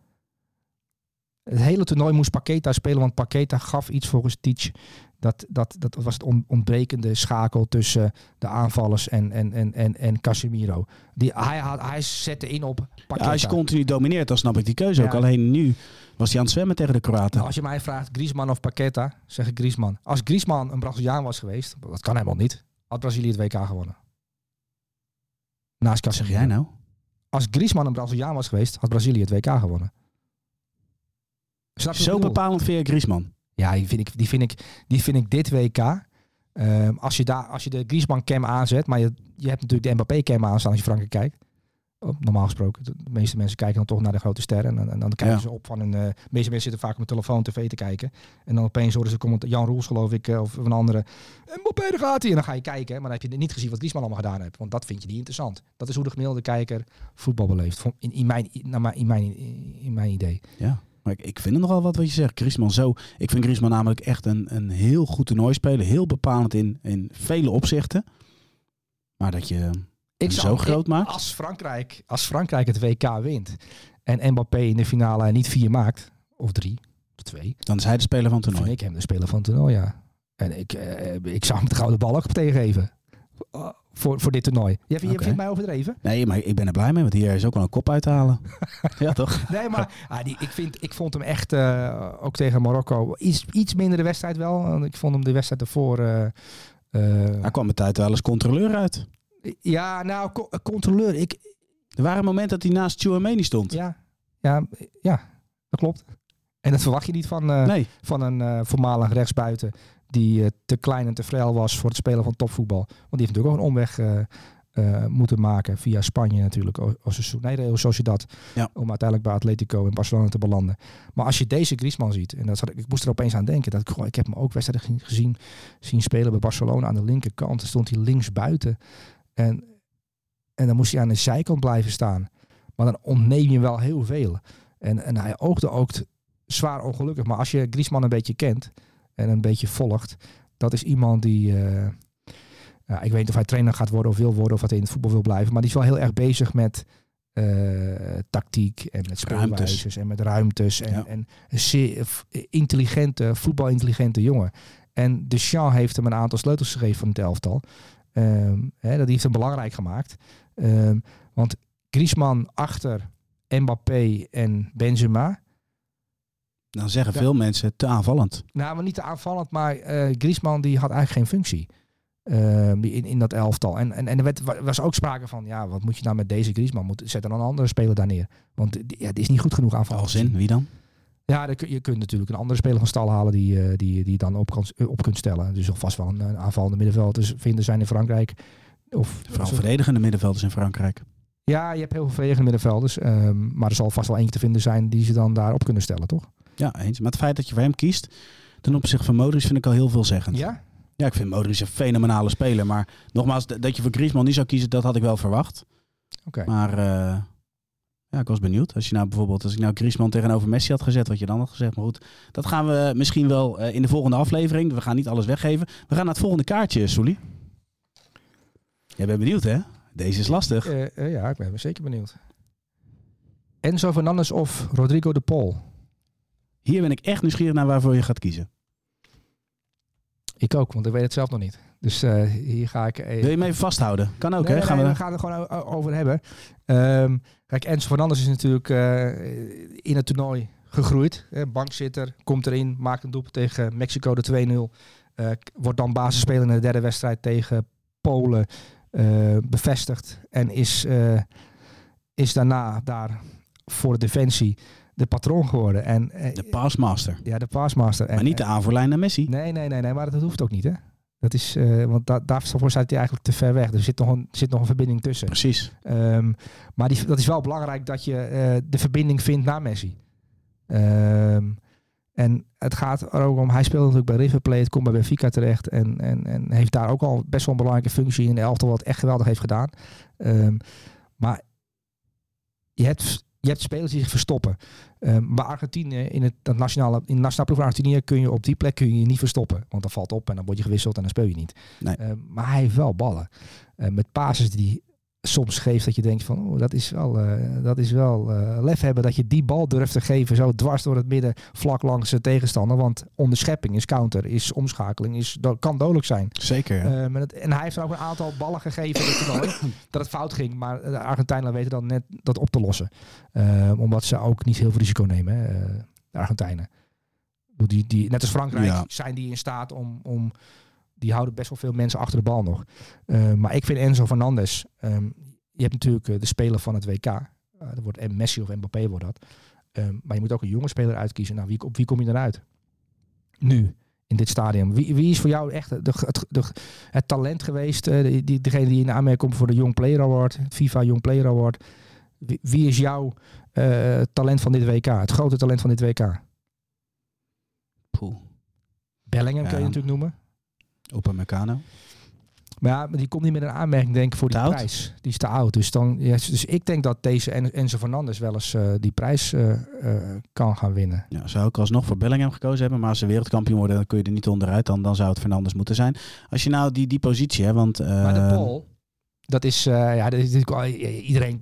[SPEAKER 3] Het hele toernooi moest Paqueta spelen, want Paqueta gaf iets volgens Teach. Dat, dat, dat was het on- ontbrekende schakel tussen de aanvallers en, en, en, en, en Casemiro. Die, hij, had, hij zette in op Paqueta.
[SPEAKER 4] Ja, als je continu domineert, dan snap ik die keuze ook. Alleen nu was hij aan het zwemmen tegen de Kroaten.
[SPEAKER 3] Nou, als je mij vraagt, Griezmann of Paqueta, zeg ik Griezmann. Als Griezmann een Braziliaan was geweest, dat kan helemaal niet, had Brazilië het WK gewonnen. Naast
[SPEAKER 4] Wat zeg jij nou?
[SPEAKER 3] Als Griezmann een Braziliaan was geweest, had Brazilië het WK gewonnen. Snap je wat
[SPEAKER 4] Zo bepalend vind je Griezmann.
[SPEAKER 3] Ja, die vind ik, die vind ik, die vind ik dit WK. ehm, als, je daar, als je de Griezmann cam aanzet, maar je, je hebt natuurlijk de Mbappé cam aanstaan als je Frankrijk kijkt. Normaal gesproken, de meeste mensen kijken dan toch naar de grote sterren. En, en dan kijken
[SPEAKER 4] Ja.
[SPEAKER 3] ze op van een. eh, de meeste mensen zitten vaak op hun telefoon tv te kijken. En dan opeens horen ze comment, Jan Roels geloof ik, eh, of een andere. Mbappé, daar gaat hij. En dan ga je kijken. Maar dan heb je niet gezien wat Griezmann allemaal gedaan heeft. Want dat vind je niet interessant. Dat is hoe de gemiddelde kijker voetbal beleeft. In, in, mijn, in, mijn, in, mijn, in mijn idee.
[SPEAKER 4] Ja. Maar ik, ik vind het nogal wat wat je zegt. Griezmann zo. Ik vind Griezmann namelijk echt een, een heel goed toernooi spelen. Heel bepalend in, in vele opzichten. Maar dat je
[SPEAKER 3] Ik
[SPEAKER 4] zo groot maakt.
[SPEAKER 3] Als Frankrijk, als Frankrijk het WK wint en Mbappé in de finale niet vier maakt, of drie, of twee,
[SPEAKER 4] Dan is hij de speler van het
[SPEAKER 3] vind
[SPEAKER 4] toernooi.
[SPEAKER 3] ik hem de speler van het toernooi, ja. En ik, eh, ik zou hem de gouden bal ook tegengeven. Uh, voor, voor dit toernooi. Je, vindt mij overdreven?
[SPEAKER 4] Nee, maar ik ben er blij mee. Want hier is ook wel een kop uit te halen. ja, toch?
[SPEAKER 3] Nee, maar ah, die, ik, vind, ik vond hem echt, eh, ook tegen Marokko, iets, iets minder de wedstrijd wel. Ik vond hem de wedstrijd ervoor... eh, eh,
[SPEAKER 4] Hij kwam met tijd wel als controleur uit.
[SPEAKER 3] Ja, nou, co- controleur. Ik,
[SPEAKER 4] Er waren momenten dat hij naast Chouameni stond.
[SPEAKER 3] ja, ja, ja, dat klopt. En dat verwacht je niet van, eh,
[SPEAKER 4] Nee.
[SPEAKER 3] van een eh, voormalig rechtsbuiten die eh, te klein en te frail was voor het spelen van topvoetbal. Want die heeft natuurlijk ook een omweg moeten maken via Spanje natuurlijk. Osasuna, nee, Real Sociedad.
[SPEAKER 4] Ja.
[SPEAKER 3] Om uiteindelijk bij Atletico en Barcelona te belanden. Maar als je deze Griezmann ziet, en dat zat, ik ik moest er opeens aan denken. Dat ik, ik heb hem ook wedstrijden ge- gezien zien spelen bij Barcelona aan de linkerkant. Dan stond hij links buiten. En, en dan moest hij aan de zijkant blijven staan. Maar dan ontneem je wel heel veel. En, en hij oogde ook zwaar ongelukkig. Maar als je Griezmann een beetje kent en een beetje volgt, dat is iemand die. eh, ja, ik weet niet of hij trainer gaat worden of wil worden of dat hij in het voetbal wil blijven. Maar die is wel heel erg bezig met eh, tactiek en met speelwijzes en met ruimtes. En,
[SPEAKER 4] Ja.
[SPEAKER 3] en een zeer intelligente, voetbalintelligente jongen. En Deschamps heeft hem een aantal sleutels gegeven van het elftal. Ehm, hè, dat heeft hem belangrijk gemaakt. Ehm, want Griezmann achter Mbappé en Benzema.
[SPEAKER 4] Dan zeggen veel mensen te aanvallend.
[SPEAKER 3] Nou, maar niet te aanvallend, maar eh Griezmann die had eigenlijk geen functie. ehm, in, in dat elftal. En, en, en er werd, wa- was ook sprake van, ja, wat moet je nou met deze Griezmann? Moet, zet dan een andere speler daar neer. Want ja, die is niet goed genoeg aanvallend.
[SPEAKER 4] Als in, wie dan?
[SPEAKER 3] Ja, kun- je kunt natuurlijk een andere speler van stal halen die, eh, die, die je dan op, kan, op kunt stellen. Dus of vast wel een, een aanvallende middenvelders vinden zijn in Frankrijk. Of,
[SPEAKER 4] Vooral verdedigende middenvelders in Frankrijk.
[SPEAKER 3] Ja, je hebt heel veel verdedigende middenvelders. ehm, maar er zal vast wel eentje te vinden zijn die ze dan daarop kunnen stellen, toch?
[SPEAKER 4] Ja, eens. Maar het feit dat je voor hem kiest ten opzichte van Modric vind ik al heel veelzeggend.
[SPEAKER 3] Ja?
[SPEAKER 4] Ja, ik vind Modric een fenomenale speler. Maar nogmaals, dat je voor Griezmann niet zou kiezen, dat had ik wel verwacht.
[SPEAKER 3] Oké.
[SPEAKER 4] Maar eh, ja, ik was benieuwd. Als je nou bijvoorbeeld, als ik nou Griezmann tegenover Messi had gezet, wat je dan had gezegd. Maar goed, dat gaan we misschien wel eh, in de volgende aflevering. We gaan niet alles weggeven. We gaan naar het volgende kaartje, Soelie. Jij bent benieuwd, hè? Deze is lastig.
[SPEAKER 3] Eh, eh, ja, ik ben zeker benieuwd. Enzo Fernandes of Rodrigo de Paul?
[SPEAKER 4] Hier ben ik echt nieuwsgierig naar waarvoor je gaat kiezen.
[SPEAKER 3] Ik ook, want ik weet het zelf nog niet. Dus hier ga ik... even.
[SPEAKER 4] Wil je me even vasthouden? Kan ook,
[SPEAKER 3] Nee,
[SPEAKER 4] hè?
[SPEAKER 3] nee,
[SPEAKER 4] Gaan
[SPEAKER 3] nee,
[SPEAKER 4] we...
[SPEAKER 3] we gaan er gewoon over hebben. Ehm, kijk, Enzo Fernandes is natuurlijk eh, in het toernooi gegroeid. Eh, bankzitter, komt erin, maakt een doelpunt tegen Mexico de 2-0. Eh, wordt dan basisspeler in de derde wedstrijd tegen Polen eh, bevestigd. En is, is daarna daar voor de defensie de patroon geworden. En,
[SPEAKER 4] De passmaster.
[SPEAKER 3] ja, de passmaster. En,
[SPEAKER 4] Maar niet de aanvoerlijn naar Messi.
[SPEAKER 3] Nee, nee, nee, nee, maar dat hoeft ook niet, hè? Dat is, eh, want da daarvoor staat hij eigenlijk te ver weg. Er zit nog een, zit nog een verbinding tussen.
[SPEAKER 4] Precies.
[SPEAKER 3] Ehm, maar die, dat is wel belangrijk dat je eh, de verbinding vindt naar Messi. Ehm, en het gaat er ook om, hij speelt natuurlijk bij River Plate, komt bij Benfica terecht en, en, en heeft daar ook al best wel een belangrijke functie in de elftal, wat echt geweldig heeft gedaan. Ehm, maar je hebt, je hebt spelers die zich verstoppen. Um, bij Argentinië, in het dat nationale, in de nationale ploeg van Argentinië, kun je op die plek kun je, je niet verstoppen. Want dan valt op en dan word je gewisseld en dan speel je niet.
[SPEAKER 4] Nee.
[SPEAKER 3] Ehm, maar hij heeft wel ballen. Ehm, met passes die soms geeft dat je denkt van oh, dat is wel, eh, dat is wel eh, lef hebben dat je die bal durft te geven zo dwars door het midden vlak langs de tegenstander. Want onderschepping is counter, is omschakeling, is, do- kan dodelijk zijn.
[SPEAKER 4] Zeker. ja.
[SPEAKER 3] En, het- en hij heeft er ook een aantal ballen gegeven in het dat het fout ging. Maar de Argentijnen weten dan net dat op te lossen. Omdat ze ook niet heel veel risico nemen, hè, eh, de Argentijnen. Die, die, net als Frankrijk
[SPEAKER 4] Ja.
[SPEAKER 3] zijn die in staat om, om... Die houden best wel veel mensen achter de bal nog. Ehm, maar ik vind Enzo Fernandez... ehm, je hebt natuurlijk eh, de speler van het WK. Eh, dat wordt en Messi of Mbappé wordt dat. Ehm, maar je moet ook een jonge speler uitkiezen. Nou, wie, op wie kom je dan uit? Nu, in dit stadium. Wie, wie is voor jou echt de, het, de, het talent geweest? eh, die, die, degene die in aanmerking komt voor de Young Player Award. Het FIFA Young Player Award. Wie, wie is jouw eh, talent van dit WK? Het grote talent van dit WK?
[SPEAKER 4] Poeh.
[SPEAKER 3] Bellingham
[SPEAKER 4] Ja.
[SPEAKER 3] kun je natuurlijk noemen.
[SPEAKER 4] Opa Meccano.
[SPEAKER 3] Maar ja, maar die komt niet met een aanmerking denk ik voor die prijs. Die is te oud. Dus, dan, ja, dus ik denk dat deze En- Enzo Fernandez wel eens eh, die prijs eh, eh, kan gaan winnen.
[SPEAKER 4] Ja, zou ik alsnog voor Bellingham gekozen hebben. Maar als ze wereldkampioen worden, dan kun je er niet onderuit. Dan, dan zou het Fernandes moeten zijn. Als je nou die, die positie hebt, want...
[SPEAKER 3] Maar de Paul, dat is, ja, dat is iedereen,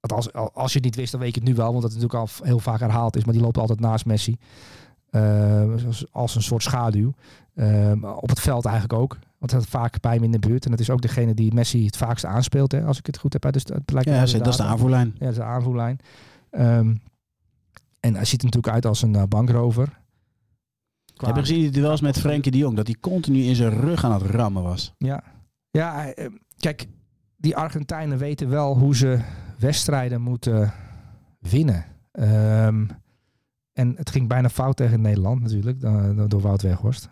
[SPEAKER 3] als, als je het niet wist, dan weet je het nu wel, want dat het natuurlijk al heel vaak herhaald is, maar die loopt altijd naast Messi. Eh, als, een soort schaduw. Eh, maar op het veld eigenlijk ook. Want hij had vaak bij hem in de buurt. En dat is ook degene die Messi het vaakst aanspeelt, hè, als ik het goed heb. sta- het lijkt
[SPEAKER 4] Ja, dat is de aanvoerlijn.
[SPEAKER 3] Ja, dat is de aanvoerlijn. Ehm, en hij ziet er natuurlijk uit als een eh, bankrover. Qua-
[SPEAKER 4] Heb je gezien die duels met Frenkie de Jong? Dat hij continu in zijn rug aan het rammen was.
[SPEAKER 3] Ja, ja eh, kijk, die Argentijnen weten wel hoe ze wedstrijden moeten winnen. Ehm, en het ging bijna fout tegen Nederland natuurlijk, door, door Wout Weghorst.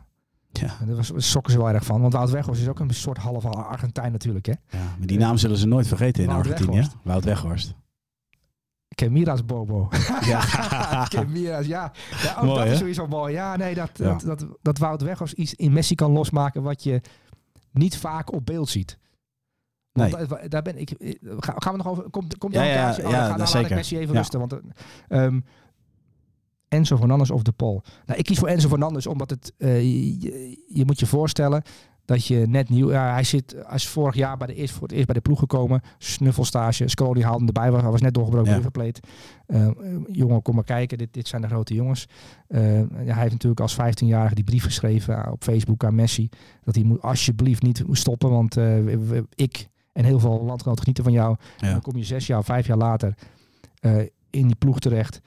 [SPEAKER 4] Ja.
[SPEAKER 3] En daar was- schokken ze wel erg van, want Wout Weghorst is ook een soort halve Argentijn natuurlijk. Hè?
[SPEAKER 4] ja maar die naam zullen ze nooit vergeten in
[SPEAKER 3] Wout
[SPEAKER 4] Argentinië.
[SPEAKER 3] Weghorst.
[SPEAKER 4] Wout Weghorst.
[SPEAKER 3] Kemiras Bobo.
[SPEAKER 4] Ja.
[SPEAKER 3] Kemiras, ja. ja ook
[SPEAKER 4] Mooi,
[SPEAKER 3] dat is sowieso mooi. Ja, nee, dat,
[SPEAKER 4] Ja.
[SPEAKER 3] Dat, dat, dat Wout Weghorst iets in Messi kan losmaken wat je niet vaak op beeld ziet. Want
[SPEAKER 4] Nee.
[SPEAKER 3] daar- daar ben ik. eh, Ga- Gaan we nog over? Komt, komt
[SPEAKER 4] Ja, ja,
[SPEAKER 3] een kaartje? Oh,
[SPEAKER 4] ja,
[SPEAKER 3] dan laat ik. Messi even
[SPEAKER 4] Ja.
[SPEAKER 3] rusten. Want, eh, ehm, Enzo Fernandez of De Paul. Nou, ik kies voor Enzo Fernandez omdat het. eh, je, je moet je voorstellen dat je net nieuw. Hij zit. Is vorig jaar bij de eerst, voor het eerst bij de ploeg gekomen. Snuffelstage. Scrolly haalde hem erbij. Was, hij was net doorgebroken
[SPEAKER 4] Ja.
[SPEAKER 3] Eh, jongen, kom maar kijken. Dit, dit zijn de grote jongens. Eh, ja, hij heeft natuurlijk als 15-jarige die brief geschreven op Facebook aan Messi. Dat hij moet alsjeblieft niet moet stoppen. Want ik en heel veel landgenoten genieten van jou. En dan kom je zes jaar, vijf jaar later in die ploeg terecht.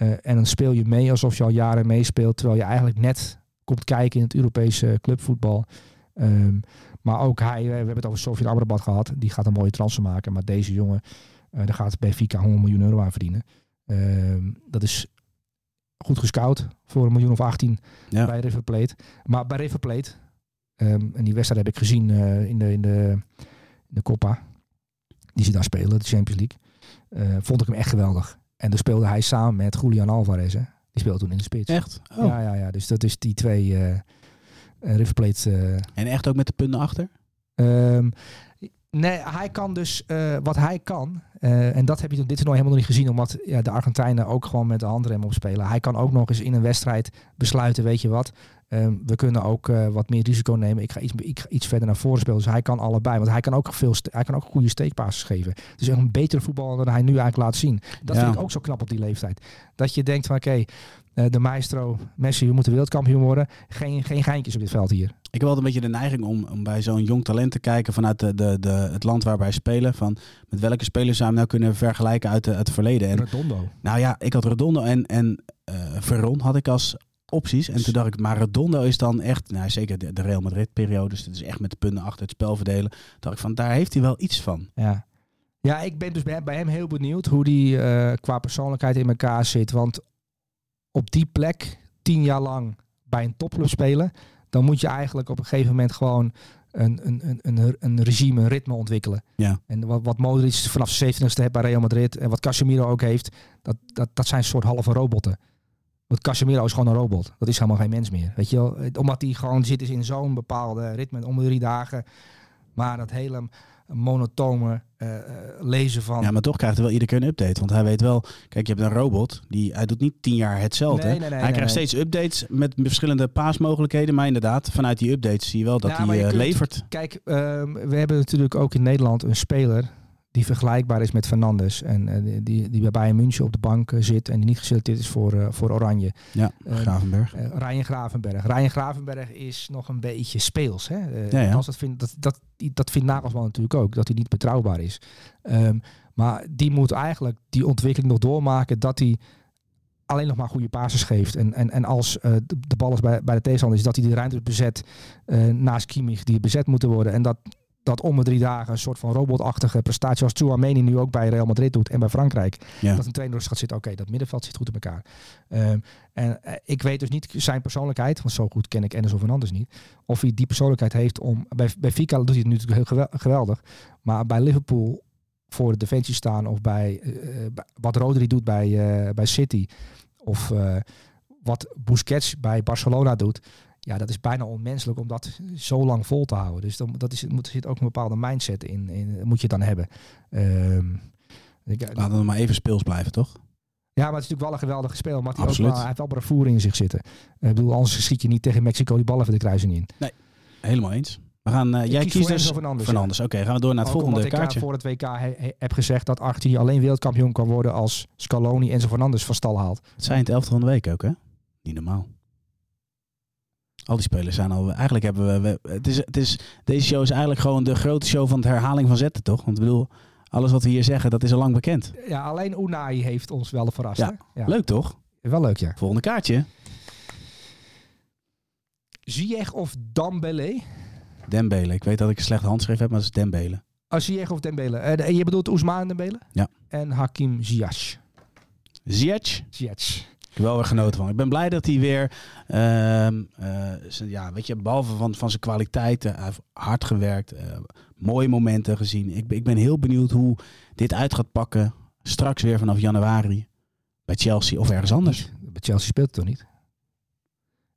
[SPEAKER 3] Eh, en dan speel je mee alsof je al jaren meespeelt. Terwijl je eigenlijk net komt kijken in het Europese clubvoetbal. Ehm, maar ook hij, eh, we hebben het over Sofie Amrabat gehad. Die gaat een mooie transfer maken. Maar deze jongen, eh daar gaat Benfica 100 miljoen euro aan verdienen. Ehm, dat is goed gescout voor een miljoen of 18
[SPEAKER 4] Ja.
[SPEAKER 3] bij River Plate. Maar bij River Plate, ehm, en die wedstrijd heb ik gezien in, de, in, de, in de Copa, die ze daar spelen, de Champions League, vond ik hem echt geweldig. En daar speelde hij samen met Julian Alvarez. Hè. Die speelde toen in de spits.
[SPEAKER 4] Echt? Oh.
[SPEAKER 3] Ja, ja, ja. Dus dat is die twee River Plate. eh,
[SPEAKER 4] En echt ook met de punten achter?
[SPEAKER 3] Ehm, nee, hij kan dus wat hij kan. en dat heb je dit toernooi helemaal nog niet gezien. Omdat ja, de Argentijnen ook gewoon met de handrem op spelen. Hij kan ook nog eens in een wedstrijd besluiten. Weet je wat? Ehm, we kunnen ook eh, wat meer risico nemen. Ik ga, iets, ik ga iets verder naar voren spelen. Dus hij kan allebei. Want hij kan ook, veel hij kan ook goede steekpases geven. Dus echt een betere voetballer dan hij nu eigenlijk laat zien. Dat
[SPEAKER 4] Ja.
[SPEAKER 3] vind ik ook zo knap op die leeftijd. Dat je denkt van oké, eh, de maestro Messi, we moeten wereldkampioen worden. Geen, geen geintjes op dit veld hier.
[SPEAKER 4] Ik heb altijd een beetje de neiging om, om bij zo'n jong talent te kijken vanuit de, de, de, het land waar wij spelen. Van met welke spelers zou je hem nou kunnen vergelijken uit, de, uit het verleden. En
[SPEAKER 3] Redondo.
[SPEAKER 4] Nou ja, ik had Redondo en, en eh Veron had ik als opties. En toen dacht ik, maar Redondo is dan echt, nou zeker de, de Real Madrid periode, dus het is echt met de punten achter het spel verdelen. Toen dacht ik van, daar heeft hij wel iets van.
[SPEAKER 3] Ja. Ja, ik ben dus bij, bij hem heel benieuwd hoe die eh, qua persoonlijkheid in elkaar zit. Want op die plek, tien jaar lang bij een topclub spelen, dan moet je eigenlijk op een gegeven moment gewoon een, een, een, een, regime, een ritme ontwikkelen.
[SPEAKER 4] Ja.
[SPEAKER 3] En wat, wat Modric vanaf zijn 70ste heeft bij Real Madrid en wat Casemiro ook heeft, dat, dat, dat zijn soort halve robotten. Want Casemiro is gewoon een robot. Dat is helemaal geen mens meer. Weet je wel? Omdat hij gewoon zit is in zo'n bepaalde ritme om de drie dagen. Maar dat hele monotone eh, eh, lezen van...
[SPEAKER 4] Ja, maar toch krijgt hij wel iedere keer een update. Want hij weet wel, kijk, je hebt een robot, die, hij doet niet tien jaar hetzelfde.
[SPEAKER 3] Nee, nee, nee,
[SPEAKER 4] hij krijgt steeds updates met verschillende paasmogelijkheden. Maar inderdaad, vanuit die updates zie je wel dat
[SPEAKER 3] Ja,
[SPEAKER 4] hij
[SPEAKER 3] je
[SPEAKER 4] eh,
[SPEAKER 3] kunt-
[SPEAKER 4] levert.
[SPEAKER 3] Kijk, ehm, we hebben natuurlijk ook in Nederland een speler die vergelijkbaar is met Fernandes. En eh, die- die, bij Bayern München op de bank eh, zit en die niet geselecteerd is voor, eh, voor Oranje.
[SPEAKER 4] Ja, Gravenberg.
[SPEAKER 3] Eh, Ryan Gravenberg. Ryan Gravenberg is nog een beetje speels. Hè?
[SPEAKER 4] Ja, ja.
[SPEAKER 3] althans, Dat, vindt, dat, dat, dat vindt Nagelsman natuurlijk ook, dat hij niet betrouwbaar is. Ehm, maar die moet eigenlijk die ontwikkeling nog doormaken dat hij alleen nog maar goede passes geeft. En, en, en als de, de bal is bij, bij de tegenstander is, dat hij de ruimte bezet naast Kimmich die bezet moeten worden. En dat, dat om de drie dagen een soort van robotachtige prestatie zoals Chouameni nu ook bij Real Madrid doet en bij Frankrijk
[SPEAKER 4] Ja.
[SPEAKER 3] dat een trainer dus gaat zitten, oké, dat middenveld zit goed in elkaar. Ehm, en eh, ik weet dus niet zijn persoonlijkheid, want zo goed ken ik Ennis of Fernandes niet, of hij die persoonlijkheid heeft om, bij, bij Fika doet hij het nu natuurlijk heel gewel- geweldig, maar bij Liverpool voor de defensie staan of bij, eh, eh, bij- wat Rodri doet bij, bij City of wat Busquets bij Barcelona doet, ja, dat is bijna onmenselijk om dat zo lang vol te houden. Dus dan, dat is, moet, er zit ook een bepaalde mindset in, in moet je dan hebben. Ehm, ik-
[SPEAKER 4] Laten we maar even speels blijven, toch?
[SPEAKER 3] ja, maar het is natuurlijk wel een geweldige speler. Maar hij, ook wel, hij heeft wel in zich zitten. Ik bedoel, anders schiet je niet tegen Mexico die bal even de kruising in.
[SPEAKER 4] Helemaal eens. We gaan, eh, jij
[SPEAKER 3] kies
[SPEAKER 4] kiest dus
[SPEAKER 3] Fernandes,
[SPEAKER 4] Fernandes. Oké, gaan we door naar het
[SPEAKER 3] Ook
[SPEAKER 4] volgende
[SPEAKER 3] ik
[SPEAKER 4] kaartje.
[SPEAKER 3] voor het WK he- he- heb gezegd dat Argentinië alleen wereldkampioen kan worden als Scaloni Enzo Fernandes van stal haalt.
[SPEAKER 4] Het zijn het elftal van de week ook, hè? Niet normaal. Al die spelers zijn al... Eigenlijk hebben we... we- het is, het is, deze show is eigenlijk gewoon de grote show van de herhaling van zetten, toch? Want ik bedoel, alles wat we hier zeggen, dat is al lang bekend.
[SPEAKER 3] Ja, alleen Unai heeft ons wel verrast.
[SPEAKER 4] Ja.
[SPEAKER 3] ja.
[SPEAKER 4] Leuk, toch?
[SPEAKER 3] Wel leuk, ja.
[SPEAKER 4] Volgende kaartje.
[SPEAKER 3] Ziyech of Dambele?
[SPEAKER 4] Dembele. Ik weet dat ik een slechte handschrift heb, maar dat is Dembele.
[SPEAKER 3] Oh, Ziyech of Dembele. De- je bedoelt Ousmane Dembele?
[SPEAKER 4] Ja.
[SPEAKER 3] En Hakim Ziyech.
[SPEAKER 4] Ziyech.
[SPEAKER 3] Ziyech.
[SPEAKER 4] Ik heb wel weer genoten van. Ik ben blij dat hij weer, ehm, eh, ja, weet je, behalve van, van zijn kwaliteiten, hij heeft hard gewerkt, eh, mooie momenten gezien. Ik, ben- ik ben heel benieuwd hoe dit uit gaat pakken. Straks weer vanaf januari bij Chelsea of ergens anders.
[SPEAKER 3] Bij Chelsea speelt het toch niet?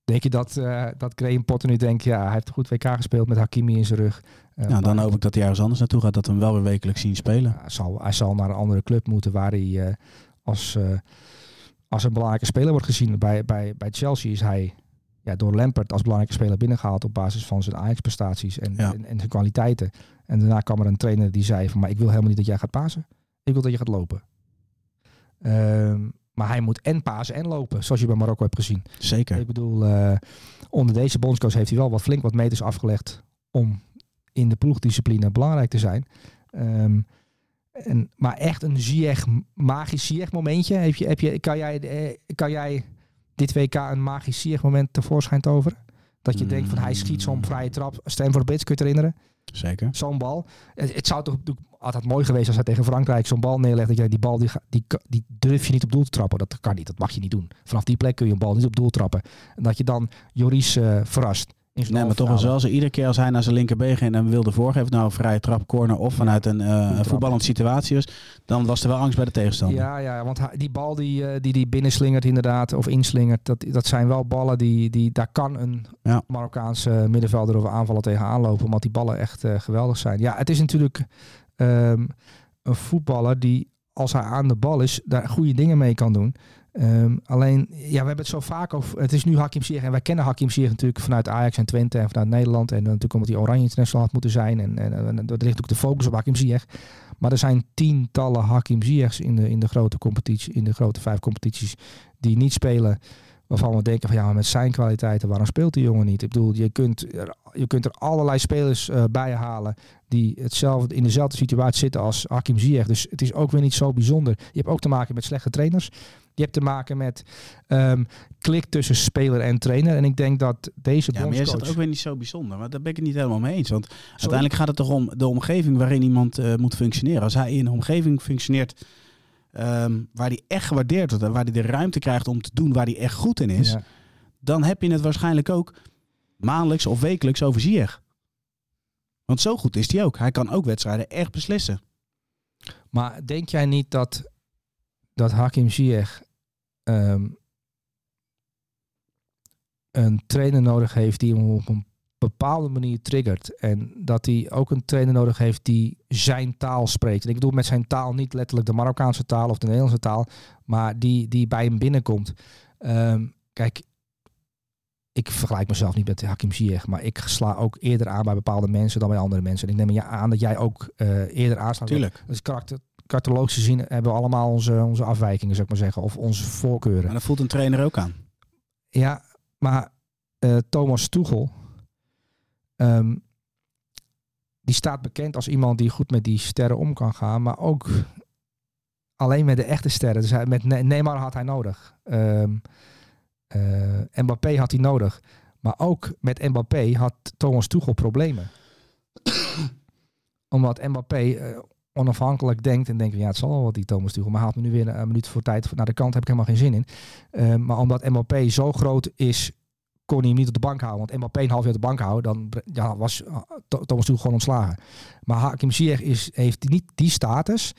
[SPEAKER 3] Denk je dat, eh dat Graham Potter nu denkt, ja, hij heeft een goed WK gespeeld met Hakimi in zijn rug.
[SPEAKER 4] Nou, dan hoop ik dat hij ergens anders naartoe gaat, dat we hem wel weer wekelijks zien spelen.
[SPEAKER 3] Ja, hij, zal, hij zal naar een andere club moeten waar hij als, als een belangrijke speler wordt gezien. Bij, bij, bij Chelsea is hij ja, door Lampert als belangrijke speler binnengehaald op basis van zijn Ajax-prestaties en,
[SPEAKER 4] Ja.
[SPEAKER 3] en, en zijn kwaliteiten. En daarna kwam er een trainer die zei van, maar ik wil helemaal niet dat jij gaat pasen. Ik wil dat je gaat lopen. Ehm, maar hij moet en pasen en lopen, zoals je bij Marokko hebt gezien.
[SPEAKER 4] Zeker.
[SPEAKER 3] Ik bedoel, eh, onder deze bondscoach heeft hij wel wat flink wat meters afgelegd om in de ploegdiscipline belangrijk te zijn. Ehm, en, maar echt een Ziyech, magisch Ziyech momentje. Heb je, heb je, kan, jij, eh, kan jij dit WK een magisch Ziyech moment tevoorschijn toveren? Dat je denkt van hij schiet zo'n vrije trap. Stanford Bridge, kun je het herinneren?
[SPEAKER 4] Zeker.
[SPEAKER 3] Zo'n bal. Het, het zou toch altijd mooi geweest als hij tegen Frankrijk zo'n bal neerlegt. Dat je die bal, die, die durf je niet op doel te trappen. Dat kan niet, dat mag je niet doen. Vanaf die plek kun je een bal niet op doel trappen. En dat je dan Joris eh, verrast.
[SPEAKER 4] Nee, maar toch wel
[SPEAKER 3] halve
[SPEAKER 4] zo. Iedere keer als hij naar zijn linkerbeen ging en wilde voorgeven, nou een vrije trap, corner of vanuit een, eh, een
[SPEAKER 3] trap.
[SPEAKER 4] voetballende situatie was, dan was er wel angst bij de tegenstander.
[SPEAKER 3] Ja, ja, want die bal die, eh, die die binnenslingert inderdaad, of inslingert, dat, dat zijn wel ballen die, die daar kan een
[SPEAKER 4] Ja.
[SPEAKER 3] Marokkaanse middenvelder of aanvaller tegenaan lopen, omdat die ballen echt eh, geweldig zijn. Ja, het is natuurlijk ehm, een voetballer die, als hij aan de bal is, daar goede dingen mee kan doen. Ehm, alleen, ja, we hebben het zo vaak over. Het is nu Hakim Ziyech en wij kennen Hakim Ziyech natuurlijk vanuit Ajax en Twente en vanuit Nederland en natuurlijk omdat hij Oranje International had moeten zijn en, en, en er ligt ook de focus op Hakim Ziyech. Maar er zijn tientallen Hakim Ziyechs in de, in de grote competitie, in de grote vijf competities die niet spelen. Waarvan we denken van ja, maar met zijn kwaliteiten, waarom speelt die jongen niet? Ik bedoel, je kunt er, je kunt er allerlei spelers eh, bij halen die hetzelfde, in dezelfde situatie zitten als Hakim Ziyech. Dus het is ook weer niet zo bijzonder. Je hebt ook te maken met slechte trainers. Je hebt te maken met ehm, klik tussen speler en trainer. En ik denk dat deze
[SPEAKER 4] Ja, maar is
[SPEAKER 3] bondscoach...
[SPEAKER 4] dat ook weer niet zo bijzonder. Maar daar ben ik het niet helemaal mee eens. Want uiteindelijk gaat het toch om de omgeving waarin iemand eh, moet functioneren. Als hij in een omgeving functioneert ehm, waar hij echt gewaardeerd wordt en waar hij de ruimte krijgt om te doen waar hij echt goed in is,
[SPEAKER 3] Ja.
[SPEAKER 4] dan heb je het waarschijnlijk ook maandelijks of wekelijks over Ziyech. Want zo goed is hij ook. Hij kan ook wedstrijden echt beslissen.
[SPEAKER 3] Maar denk jij niet dat, dat Hakim Ziyech ehm, een trainer nodig heeft die hem op een bepaalde manier triggert. En dat hij ook een trainer nodig heeft die zijn taal spreekt. En ik bedoel met zijn taal niet letterlijk de Marokkaanse taal of de Nederlandse taal, maar die, die bij hem binnenkomt. Ehm, kijk, ik vergelijk mezelf niet met Hakim Ziyech, maar ik sla ook eerder aan bij bepaalde mensen dan bij andere mensen. En ik neem je aan dat jij ook eh, eerder aanslaat.
[SPEAKER 4] Tuurlijk.
[SPEAKER 3] Dus karakter, karakterologisch gezien hebben we allemaal onze, onze afwijkingen, zou ik maar zeggen, of onze voorkeuren.
[SPEAKER 4] Maar dat voelt een trainer ook aan.
[SPEAKER 3] Ja, maar eh, Thomas Tuchel, ehm, die staat bekend als iemand die goed met die sterren om kan gaan, maar ook alleen met de echte sterren. Dus met Ne- Neymar had hij nodig. Eh, Mbappé had hij nodig. Maar ook met Mbappé had Thomas Tuchel problemen. Omdat Mbappé eh, onafhankelijk denkt en denkt, ja het zal wel wat die Thomas Tuchel, maar haalt me nu weer een minuut voor tijd naar de kant, heb ik helemaal geen zin in. Eh, maar omdat Mbappé zo groot is, kon hij hem niet op de bank houden. Want Mbappé een half jaar op de bank houden, dan ja, was Tho- Thomas Tuchel gewoon ontslagen. Maar Hakim Ziyech is, heeft niet die status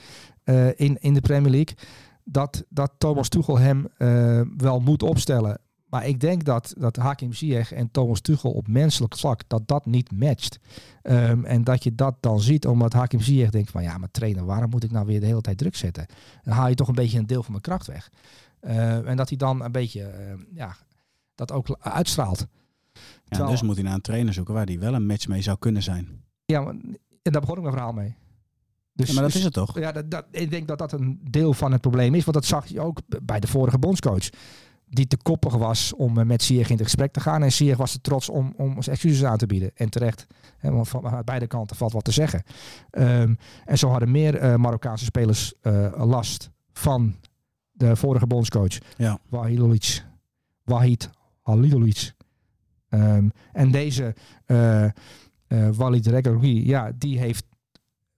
[SPEAKER 3] eh, in, in de Premier League dat, dat Thomas Tuchel hem eh, wel moet opstellen. Maar ik denk dat, dat Hakim Ziyech en Thomas Tuchel op menselijk vlak, dat dat niet matcht. Ehm, en dat je dat dan ziet, omdat Hakim Ziyech denkt van ja, maar trainer, waarom moet ik nou weer de hele tijd druk zetten? Dan haal je toch een beetje een deel van mijn kracht weg. Eh, en dat hij dan een beetje, eh, ja, dat ook uitstraalt.
[SPEAKER 4] Ja,
[SPEAKER 3] Terwijl-
[SPEAKER 4] dus moet hij naar een trainer zoeken waar hij wel een match mee zou kunnen zijn.
[SPEAKER 3] Ja, maar, en daar begon ik mijn verhaal mee. Dus,
[SPEAKER 4] Ja, maar dat
[SPEAKER 3] dus-
[SPEAKER 4] is het toch?
[SPEAKER 3] Ja, dat, dat, ik denk dat dat een deel van het probleem is. Want dat zag je ook bij de vorige bondscoach. Die te koppig was om eh, met Ziyech in het gesprek te gaan. En Ziyech was te trots om, om zijn excuses aan te bieden. En terecht. Hè, want van beide kanten valt wat te zeggen. Ehm, en zo hadden meer eh, Marokkaanse spelers eh, last van de vorige bondscoach.
[SPEAKER 4] Ja.
[SPEAKER 3] Wahidovic. Wahid Halilovic. Ehm, en deze eh eh Walid ja, die heeft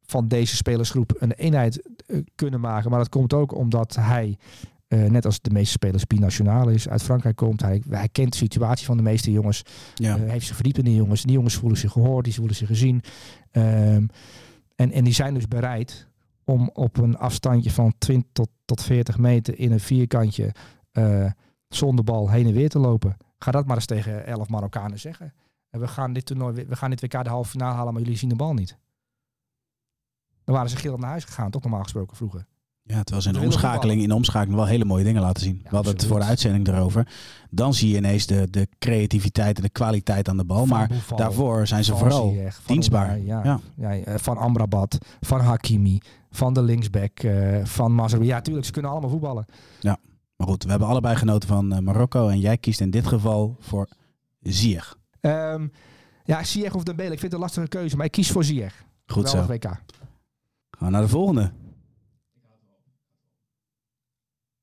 [SPEAKER 3] van deze spelersgroep een eenheid eh, kunnen maken. Maar dat komt ook omdat hij, net als de meeste spelers, binationaal is. Uit Frankrijk komt. Hij, hij kent de situatie van de meeste jongens.
[SPEAKER 4] Ja.
[SPEAKER 3] Heeft zich verdiept in die jongens. Die jongens voelen zich gehoord, die voelen zich gezien. Ehm, en, en die zijn dus bereid om op een afstandje van 20 tot, tot 40 meter in een vierkantje zonder bal heen en weer te lopen. Ga dat maar eens tegen 11 Marokkanen zeggen. En we gaan dit toernooi, we gaan dit WK de halve finale halen, maar jullie zien de bal niet. Dan waren ze gillend naar huis gegaan, toch normaal gesproken vroeger.
[SPEAKER 4] Ja, terwijl ze in de
[SPEAKER 3] willen
[SPEAKER 4] omschakeling, in de omschakeling wel hele mooie dingen laten zien. We hadden het voor de uitzending erover. Dan zie je ineens de, de creativiteit en de kwaliteit aan de bal.
[SPEAKER 3] Van
[SPEAKER 4] Maar daarvoor zijn ze vooral
[SPEAKER 3] van
[SPEAKER 4] dienstbaar.
[SPEAKER 3] Ja.
[SPEAKER 4] Ja.
[SPEAKER 3] Ja, eh, van Amrabat, van Hakimi, van de linksback, eh, van Mazraoui. Ja, tuurlijk, ze kunnen allemaal voetballen.
[SPEAKER 4] Maar goed, we hebben allebei genoten van eh, Marokko. En jij kiest in dit geval voor Ziyech.
[SPEAKER 3] Ehm, ja, Ziyech of Dembele, ik vind het een lastige keuze, maar ik kies voor Ziyech.
[SPEAKER 4] Goed zo.
[SPEAKER 3] WK.
[SPEAKER 4] Gaan we naar de volgende.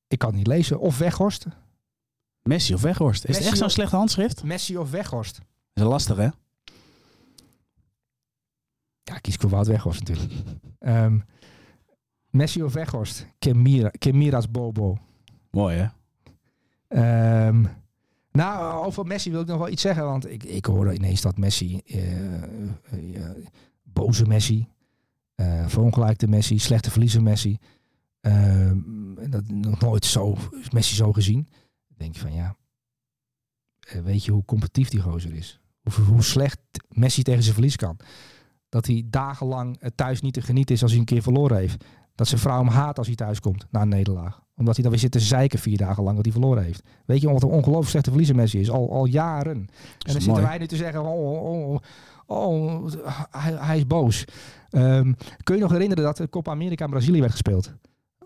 [SPEAKER 3] Ik kan het niet lezen. Of Weghorst.
[SPEAKER 4] Messi of Weghorst. Is
[SPEAKER 3] Messi
[SPEAKER 4] het echt zo'n slechte handschrift?
[SPEAKER 3] Messi of Weghorst.
[SPEAKER 4] Dat is lastig, hè?
[SPEAKER 3] Ja, kies ik voor Wout Weghorst natuurlijk. Ehm, Messi of Weghorst. Kemira, Kemira's Bobo.
[SPEAKER 4] Mooi, hè?
[SPEAKER 3] Ehm, nou, over Messi wil ik nog wel iets zeggen. Want ik, ik hoorde ineens dat Messi, eh, eh, eh, boze Messi, eh verongelijkte Messi, slechte verliezer Messi. ehm, dat nog nooit zo, Messi zo gezien. Dan denk je van ja, weet je hoe competitief die gozer is? Hoe, hoe slecht Messi tegen zijn verlies kan. Dat hij dagenlang thuis niet te genieten is als hij een keer verloren heeft. Dat zijn vrouw hem haat als hij thuis komt na een nederlaag. Omdat hij dan weer zit te zeiken vier dagen lang dat hij verloren heeft. Weet je wat een ongelooflijk slechte verliezer Messi is? Al, al jaren. En dan
[SPEAKER 4] mooi.
[SPEAKER 3] zitten wij nu te zeggen, oh, oh, oh, oh, hij, hij is boos. Ehm, kun je nog herinneren dat de Copa America in Brazilië werd gespeeld?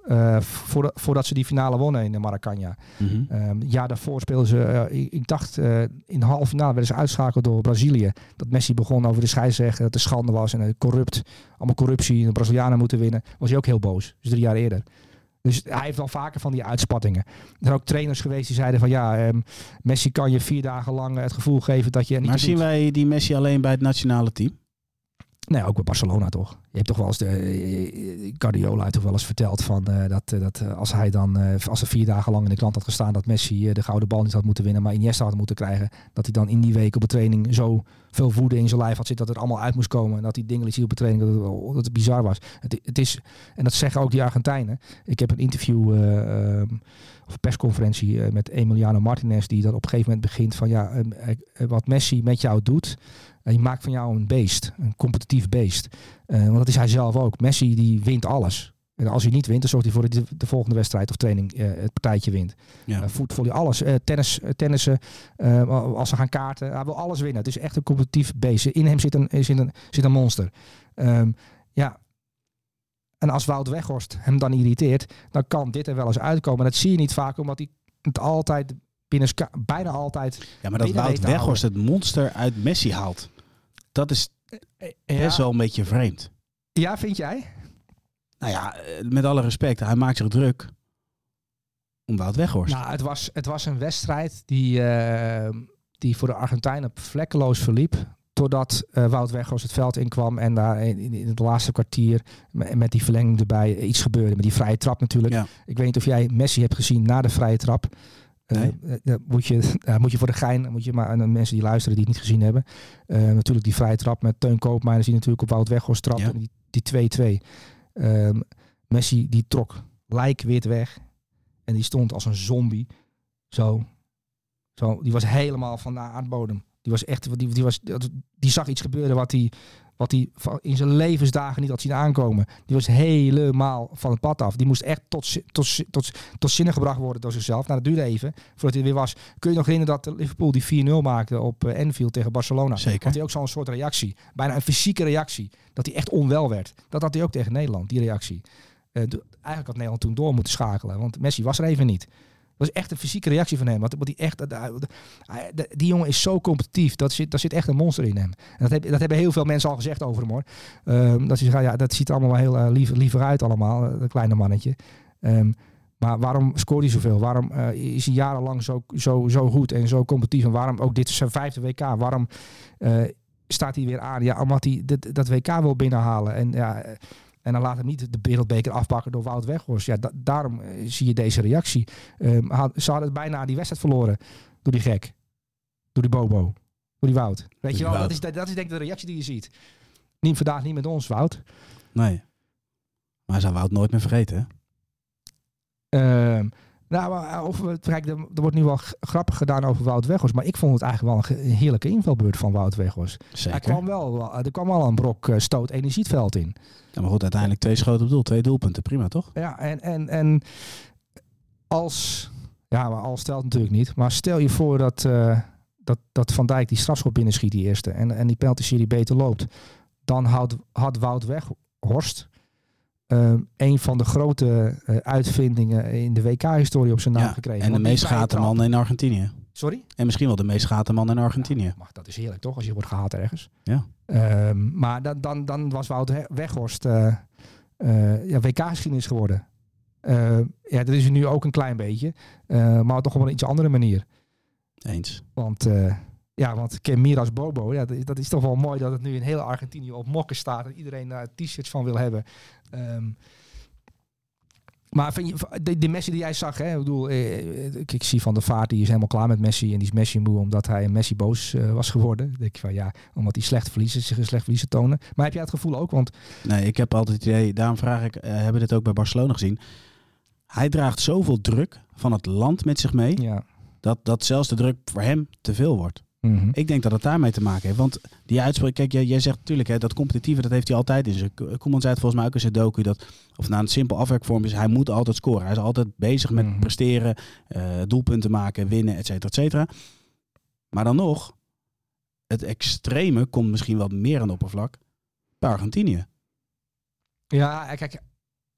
[SPEAKER 3] Eh, voordat, voordat ze die finale wonnen in de Maracanã.
[SPEAKER 4] Mhm.
[SPEAKER 3] Ehm ja, daarvoor speelden ze, eh, ik, ik dacht eh, in de halve finale werden ze uitschakeld door Brazilië. Dat Messi begon over de scheidsrechter, dat het schande was en eh, corrupt. Allemaal corruptie, de Brazilianen moeten winnen. Was hij ook heel boos, dus drie jaar eerder. Dus hij heeft wel vaker van die uitspattingen. Er zijn ook trainers geweest die zeiden van ja, ehm, Messi kan je vier dagen lang het gevoel geven dat je niet
[SPEAKER 4] Maar zien wij die Messi alleen bij het nationale team?
[SPEAKER 3] Nee, ook bij Barcelona toch. Je hebt toch wel eens de eh, Guardiola heeft toch wel eens verteld van eh, dat, eh, dat als hij dan als er vier dagen lang in de krant had gestaan dat Messi de gouden bal niet had moeten winnen, maar Iniesta had moeten krijgen, dat hij dan in die week op de training zo veel woede in zijn lijf had zitten dat het allemaal uit moest komen en dat hij dingen liet op de training dat het, dat het bizar was. Het, het is en dat zeggen ook die Argentijnen. Ik heb een interview eh, ehm, of een persconferentie met Emiliano Martinez die dan op een gegeven moment begint van ja, ehm, eh, wat Messi met jou doet. Die maakt van jou een beest, een competitief beest. Eh, want dat is hij zelf ook. Messi die wint alles. En als hij niet wint, dan zorgt hij voor dat hij de, de volgende wedstrijd of training eh, het partijtje wint.
[SPEAKER 4] Ja.
[SPEAKER 3] Uh, voetvolley, alles. Eh, tennis, eh, tennissen, eh, als ze gaan kaarten. Hij wil alles winnen. Het is echt een competitief beest. In hem zit een, zit een, zit een monster. Ehm, ja. En als Wout Weghorst hem dan irriteert, dan kan dit er wel eens uitkomen. En dat zie je niet vaak, omdat hij het altijd binnen, bijna altijd...
[SPEAKER 4] Ja, maar dat Wout Weghorst het monster uit Messi haalt. Dat is
[SPEAKER 3] Ja,
[SPEAKER 4] best wel een beetje vreemd.
[SPEAKER 3] ja vind jij?
[SPEAKER 4] Nou ja, eh, met alle respect, hij maakt zich druk om Wout Weghorst.
[SPEAKER 3] Nou, het was, het was een wedstrijd die, eh, die voor de Argentijnen vlekkeloos verliep. Totdat eh, Wout Weghorst het veld inkwam en daar in, in het laatste kwartier met, met die verlenging erbij eh, iets gebeurde. Met die vrije trap natuurlijk.
[SPEAKER 4] Ja.
[SPEAKER 3] Ik weet niet of jij Messi hebt gezien na de vrije trap. Eh,
[SPEAKER 4] Nee.
[SPEAKER 3] eh, moet, je, moet je voor de gein, moet je maar aan de mensen die luisteren die het niet gezien hebben. Eh, natuurlijk die vrije trap met Teun Koopmeiners die natuurlijk op Wout Weghorst.
[SPEAKER 4] Ja.
[SPEAKER 3] Die 2-2. Ehm, Messi die trok lijkwit weg. En die stond als een zombie. Zo. Zo. Die was helemaal van de aardbodem. Die was echt, die, die, was, die zag iets gebeuren wat hij, wat hij in zijn levensdagen niet had zien aankomen. Die was helemaal van het pad af. Die moest echt tot, tot, tot, tot zinnen gebracht worden door zichzelf. Nou, dat duurde even voordat hij er weer was. Kun je nog herinneren dat Liverpool die 4-0 maakte op eh, Anfield tegen Barcelona?
[SPEAKER 4] Zeker.
[SPEAKER 3] Had hij ook zo'n soort reactie. Bijna een fysieke reactie. Dat hij echt onwel werd. Dat had hij ook tegen Nederland, die reactie. Eh, eigenlijk had Nederland toen door moeten schakelen. Want Messi was er even niet. Dat is echt een fysieke reactie van hem. Want, die, echt, dat- dat- die jongen is zo competitief. Dat zit, daar zit echt een monster in hem. En dat, heb, dat hebben heel veel mensen al gezegd over hem hoor. Ehm, dat, zeggen, ja, dat ziet er allemaal wel heel eh, lief, liever uit allemaal. eh, Dat kleine mannetje. Ehm, maar waarom scoort hij zoveel? Waarom eh, is hij jarenlang zo, zo, zo goed en zo competitief? En waarom ook dit is zijn vijfde WK? Waarom staat hij weer aan? Ja, omdat hij dit, dat WK wil binnenhalen. En, ja, en dan laat hem niet de wereldbeker afpakken door Wout Weghorst. Ja, da- daarom eh, zie je deze reactie. Ehm, had- ze hadden bijna die wedstrijd verloren door die gek. Door die Bobo. Door die Wout. Weet
[SPEAKER 4] die
[SPEAKER 3] je wel,
[SPEAKER 4] Wout.
[SPEAKER 3] dat is, dat is denk ik de reactie die je ziet. Niet vandaag, niet met ons, Wout.
[SPEAKER 4] Nee. Maar zou Wout nooit meer vergeten, hè?
[SPEAKER 3] Ehm, nou, maar of, we- kijk, er, er wordt nu wel grappig gedaan over Wout Weghorst. Maar ik vond het eigenlijk wel een, heerlijke invalbeurt van Wout Weghorst. Hij
[SPEAKER 4] Zeker.
[SPEAKER 3] kwam wel, wel- er kwam wel een brok eh, stoot energie het veld in.
[SPEAKER 4] Ja, maar goed, uiteindelijk twee schoten op doel, twee doelpunten. Prima, toch?
[SPEAKER 3] Ja, en, en, en als... Ja, maar als stelt natuurlijk niet. Maar stel je voor dat, eh, dat, dat Van Dijk die strafschop binnenschiet, die eerste. En, en die penalty-serie beter loopt. Dan had, had Wout Weghorst... ehm, een van de grote eh, uitvindingen in de WK-historie op zijn naam
[SPEAKER 4] Ja,
[SPEAKER 3] gekregen.
[SPEAKER 4] En de meest gehate man in Argentinië.
[SPEAKER 3] Sorry?
[SPEAKER 4] En misschien wel de meest gehate man in Argentinië.
[SPEAKER 3] Ja, dat is heerlijk toch, als je wordt gehaat ergens.
[SPEAKER 4] Ja.
[SPEAKER 3] Ehm, maar dan, dan, dan was Wout He- Weghorst eh, eh, ja, WK-geschiedenis geworden. Eh, ja, dat is nu ook een klein beetje. maar toch op een iets andere manier.
[SPEAKER 4] Eens.
[SPEAKER 3] Want, ja, want Ken Miras Bobo, ja, dat, is- toch wel mooi dat het nu in heel Argentinië op mokken staat. En iedereen daar t-shirts van wil hebben. Ehm, maar vind je, de, de Messi die jij zag, hè, ik, bedoel, eh, ik, ik zie van de Vaart, die is helemaal klaar met Messi. En die is Messi moe omdat hij een Messi boos eh, was geworden. Dan denk je van ja, omdat hij slecht verliezen, zich een slecht verliezen tonen. Maar heb jij het gevoel ook? Want
[SPEAKER 4] Nee, ik heb altijd het idee, daarom vraag ik, eh, hebben we dit ook bij Barcelona gezien? Hij draagt zoveel druk van het land met zich mee,
[SPEAKER 3] ja.
[SPEAKER 4] dat, dat zelfs de druk voor hem te veel wordt.
[SPEAKER 3] Mhm.
[SPEAKER 4] Ik denk dat het daarmee te maken heeft. Want die uitspraak, kijk, jij, jij zegt natuurlijk, hè, dat competitieve, dat heeft hij altijd in zijn. Koeman zei het volgens mij ook in zijn docu, dat, of nou een simpel afwerkvorm is, hij moet altijd scoren. Hij is altijd bezig met
[SPEAKER 3] Mhm.
[SPEAKER 4] presteren, eh, doelpunten maken, winnen, et cetera, et cetera. Maar dan nog, het extreme komt misschien wat meer aan oppervlak bij Argentinië.
[SPEAKER 3] Ja, kijk,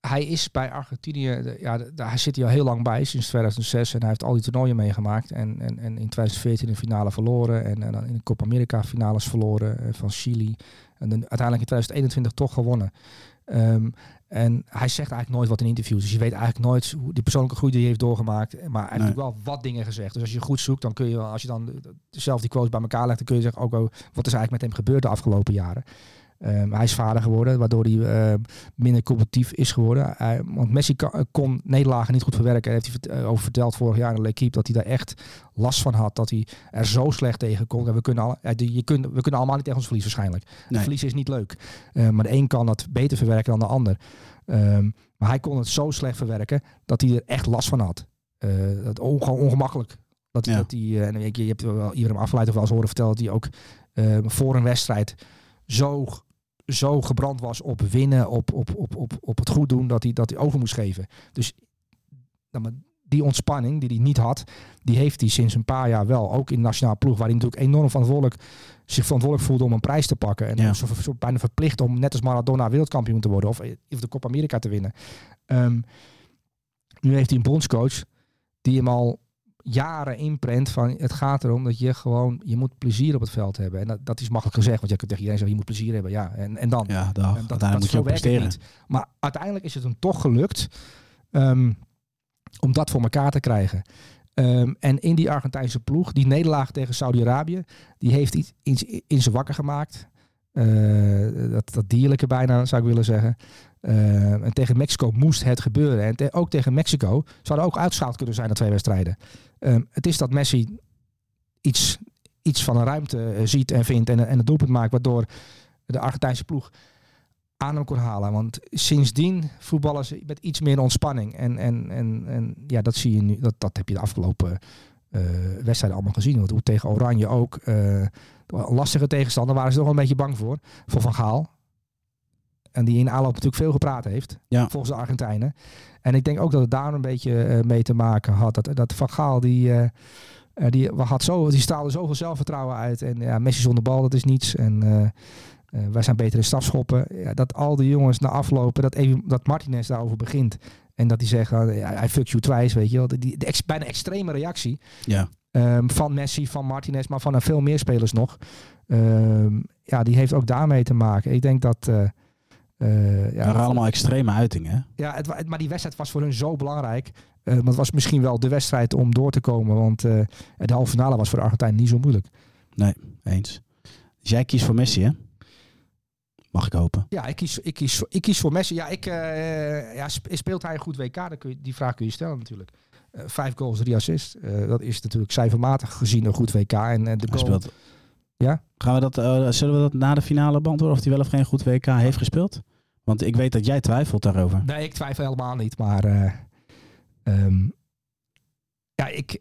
[SPEAKER 3] hij is bij Argentinië, ja, daar zit hij al heel lang bij, sinds 2006. En hij heeft al die toernooien meegemaakt. En, en, en in 2014 de finale verloren. En, en dan in de Copa America finales verloren eh, van Chili. En dan uiteindelijk in 2021 toch gewonnen. Ehm, en hij zegt eigenlijk nooit wat in interviews. Dus je weet eigenlijk nooit hoe die persoonlijke groei die hij heeft doorgemaakt. Maar hij heeft
[SPEAKER 4] Nee.
[SPEAKER 3] wel wat dingen gezegd. Dus als je goed zoekt, dan kun je, als je dan zelf die quotes bij elkaar legt, dan kun je zeggen, ook oh, wat is eigenlijk met hem gebeurd de afgelopen jaren. Ehm, hij is vader geworden, waardoor hij eh, minder competitief is geworden. Hij- want Messi kan- kon nederlagen niet goed verwerken. Daar heeft hij over verteld vorig jaar in L'Equipe dat hij daar echt last van had. Dat hij er zo slecht tegen kon. En we, kunnen al, je kunt, we kunnen allemaal niet tegen ons verliezen waarschijnlijk.
[SPEAKER 4] Nee.
[SPEAKER 3] Verliezen is niet leuk. Eh, maar de een kan dat beter verwerken dan de ander. Ehm, maar hij kon het zo slecht verwerken dat hij er echt last van had. Eh, dat on, gewoon ongemakkelijk. Dat,
[SPEAKER 4] Ja.
[SPEAKER 3] dat hij, eh, en je, je hebt wel iedereen afgeleid of wel eens horen vertellen dat hij ook voor een wedstrijd zo, zo gebrand was op winnen, op, op, op, op, op het goed doen, dat hij, dat hij over moest geven. Dus nou, maar die ontspanning die hij niet had, die heeft hij sinds een paar jaar wel. Ook in de nationale ploeg, waar hij natuurlijk enorm verantwoordelijk, zich verantwoordelijk voelde om een prijs te pakken. En
[SPEAKER 4] Ja.
[SPEAKER 3] zo, zo bijna verplicht om net als Maradona wereldkampioen te worden of, of de Copa America te winnen. Ehm, nu heeft hij een bondscoach die hem al jaren inprent van het gaat erom dat je gewoon, je moet plezier op het veld hebben. En dat, dat is makkelijk gezegd, want je kunt tegen iedereen zeggen, je moet plezier hebben. Ja, en, en dan?
[SPEAKER 4] Ja, dag.
[SPEAKER 3] En
[SPEAKER 4] Uiteindelijk moet je presteren.
[SPEAKER 3] niet. Maar uiteindelijk is het hem toch gelukt ehm, om dat voor elkaar te krijgen. Ehm, en in die Argentijnse ploeg, die nederlaag tegen Saudi-Arabië, die heeft iets in, in ze wakker gemaakt. Eh, dat, dat dierlijke bijna, zou ik willen zeggen. Ehm, en tegen Mexico moest het gebeuren. En te- ook tegen Mexico zouden ook uitschakeld kunnen zijn na twee wedstrijden. Ehm, het is dat Messi iets, iets van een ruimte eh, ziet en vindt en, en het doelpunt maakt, waardoor de Argentijnse ploeg aan hem kon halen. Want sindsdien voetballen ze met iets meer ontspanning. En, en, en, en ja, dat zie je nu. Dat, dat heb je de afgelopen eh, wedstrijden allemaal gezien. Want hoe tegen Oranje ook. een lastige tegenstander waren ze toch wel een beetje bang voor. Voor Van Gaal. En die in aanloop natuurlijk veel gepraat heeft.
[SPEAKER 4] Ja.
[SPEAKER 3] Volgens de Argentijnen. En ik denk ook dat het daar een beetje eh, mee te maken had. Dat, dat Van Gaal die... eh, eh, die, had zo, die straalde zoveel zelfvertrouwen uit. En ja, Messi zonder bal, dat is niets. En wij zijn beter in stafschoppen. Ja, dat al die jongens na aflopen, dat, even, dat Martinez daarover begint. En dat zegt, ah, ja, hij fuck you twice, weet je wel. Die, de ex, bijna extreme reactie
[SPEAKER 4] Ja.
[SPEAKER 3] ehm, van Messi, van Martinez, maar van veel meer spelers nog. Ehm, ja, die heeft ook daarmee te maken. Ik denk dat... eh,
[SPEAKER 4] Ja, waren allemaal extreme uitingen.
[SPEAKER 3] ja, het, maar die wedstrijd was voor hun zo belangrijk. Eh, want het was misschien wel de wedstrijd om door te komen. Want eh, de halve finale was voor de Argentijn niet zo moeilijk.
[SPEAKER 4] Eens. Dus jij kiest voor Messi, hè? Mag ik hopen.
[SPEAKER 3] Ja, ik kies, ik kies, ik kies voor Messi. Ja, ik, ja, sp- speelt hij een goed WK? Dan kun je, die vraag kun je stellen natuurlijk. Vijf goals, drie assists. Dat is natuurlijk cijfermatig gezien een goed WK. En de goal...
[SPEAKER 4] speelt.
[SPEAKER 3] Ja?
[SPEAKER 4] Gaan we dat, zullen we dat na de finale beantwoorden of hij wel of geen goed WK heeft gespeeld? Want ik weet dat jij twijfelt daarover.
[SPEAKER 3] Nee, ik twijfel helemaal niet. Maar eh, ehm, ja, ik,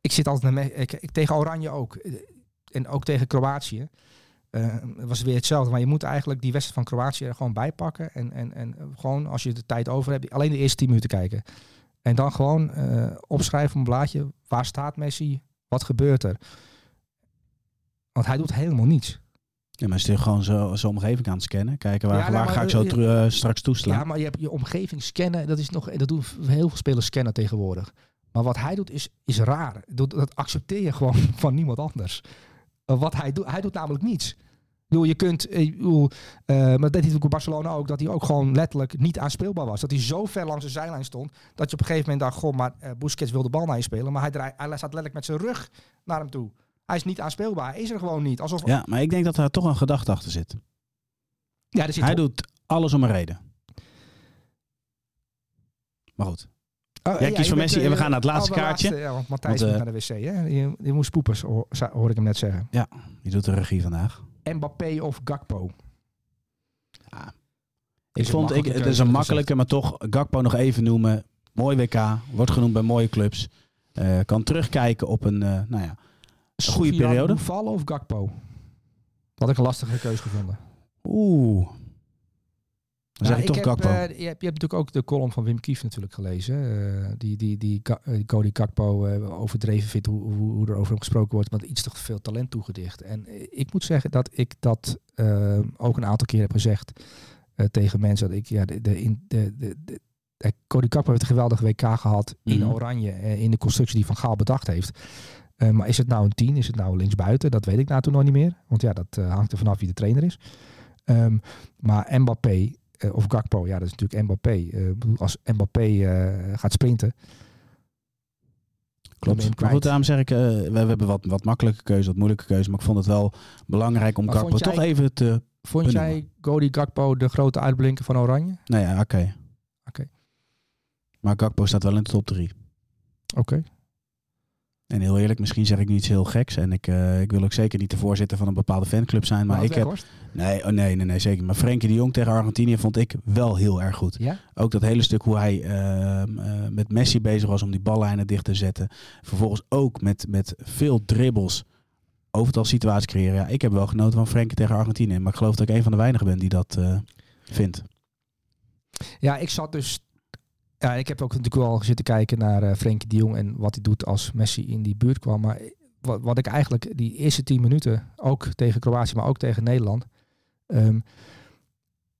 [SPEAKER 3] ik zit altijd ik, tegen Oranje ook. Eh, En ook tegen Kroatië. Het was weer hetzelfde. Maar je moet eigenlijk die wedstrijd van Kroatië er gewoon bij pakken. En, en, en gewoon als je de tijd over hebt, alleen de eerste 10 minuten kijken. En dan gewoon opschrijven op een blaadje. Waar staat Messi? Wat gebeurt er? Want hij doet helemaal niets.
[SPEAKER 4] Ja, maar is gewoon zo, zo omgeving aan het scannen? Kijken waar,
[SPEAKER 3] Ja,
[SPEAKER 4] waar
[SPEAKER 3] maar,
[SPEAKER 4] ga ik zo
[SPEAKER 3] eh,
[SPEAKER 4] eh, straks toeslaan?
[SPEAKER 3] Ja, maar je hebt je omgeving scannen. Dat is nog, dat doen heel veel spelers scannen tegenwoordig. Maar wat hij doet is, is raar. Dat, dat accepteer je gewoon van niemand anders. Uh, wat hij doet, hij doet namelijk niets. Bedoel, je kunt, eh, bedoel, eh, maar dat deed hij Barcelona ook, dat hij ook gewoon letterlijk niet aanspeelbaar was. Dat hij zo ver langs de zijlijn stond, dat je op een gegeven moment dacht, goh, maar eh, Busquets wil de bal naar je spelen, maar hij, draai, hij staat letterlijk met zijn rug naar hem toe. Hij is niet aanspeelbaar, hij is er gewoon niet. Alsof,
[SPEAKER 4] Ja, maar ik denk dat er toch een gedachte achter zit.
[SPEAKER 3] ja, er zit
[SPEAKER 4] Hij doet alles om een reden. Maar goed.
[SPEAKER 3] Oh,
[SPEAKER 4] Jij kiest
[SPEAKER 3] je
[SPEAKER 4] voor Messi
[SPEAKER 3] eh,
[SPEAKER 4] en we gaan naar het laatste
[SPEAKER 3] oh,
[SPEAKER 4] kaartje.
[SPEAKER 3] ja, want Matthijs moet
[SPEAKER 4] eh,
[SPEAKER 3] naar de wc, hè? Je, je moest poepers, hoor, ik hem net zeggen.
[SPEAKER 4] Je doet de regie vandaag.
[SPEAKER 3] Mbappé of Gakpo?
[SPEAKER 4] Ik
[SPEAKER 3] een
[SPEAKER 4] vond, ik, het is een
[SPEAKER 3] ik
[SPEAKER 4] makkelijke, maar toch Gakpo nog even noemen. Mooi WK, wordt genoemd bij mooie clubs. Eh, kan terugkijken op een, eh, nou ja, een goede periode.
[SPEAKER 3] Boufal of Gakpo? Dat had ik een lastige keuze gevonden.
[SPEAKER 4] Oeh. Dan zeg ik toch
[SPEAKER 3] heb,
[SPEAKER 4] Gakpo.
[SPEAKER 3] eh, je, hebt, je hebt natuurlijk ook de column van Wim Kief natuurlijk gelezen. eh, die die, die eh, Cody Gakpo eh, overdreven vindt hoe, hoe, hoe er over hem gesproken wordt. Maar iets te veel talent toegedicht. En ik moet zeggen dat ik dat ook een aantal keer heb gezegd tegen mensen. Dat ik, ja, de, de, in, de, de, de- Cody Gakpo heeft een geweldig WK gehad in
[SPEAKER 4] Mhm.
[SPEAKER 3] Oranje. in de constructie die Van Gaal bedacht heeft. Eh, maar is het nou een 10? Is het nou linksbuiten? Dat weet ik nou toen nog niet meer. Want ja, dat eh, hangt er vanaf wie de trainer is. Ehm, maar Mbappé eh, of Gakpo, ja, dat is natuurlijk Mbappé. Als Mbappé gaat sprinten.
[SPEAKER 4] Klopt. Maar goed, daarom zeg ik, we, we hebben wat, wat makkelijke keuze, wat moeilijke keuze. Maar ik vond het wel belangrijk om
[SPEAKER 3] Maar
[SPEAKER 4] Gakpo
[SPEAKER 3] jij-
[SPEAKER 4] toch even te
[SPEAKER 3] Vond
[SPEAKER 4] benoemen.
[SPEAKER 3] jij Cody Gakpo de grote uitblinker van Oranje?
[SPEAKER 4] Nee, ja, oké.
[SPEAKER 3] Oké.
[SPEAKER 4] Maar Gakpo staat wel in de top 3.
[SPEAKER 3] Oké.
[SPEAKER 4] En heel eerlijk, misschien zeg ik nu iets heel geks. En ik, eh, ik wil ook zeker niet de voorzitter van een bepaalde fanclub zijn. Maar ik heb. Nee, oh nee, nee, nee, zeker. Maar Frenkie de Jong tegen Argentinië vond ik wel heel erg goed.
[SPEAKER 3] Ja?
[SPEAKER 4] Ook dat hele stuk hoe hij ehm, eh, met Messi bezig was om die ballijnen dicht te zetten. Vervolgens ook met, met veel dribbles overtal situaties creëren. Ja, ik heb wel genoten van Frenkie tegen Argentinië. Maar ik geloof dat ik een van de weinigen ben die dat eh, vindt.
[SPEAKER 3] Ja, ik zat dus... Ja, ik heb ook natuurlijk wel zitten kijken naar eh Frenkie de Jong en wat hij doet als Messi in die buurt kwam. Maar wat, wat ik eigenlijk die eerste tien minuten, ook tegen Kroatië, maar ook tegen Nederland, ehm,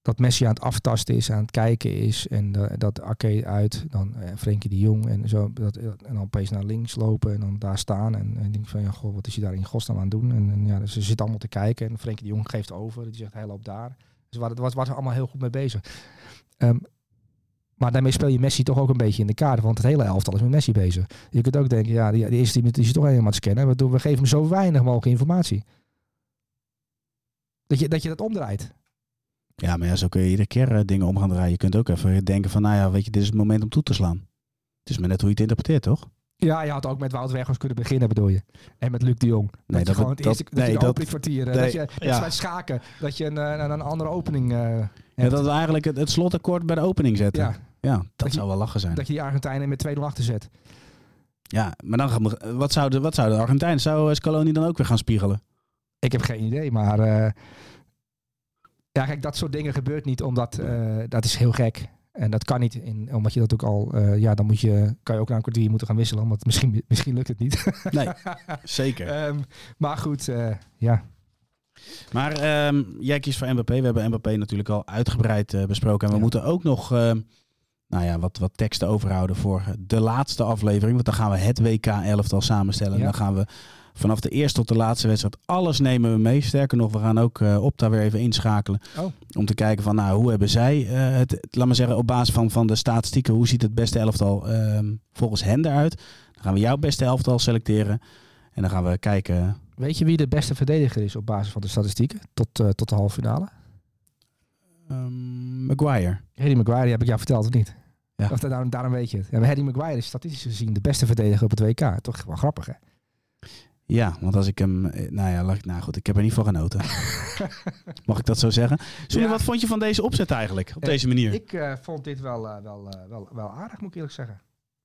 [SPEAKER 3] dat Messi aan het aftasten is, aan het kijken is en eh, dat Ake uit, dan eh, Frenkie de Jong en zo, dat, en dan opeens naar links lopen en dan daar staan en, en denk van ja, goh, wat is hij daar in godsnaam aan doen? En, en ja, dus ze zitten allemaal te kijken en Frenkie de Jong geeft over, die zegt hij loopt daar. Dus waar, was, er allemaal heel goed mee bezig. Ehm, maar daarmee speel je Messi toch ook een beetje in de kaart. Want het hele elftal is met Messi bezig. Je kunt ook denken, ja, die, die eerste minuten is toch helemaal het scannen. Waardoor we geven hem zo weinig mogelijk informatie. Dat je dat, je dat omdraait.
[SPEAKER 4] Ja, maar ja, zo kun je iedere keer eh, dingen om gaan draaien. Je kunt ook even denken van, nou ja, weet je, dit is het moment om toe te slaan. Het is maar net hoe je het interpreteert, toch?
[SPEAKER 3] Ja, je had ook met Wout Weghorst kunnen beginnen, bedoel je. En met Luc de Jong. Dat,
[SPEAKER 4] Nee,
[SPEAKER 3] je
[SPEAKER 4] dat-
[SPEAKER 3] gewoon het
[SPEAKER 4] dat-
[SPEAKER 3] eerste, dat,
[SPEAKER 4] nee, dat-
[SPEAKER 3] eh,
[SPEAKER 4] nee,
[SPEAKER 3] dat je net
[SPEAKER 4] ja.
[SPEAKER 3] bij schaken, dat je een, eh, een, een andere opening eh,
[SPEAKER 4] Ja,
[SPEAKER 3] hebt.
[SPEAKER 4] dat we eigenlijk het, het slotakkoord bij de opening zetten.
[SPEAKER 3] ja,
[SPEAKER 4] Ja, dat,
[SPEAKER 3] Dat je-
[SPEAKER 4] zou wel lachen zijn.
[SPEAKER 3] dat je die Argentijnen met 2-0 achter zet.
[SPEAKER 4] Ja, maar dan gaan wat zouden wat zou de Argentijn, zou eh, Scaloni dan ook weer gaan spiegelen?
[SPEAKER 3] Ik heb geen idee, maar eh, ja, kijk, dat soort dingen gebeurt niet omdat eh, dat is heel gek. En dat kan niet, in, omdat je dat ook al, eh, ja, dan moet je, kan je ook na een kwartier moeten gaan wisselen, want misschien, misschien lukt het niet.
[SPEAKER 4] Nee, zeker.
[SPEAKER 3] Ehm, maar goed, eh, ja.
[SPEAKER 4] Maar ehm, jij kiest voor Mbappé. We hebben Mbappé natuurlijk al uitgebreid eh, besproken. En we
[SPEAKER 3] Ja.
[SPEAKER 4] moeten ook nog ehm, nou ja, wat, wat teksten overhouden voor de laatste aflevering. Want dan gaan we het WK-elftal samenstellen. En dan gaan we vanaf de eerste tot de laatste wedstrijd alles nemen we mee. Sterker nog, we gaan ook eh Opta weer even inschakelen.
[SPEAKER 3] Oh.
[SPEAKER 4] Om te kijken van, nou, hoe hebben zij eh, het, het- laat maar zeggen, op basis van, van de statistieken, hoe ziet het beste elftal ehm, volgens hen eruit? Dan gaan we jouw beste elftal selecteren. En dan gaan we kijken
[SPEAKER 3] Weet je wie de beste verdediger is op basis van de statistieken tot, eh, tot de halve finale?
[SPEAKER 4] Ehm, Maguire.
[SPEAKER 3] Harry Maguire, heb ik jou verteld of niet?
[SPEAKER 4] Ja.
[SPEAKER 3] Of daarom, daarom weet je het. Ja, Harry Maguire is statistisch gezien de beste verdediger op het WK. Toch wel grappig, hè?
[SPEAKER 4] Ja, want als ik hem... eh, Nou ja, laat ik- nou goed, ik heb er niet van genoten. Mag ik dat zo zeggen?
[SPEAKER 3] Ja.
[SPEAKER 4] wat vond je van deze opzet eigenlijk? Op
[SPEAKER 3] Eh,
[SPEAKER 4] deze manier?
[SPEAKER 3] Ik eh, vond dit wel, eh, wel, eh, wel, wel aardig, moet ik eerlijk zeggen.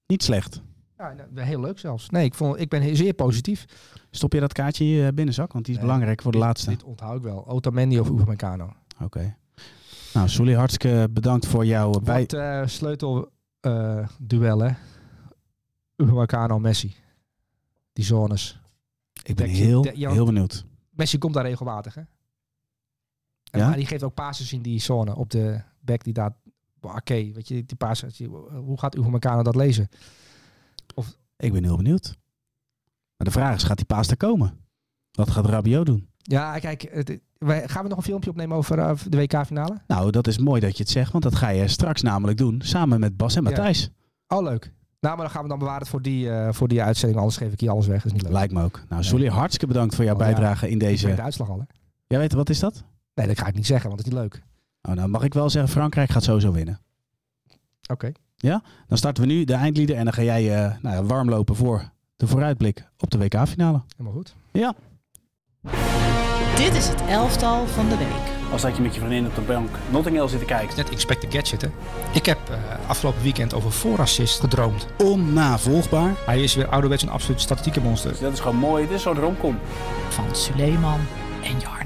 [SPEAKER 4] Niet slecht.
[SPEAKER 3] Ja, heel leuk zelfs. Nee, ik, vond, ik ben zeer positief.
[SPEAKER 4] Stop je dat kaartje in je binnenzak? Want die is
[SPEAKER 3] Nee,
[SPEAKER 4] belangrijk voor de
[SPEAKER 3] dit-
[SPEAKER 4] laatste.
[SPEAKER 3] Dit onthoud ik wel. Otamendi of Upamecano.
[SPEAKER 4] Oké. Nou, Soelie, hartstikke bedankt voor jouw bij...
[SPEAKER 3] Wat eh sleutel eh, hè? Upamecano Messi. Die zones.
[SPEAKER 4] Ik ben heel,
[SPEAKER 3] de-
[SPEAKER 4] heel benieuwd.
[SPEAKER 3] Messi komt daar regelmatig, hè? En
[SPEAKER 4] Ja?
[SPEAKER 3] Maar die geeft ook passes in die zone op de back die daar... Oké, weet je, die passes. Hoe gaat Upamecano dat lezen?
[SPEAKER 4] Ik ben heel benieuwd. Maar de vraag is, gaat die paas er komen? Wat gaat Rabiot doen?
[SPEAKER 3] Ja, kijk, het, wij, gaan we nog een filmpje opnemen over eh, de WK-finale?
[SPEAKER 4] Nou, dat is mooi dat je het zegt, want dat ga je straks namelijk doen. Samen met Bas en
[SPEAKER 3] Ja.
[SPEAKER 4] Matthijs.
[SPEAKER 3] Oh, leuk. Nou, maar dan gaan we dan bewaren voor die, eh, voor die uitzending. Anders geef ik hier alles weg. Dat is niet leuk.
[SPEAKER 4] Lijkt me ook. Nou, Soelie, hartstikke bedankt voor jouw
[SPEAKER 3] Oh, ja.
[SPEAKER 4] bijdrage in
[SPEAKER 3] Ik weet
[SPEAKER 4] deze...
[SPEAKER 3] de uitslag al, hè?
[SPEAKER 4] Jij weet, wat is dat?
[SPEAKER 3] Nee, dat ga ik niet zeggen, want het is niet leuk.
[SPEAKER 4] Oh, nou mag ik wel zeggen, Frankrijk gaat sowieso winnen.
[SPEAKER 3] Oké.
[SPEAKER 4] Dan starten we nu de eindlieder en dan ga jij eh, nou ja, warm lopen voor de vooruitblik op de WK-finale.
[SPEAKER 3] Helemaal goed.
[SPEAKER 4] Ja.
[SPEAKER 1] Dit is het elftal van de week.
[SPEAKER 2] Als dat je met je vriendin op de bank Notting Hill zit te kijken.
[SPEAKER 3] Net Inspector Gadget, hè? Ik heb eh, afgelopen weekend over voorassist gedroomd.
[SPEAKER 4] Onnavolgbaar.
[SPEAKER 3] Hij is weer ouderwets een absoluut statistiekenmonster.
[SPEAKER 2] Dus dat is gewoon mooi. Dit is zo'n romcom.
[SPEAKER 1] Van Suleiman en Jarno.